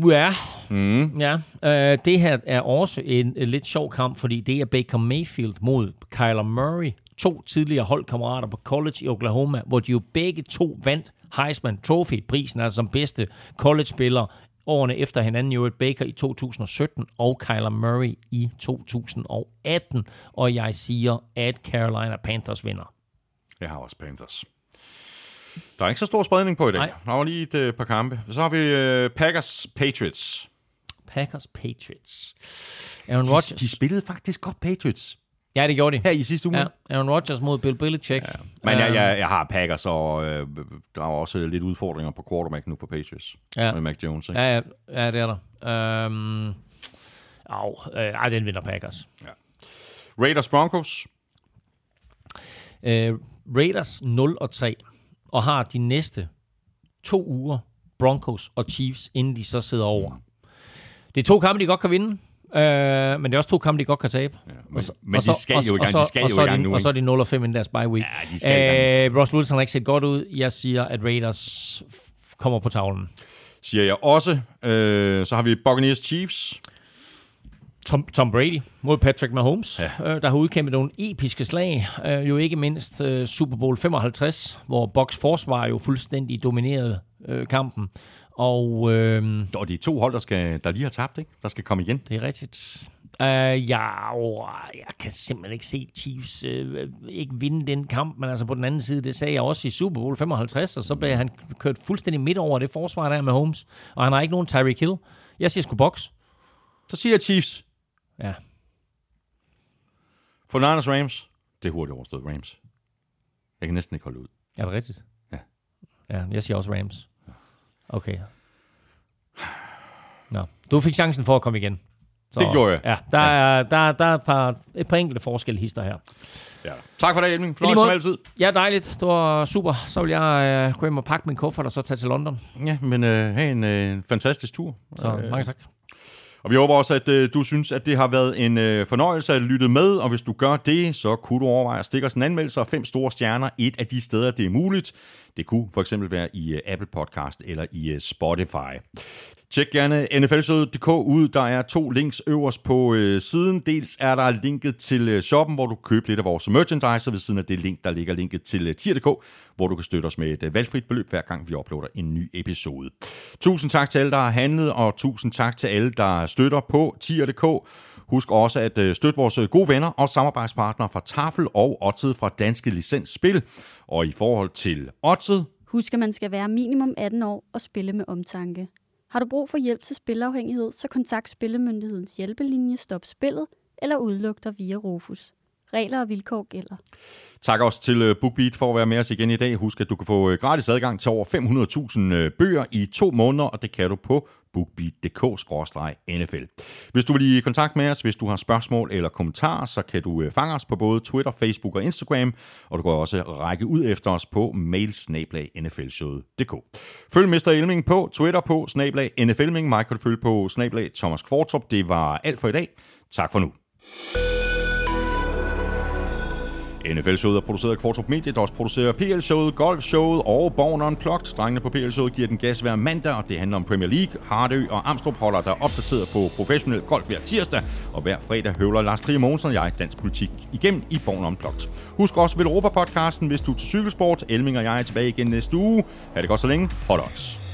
Ja, mm. ja. Øh, det her er også en, en lidt sjov kamp, fordi det er Baker Mayfield mod Kyler Murray. To tidligere holdkammerater på college i Oklahoma, hvor de jo begge to vandt Heisman Trophy-prisen, altså som bedste college-spiller årene efter hinanden. Jo Baker i 2017 og Kyler Murray i 2018. Og jeg siger, at Carolina Panthers vinder. Jeg har også Panthers. Der er ikke så stor spredning på i dag. Nej. Der var lige et øh, par kampe. Så har vi øh, Packers Patriots. Packers Patriots. Aaron De, Rodgers. de spillede faktisk godt Patriots Ja, det gjorde de. her i sidste uge. Ja, Aaron Rodgers mod Bill Belichick. Ja. Men jeg, jeg, jeg har Packers, og øh, der er også lidt udfordringer på quarterback nu for Patriots. Ja. Med Mac Jones. Ikke? Ja, ja, ja, det er der. Øhm, au, øh, ej, den vinder Packers. Raiders Broncos. Øh, Raiders 0 og 3, og har de næste to uger Broncos og Chiefs, inden de så sidder over. Det er to kampe, de godt kan vinde, øh, men det er også to kampe, de godt kan tabe. Ja, men- men de skal jo i gang- de skal og jo så i gang nu, Og så er de 0 og 5 inden deres bye week. Ja, de skal øh, Ross Wilson har ikke set godt ud. Jeg siger, at Raiders kommer på tavlen. Siger jeg også. Øh, så har vi Buccaneers Chiefs. Tom, Tom Brady mod Patrick Mahomes, ja. øh, der har udkæmpet nogle episke slag. Øh, jo ikke mindst øh, Super Bowl 55, hvor Bucks forsvar jo fuldstændig dominerede øh, kampen. Og øh, Og de er to hold, der, skal, der lige har tabt, ikke? Der skal komme igen. det er rigtigt. Øh, ja, åh, jeg kan simpelthen ikke se Chiefs øh, ikke vinde den kamp, men altså på den anden side, det sagde jeg også i Super Bowl 55, og så blev han kørt fuldstændig midt over det forsvar der med Holmes, og han har ikke nogen Tyreek Hill. Jeg siger sgu Bucks. Så siger jeg Chiefs. Ja, For Niners Rams. Det er hurtigt overstået Rams. Jeg kan næsten ikke holde ud. er det rigtigt? Ja. Ja, jeg siger også Rams. Okay. Nå, du fik chancen for at komme igen. Så, Det gjorde jeg. Ja, der, Er, der, der er et par, et par enkelte forskelle hister her. Ja. Tak for det, Elming. Fornøjelse som altid. Ja, dejligt. Det var super. Så vil jeg øh, gå hjem og pakke min kuffert og så tage til London. Ja, men øh, have en øh, fantastisk tur. Så øh. mange tak. Og vi håber også, at øh, du synes, at det har været en øh, fornøjelse at lytte med, og hvis du gør det, så kunne du overveje at stikke os en anmeldelse og fem store stjerner et af de steder, det er muligt. Det kunne for eksempel være i øh, Apple Podcast eller i øh, Spotify. Tjek gerne nflsøde.dk ud. Der er to links øverst på øh, siden. Dels er der linket til øh, shoppen, hvor du kan købe lidt af vores merchandise, og ved siden af det link, der ligger linket til øh, tier.dk, hvor du kan støtte os med et øh, valgfrit beløb, hver gang vi uploader en ny episode. Tusind tak til alle, der har handlet, og tusind tak til alle, der støtter på tier.dk. Husk også at øh, støtte vores øh, gode venner og samarbejdspartnere fra Tafel og Otted fra Danske Licens Spil. Og i forhold til Otted... Husk, at man skal være minimum 18 år og spille med omtanke. Har du brug for hjælp til spilafhængighed, så kontakt Spillemyndighedens hjælpelinje Stop Spillet eller udluk dig via Rufus. Regler og vilkår gælder. Tak også til øh, BookBeat for at være med os igen i dag. Husk, at du kan få øh, gratis adgang til over 500.000 øh, bøger i to måneder, og det kan du på bookbeat.dk-nfl. Hvis du vil i kontakt med os, hvis du har spørgsmål eller kommentarer, så kan du fange os på både Twitter, Facebook og Instagram, og du kan også række ud efter os på mailsnablag.nflshowet.dk. Følg Mr. Elming på Twitter på snablag NFLming. Mig kan du følge på snablag Thomas Kvartrup. Det var alt for i dag. Tak for nu. NFL-showet er produceret af Kvartrup Media, der også producerer PL-showet, Golf-showet og Born Unplugged. Drengene på PL-showet giver den gas hver mandag, og det handler om Premier League. Hardø og Amstrup holder der opdateret på professionel golf hver tirsdag, og hver fredag høvler Lars Trier Mogensen og jeg dansk politik igennem i Born Unplugged. Husk også ved Europa-podcasten, hvis du er til cykelsport. Elming og jeg er tilbage igen næste uge. Ha' det godt så længe. Hold odds.